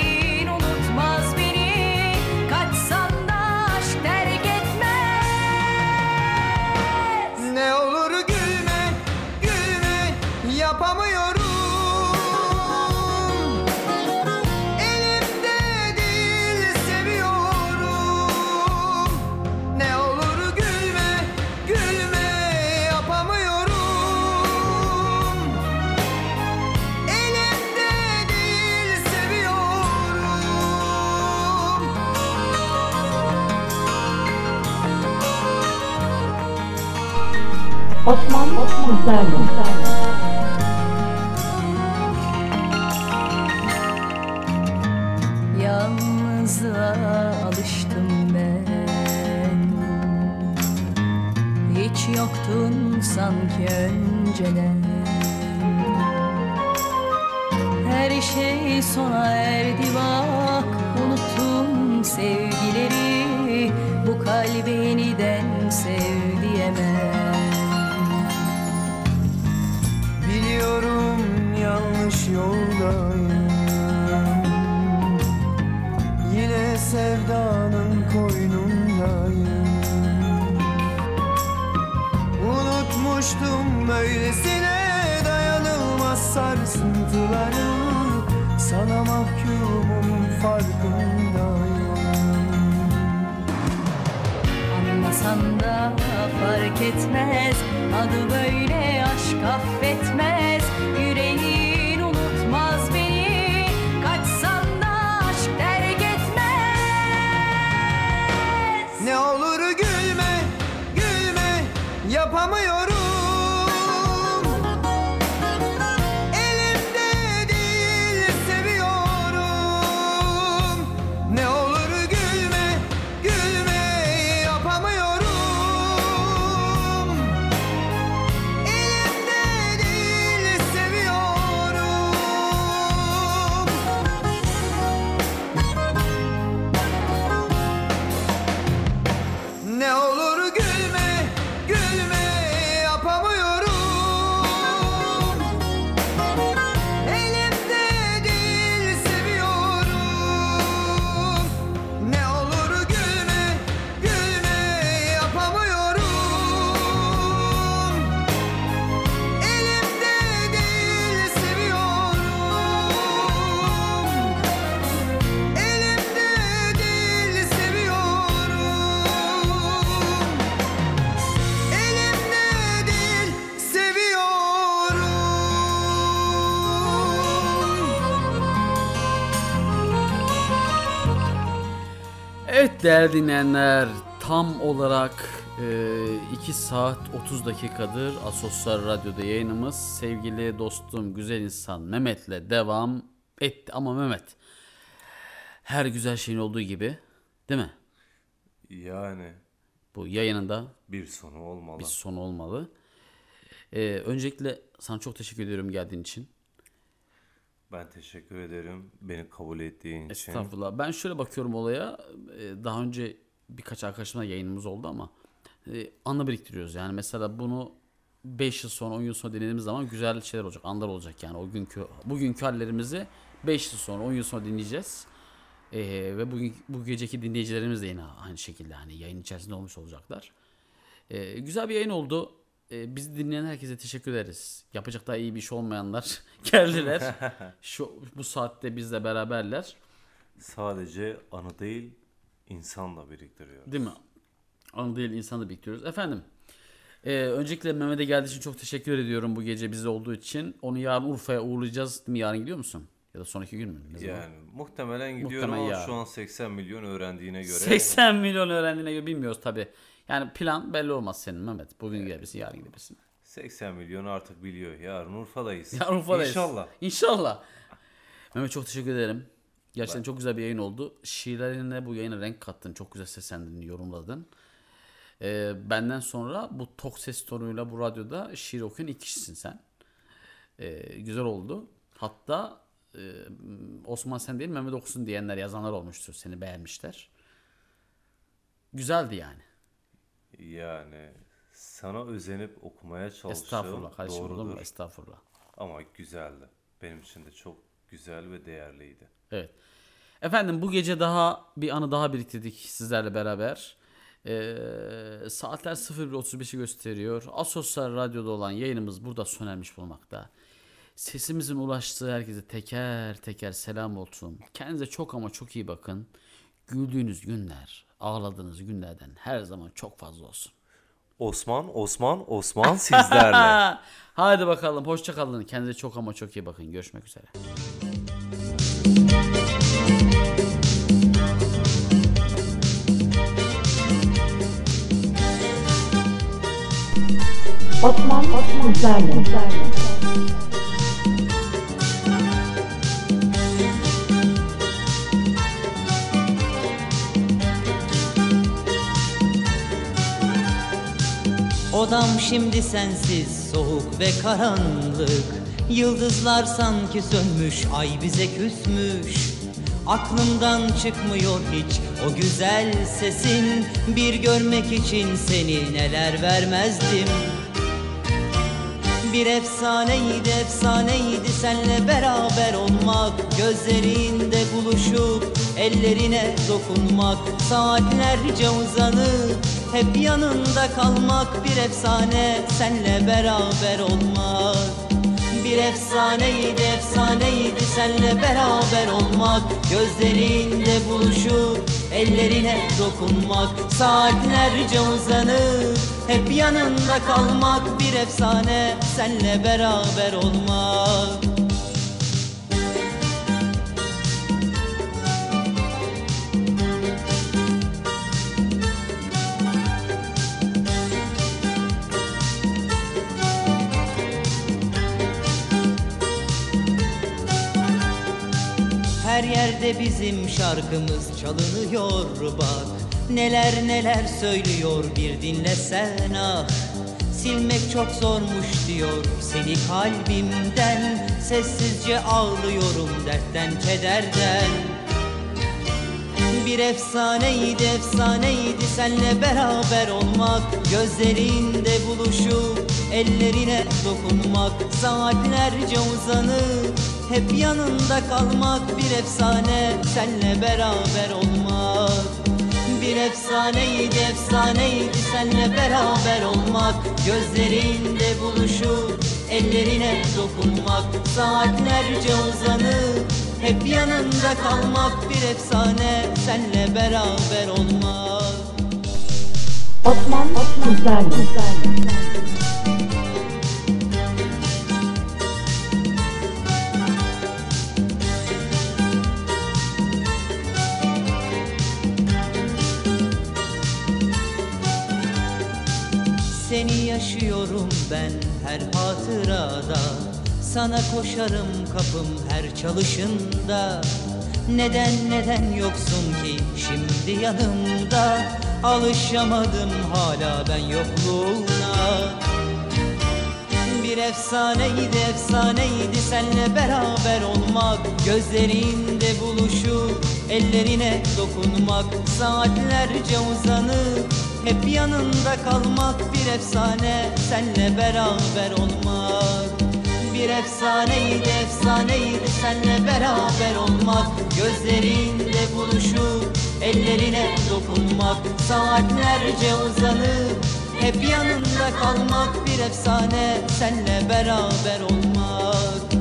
Osman Osman. Yalnızlığa alıştım ben. Hiç yoktun sanki önceden. Her şey sona erdi bak Unuttum sevgileri. Bu kalbi yeniden sev yoldayım. Yine sevdanın koynundayım. Unutmuştum böylesine dayanılmaz sarsıntıları Sana mahkumum farkındayım. Anlasan da fark etmez. Adı böyle aşk affetmez Evet değerli dinleyenler tam olarak 2 saat 30 dakikadır Asosyal Radyo'da yayınımız. Sevgili dostum güzel insan Mehmet'le devam etti. Ama Mehmet her güzel şeyin olduğu gibi değil mi? Yani Bu yayınında bir sonu olmalı. bir sonu olmalı. Ee, öncelikle sana çok teşekkür ediyorum geldiğin için. Ben teşekkür ederim beni kabul ettiğin için. Estağfurullah. Ben şöyle bakıyorum olaya. e, Daha önce birkaç arkadaşımla yayınımız oldu ama e, anı biriktiriyoruz. Yani mesela bunu 5 yıl sonra 10 yıl sonra dinlediğimiz zaman güzel şeyler olacak. Anlar olacak yani o günkü bugünkü hallerimizi 5 yıl sonra 10 yıl sonra dinleyeceğiz. E, ve bugün bu geceki dinleyicilerimiz de yine aynı şekilde hani yayın içerisinde olmuş olacaklar. E, güzel bir yayın oldu. E, bizi dinleyen herkese teşekkür ederiz. Yapacak daha iyi bir iş olmayanlar geldiler. Şu bu saatte bizle beraberler. Sadece anı değil insanla biriktiriyor. Değil mi? Anı değil insanı bekliyoruz. Efendim. e, öncelikle Mehmet'e geldiği için çok teşekkür ediyorum bu gece bizde olduğu için. Onu yarın Urfa'ya uğurlayacağız. Mi? Yarın gidiyor musun? Ya da sonraki gün mü? Ne zaman? Yani muhtemelen gidiyorum Muhtemelen ama yarın. şu an 80 milyon öğrendiğine göre 80 milyon öğrendiğine göre bilmiyoruz tabi. Yani plan belli olmaz senin Mehmet. Bugün gidebilirsin, yarın gidebilirsin. 80 milyon artık biliyor. Yarın Urfa'dayız. Yarın Urfa'dayız. İnşallah. İnşallah. Mehmet çok teşekkür ederim. Gerçekten çok güzel bir yayın oldu. Şiirlerinle bu yayına renk kattın. Çok güzel seslendin, yorumladın. Ee, benden sonra bu tok ses tonuyla bu radyoda şiir okuyan ilk kişisin sen. Ee, güzel oldu. Hatta e, Osman sen değil Mehmet okusun diyenler yazanlar olmuştur. Seni beğenmişler. Güzeldi yani. Yani sana özenip okumaya çalıştığım Estağfurullah kardeşim olur mu? Estağfurullah. Ama güzeldi. Benim için de çok güzel ve değerliydi. Evet. Efendim bu gece daha bir anı daha biriktirdik sizlerle beraber. Ee, saatler 01.35'i gösteriyor. Asosyal Radyo'da olan yayınımız burada sona ermiş bulmakta. Sesimizin ulaştığı herkese teker teker selam olsun. Kendinize çok ama çok iyi bakın. Güldüğünüz günler, ağladığınız günlerden her zaman çok fazla olsun. Osman, Osman, Osman sizlerle. Hadi bakalım hoşça kalın. Kendinize çok ama çok iyi bakın. Görüşmek üzere. Osman Sizlerle. Odam şimdi sensiz soğuk ve karanlık. Yıldızlar sanki sönmüş ay bize küsmüş. Aklımdan çıkmıyor hiç o güzel sesin. Bir görmek için seni neler vermezdim. Bir efsaneydi efsaneydi senle beraber olmak. Gözlerinde buluşup ellerine dokunmak Saatlerce uzanıp hep yanında kalmak Bir efsane senle beraber olmak. Bir efsaneydi efsaneydi senle beraber olmak. Gözlerinde buluşup ellerine dokunmak. Saatlerce uzanıp hep yanında kalmak Bir efsane senle beraber olmak yerde bizim şarkımız çalınıyor bak. Neler neler söylüyor bir dinlesen ah. Silmek çok zormuş diyor seni kalbimden. Sessizce ağlıyorum dertten kederden. Bir efsaneydi efsaneydi senle beraber olmak. Gözlerinde buluşup ellerine dokunmak. Saatlerce uzanıp hep yanında kalmak Bir efsane senle beraber olmak. Bir efsaneydi efsaneydi senle beraber olmak. Gözlerinde buluşup ellerine dokunmak. Saatlerce uzanıp hep yanında kalmak Bir efsane senle beraber olmak. Osman Sizlerle. Seni yaşıyorum ben her hatırada. Sana koşarım kapım her çalışında. Neden neden yoksun ki şimdi yanımda? Alışamadım hala ben yokluğuna. Bir efsaneydi efsaneydi senle beraber olmak. Gözlerinde buluşup ellerine dokunmak. Saatlerce uzanıp hep yanında kalmak Bir efsane senle beraber olmak. Bir efsaneydi efsaneydi senle beraber olmak. Gözlerinde buluşup ellerine dokunmak. Saatlerce uzanıp hep yanında kalmak. Bir efsane senle beraber olmak.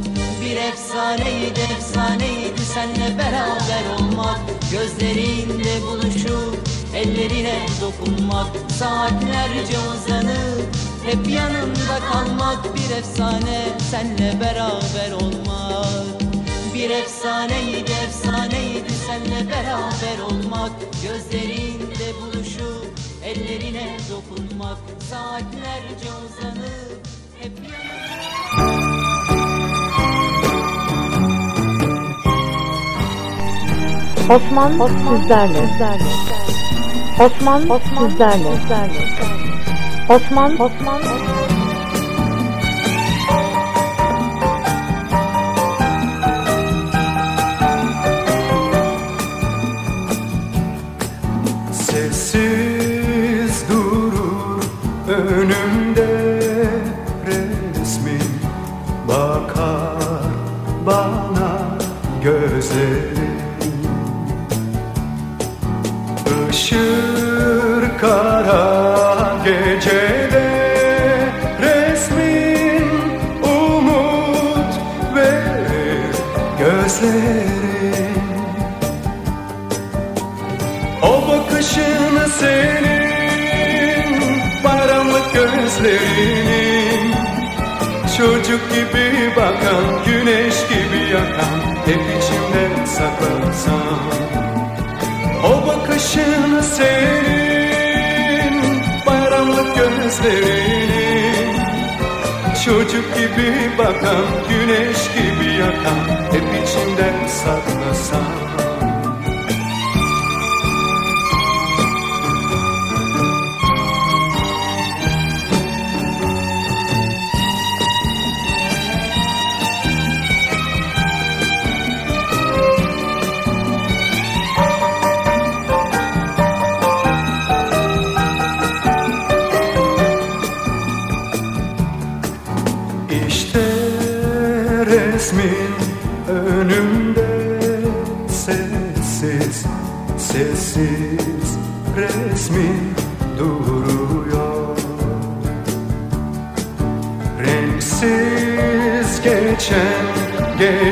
Bir efsaneydi efsaneydi senle beraber olmak. Gözlerinde buluşup ellerine dokunmak Saatlerce uzanıp hep yanında kalmak Bir efsane. Senle beraber olmak bir efsaneydi efsaneydi. Senle beraber olmak Gözlerinde buluşup ellerine dokunmak Saatlerce uzanıp hep yanında Osman Sizlerle. Osman Sizlerle. Osman. Osman. Sessiz durur önümde resmin bakar bana gözlerin Işır Çocuk gibi bakan güneş gibi yakan hep içimde saklasam o bakışın senin bayramlık gözlerin. Çocuk gibi bakan güneş gibi yakan hep içimden saklasam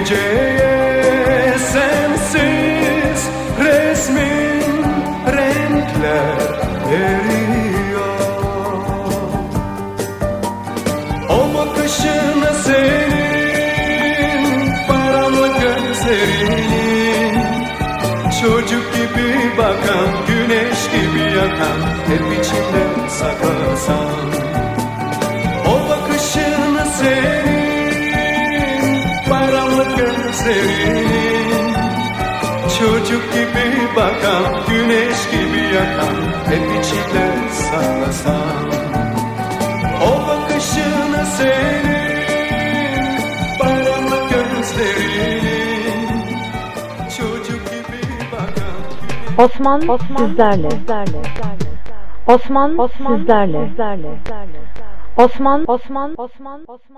geceye sensiz resmin renkler veriyor o bakışını senin Paramlı gözlerinin Çocuk gibi bakan Güneş gibi yakan Hep içinde saklasan bakan Güneş gibi yakan Hep içinde saklasan o bakışını senin Bayramlı gözlerinin Çocuk gibi bakan Osman, sizlerle. Osman, sizlerle. Osman, Osman, Osman, Osman.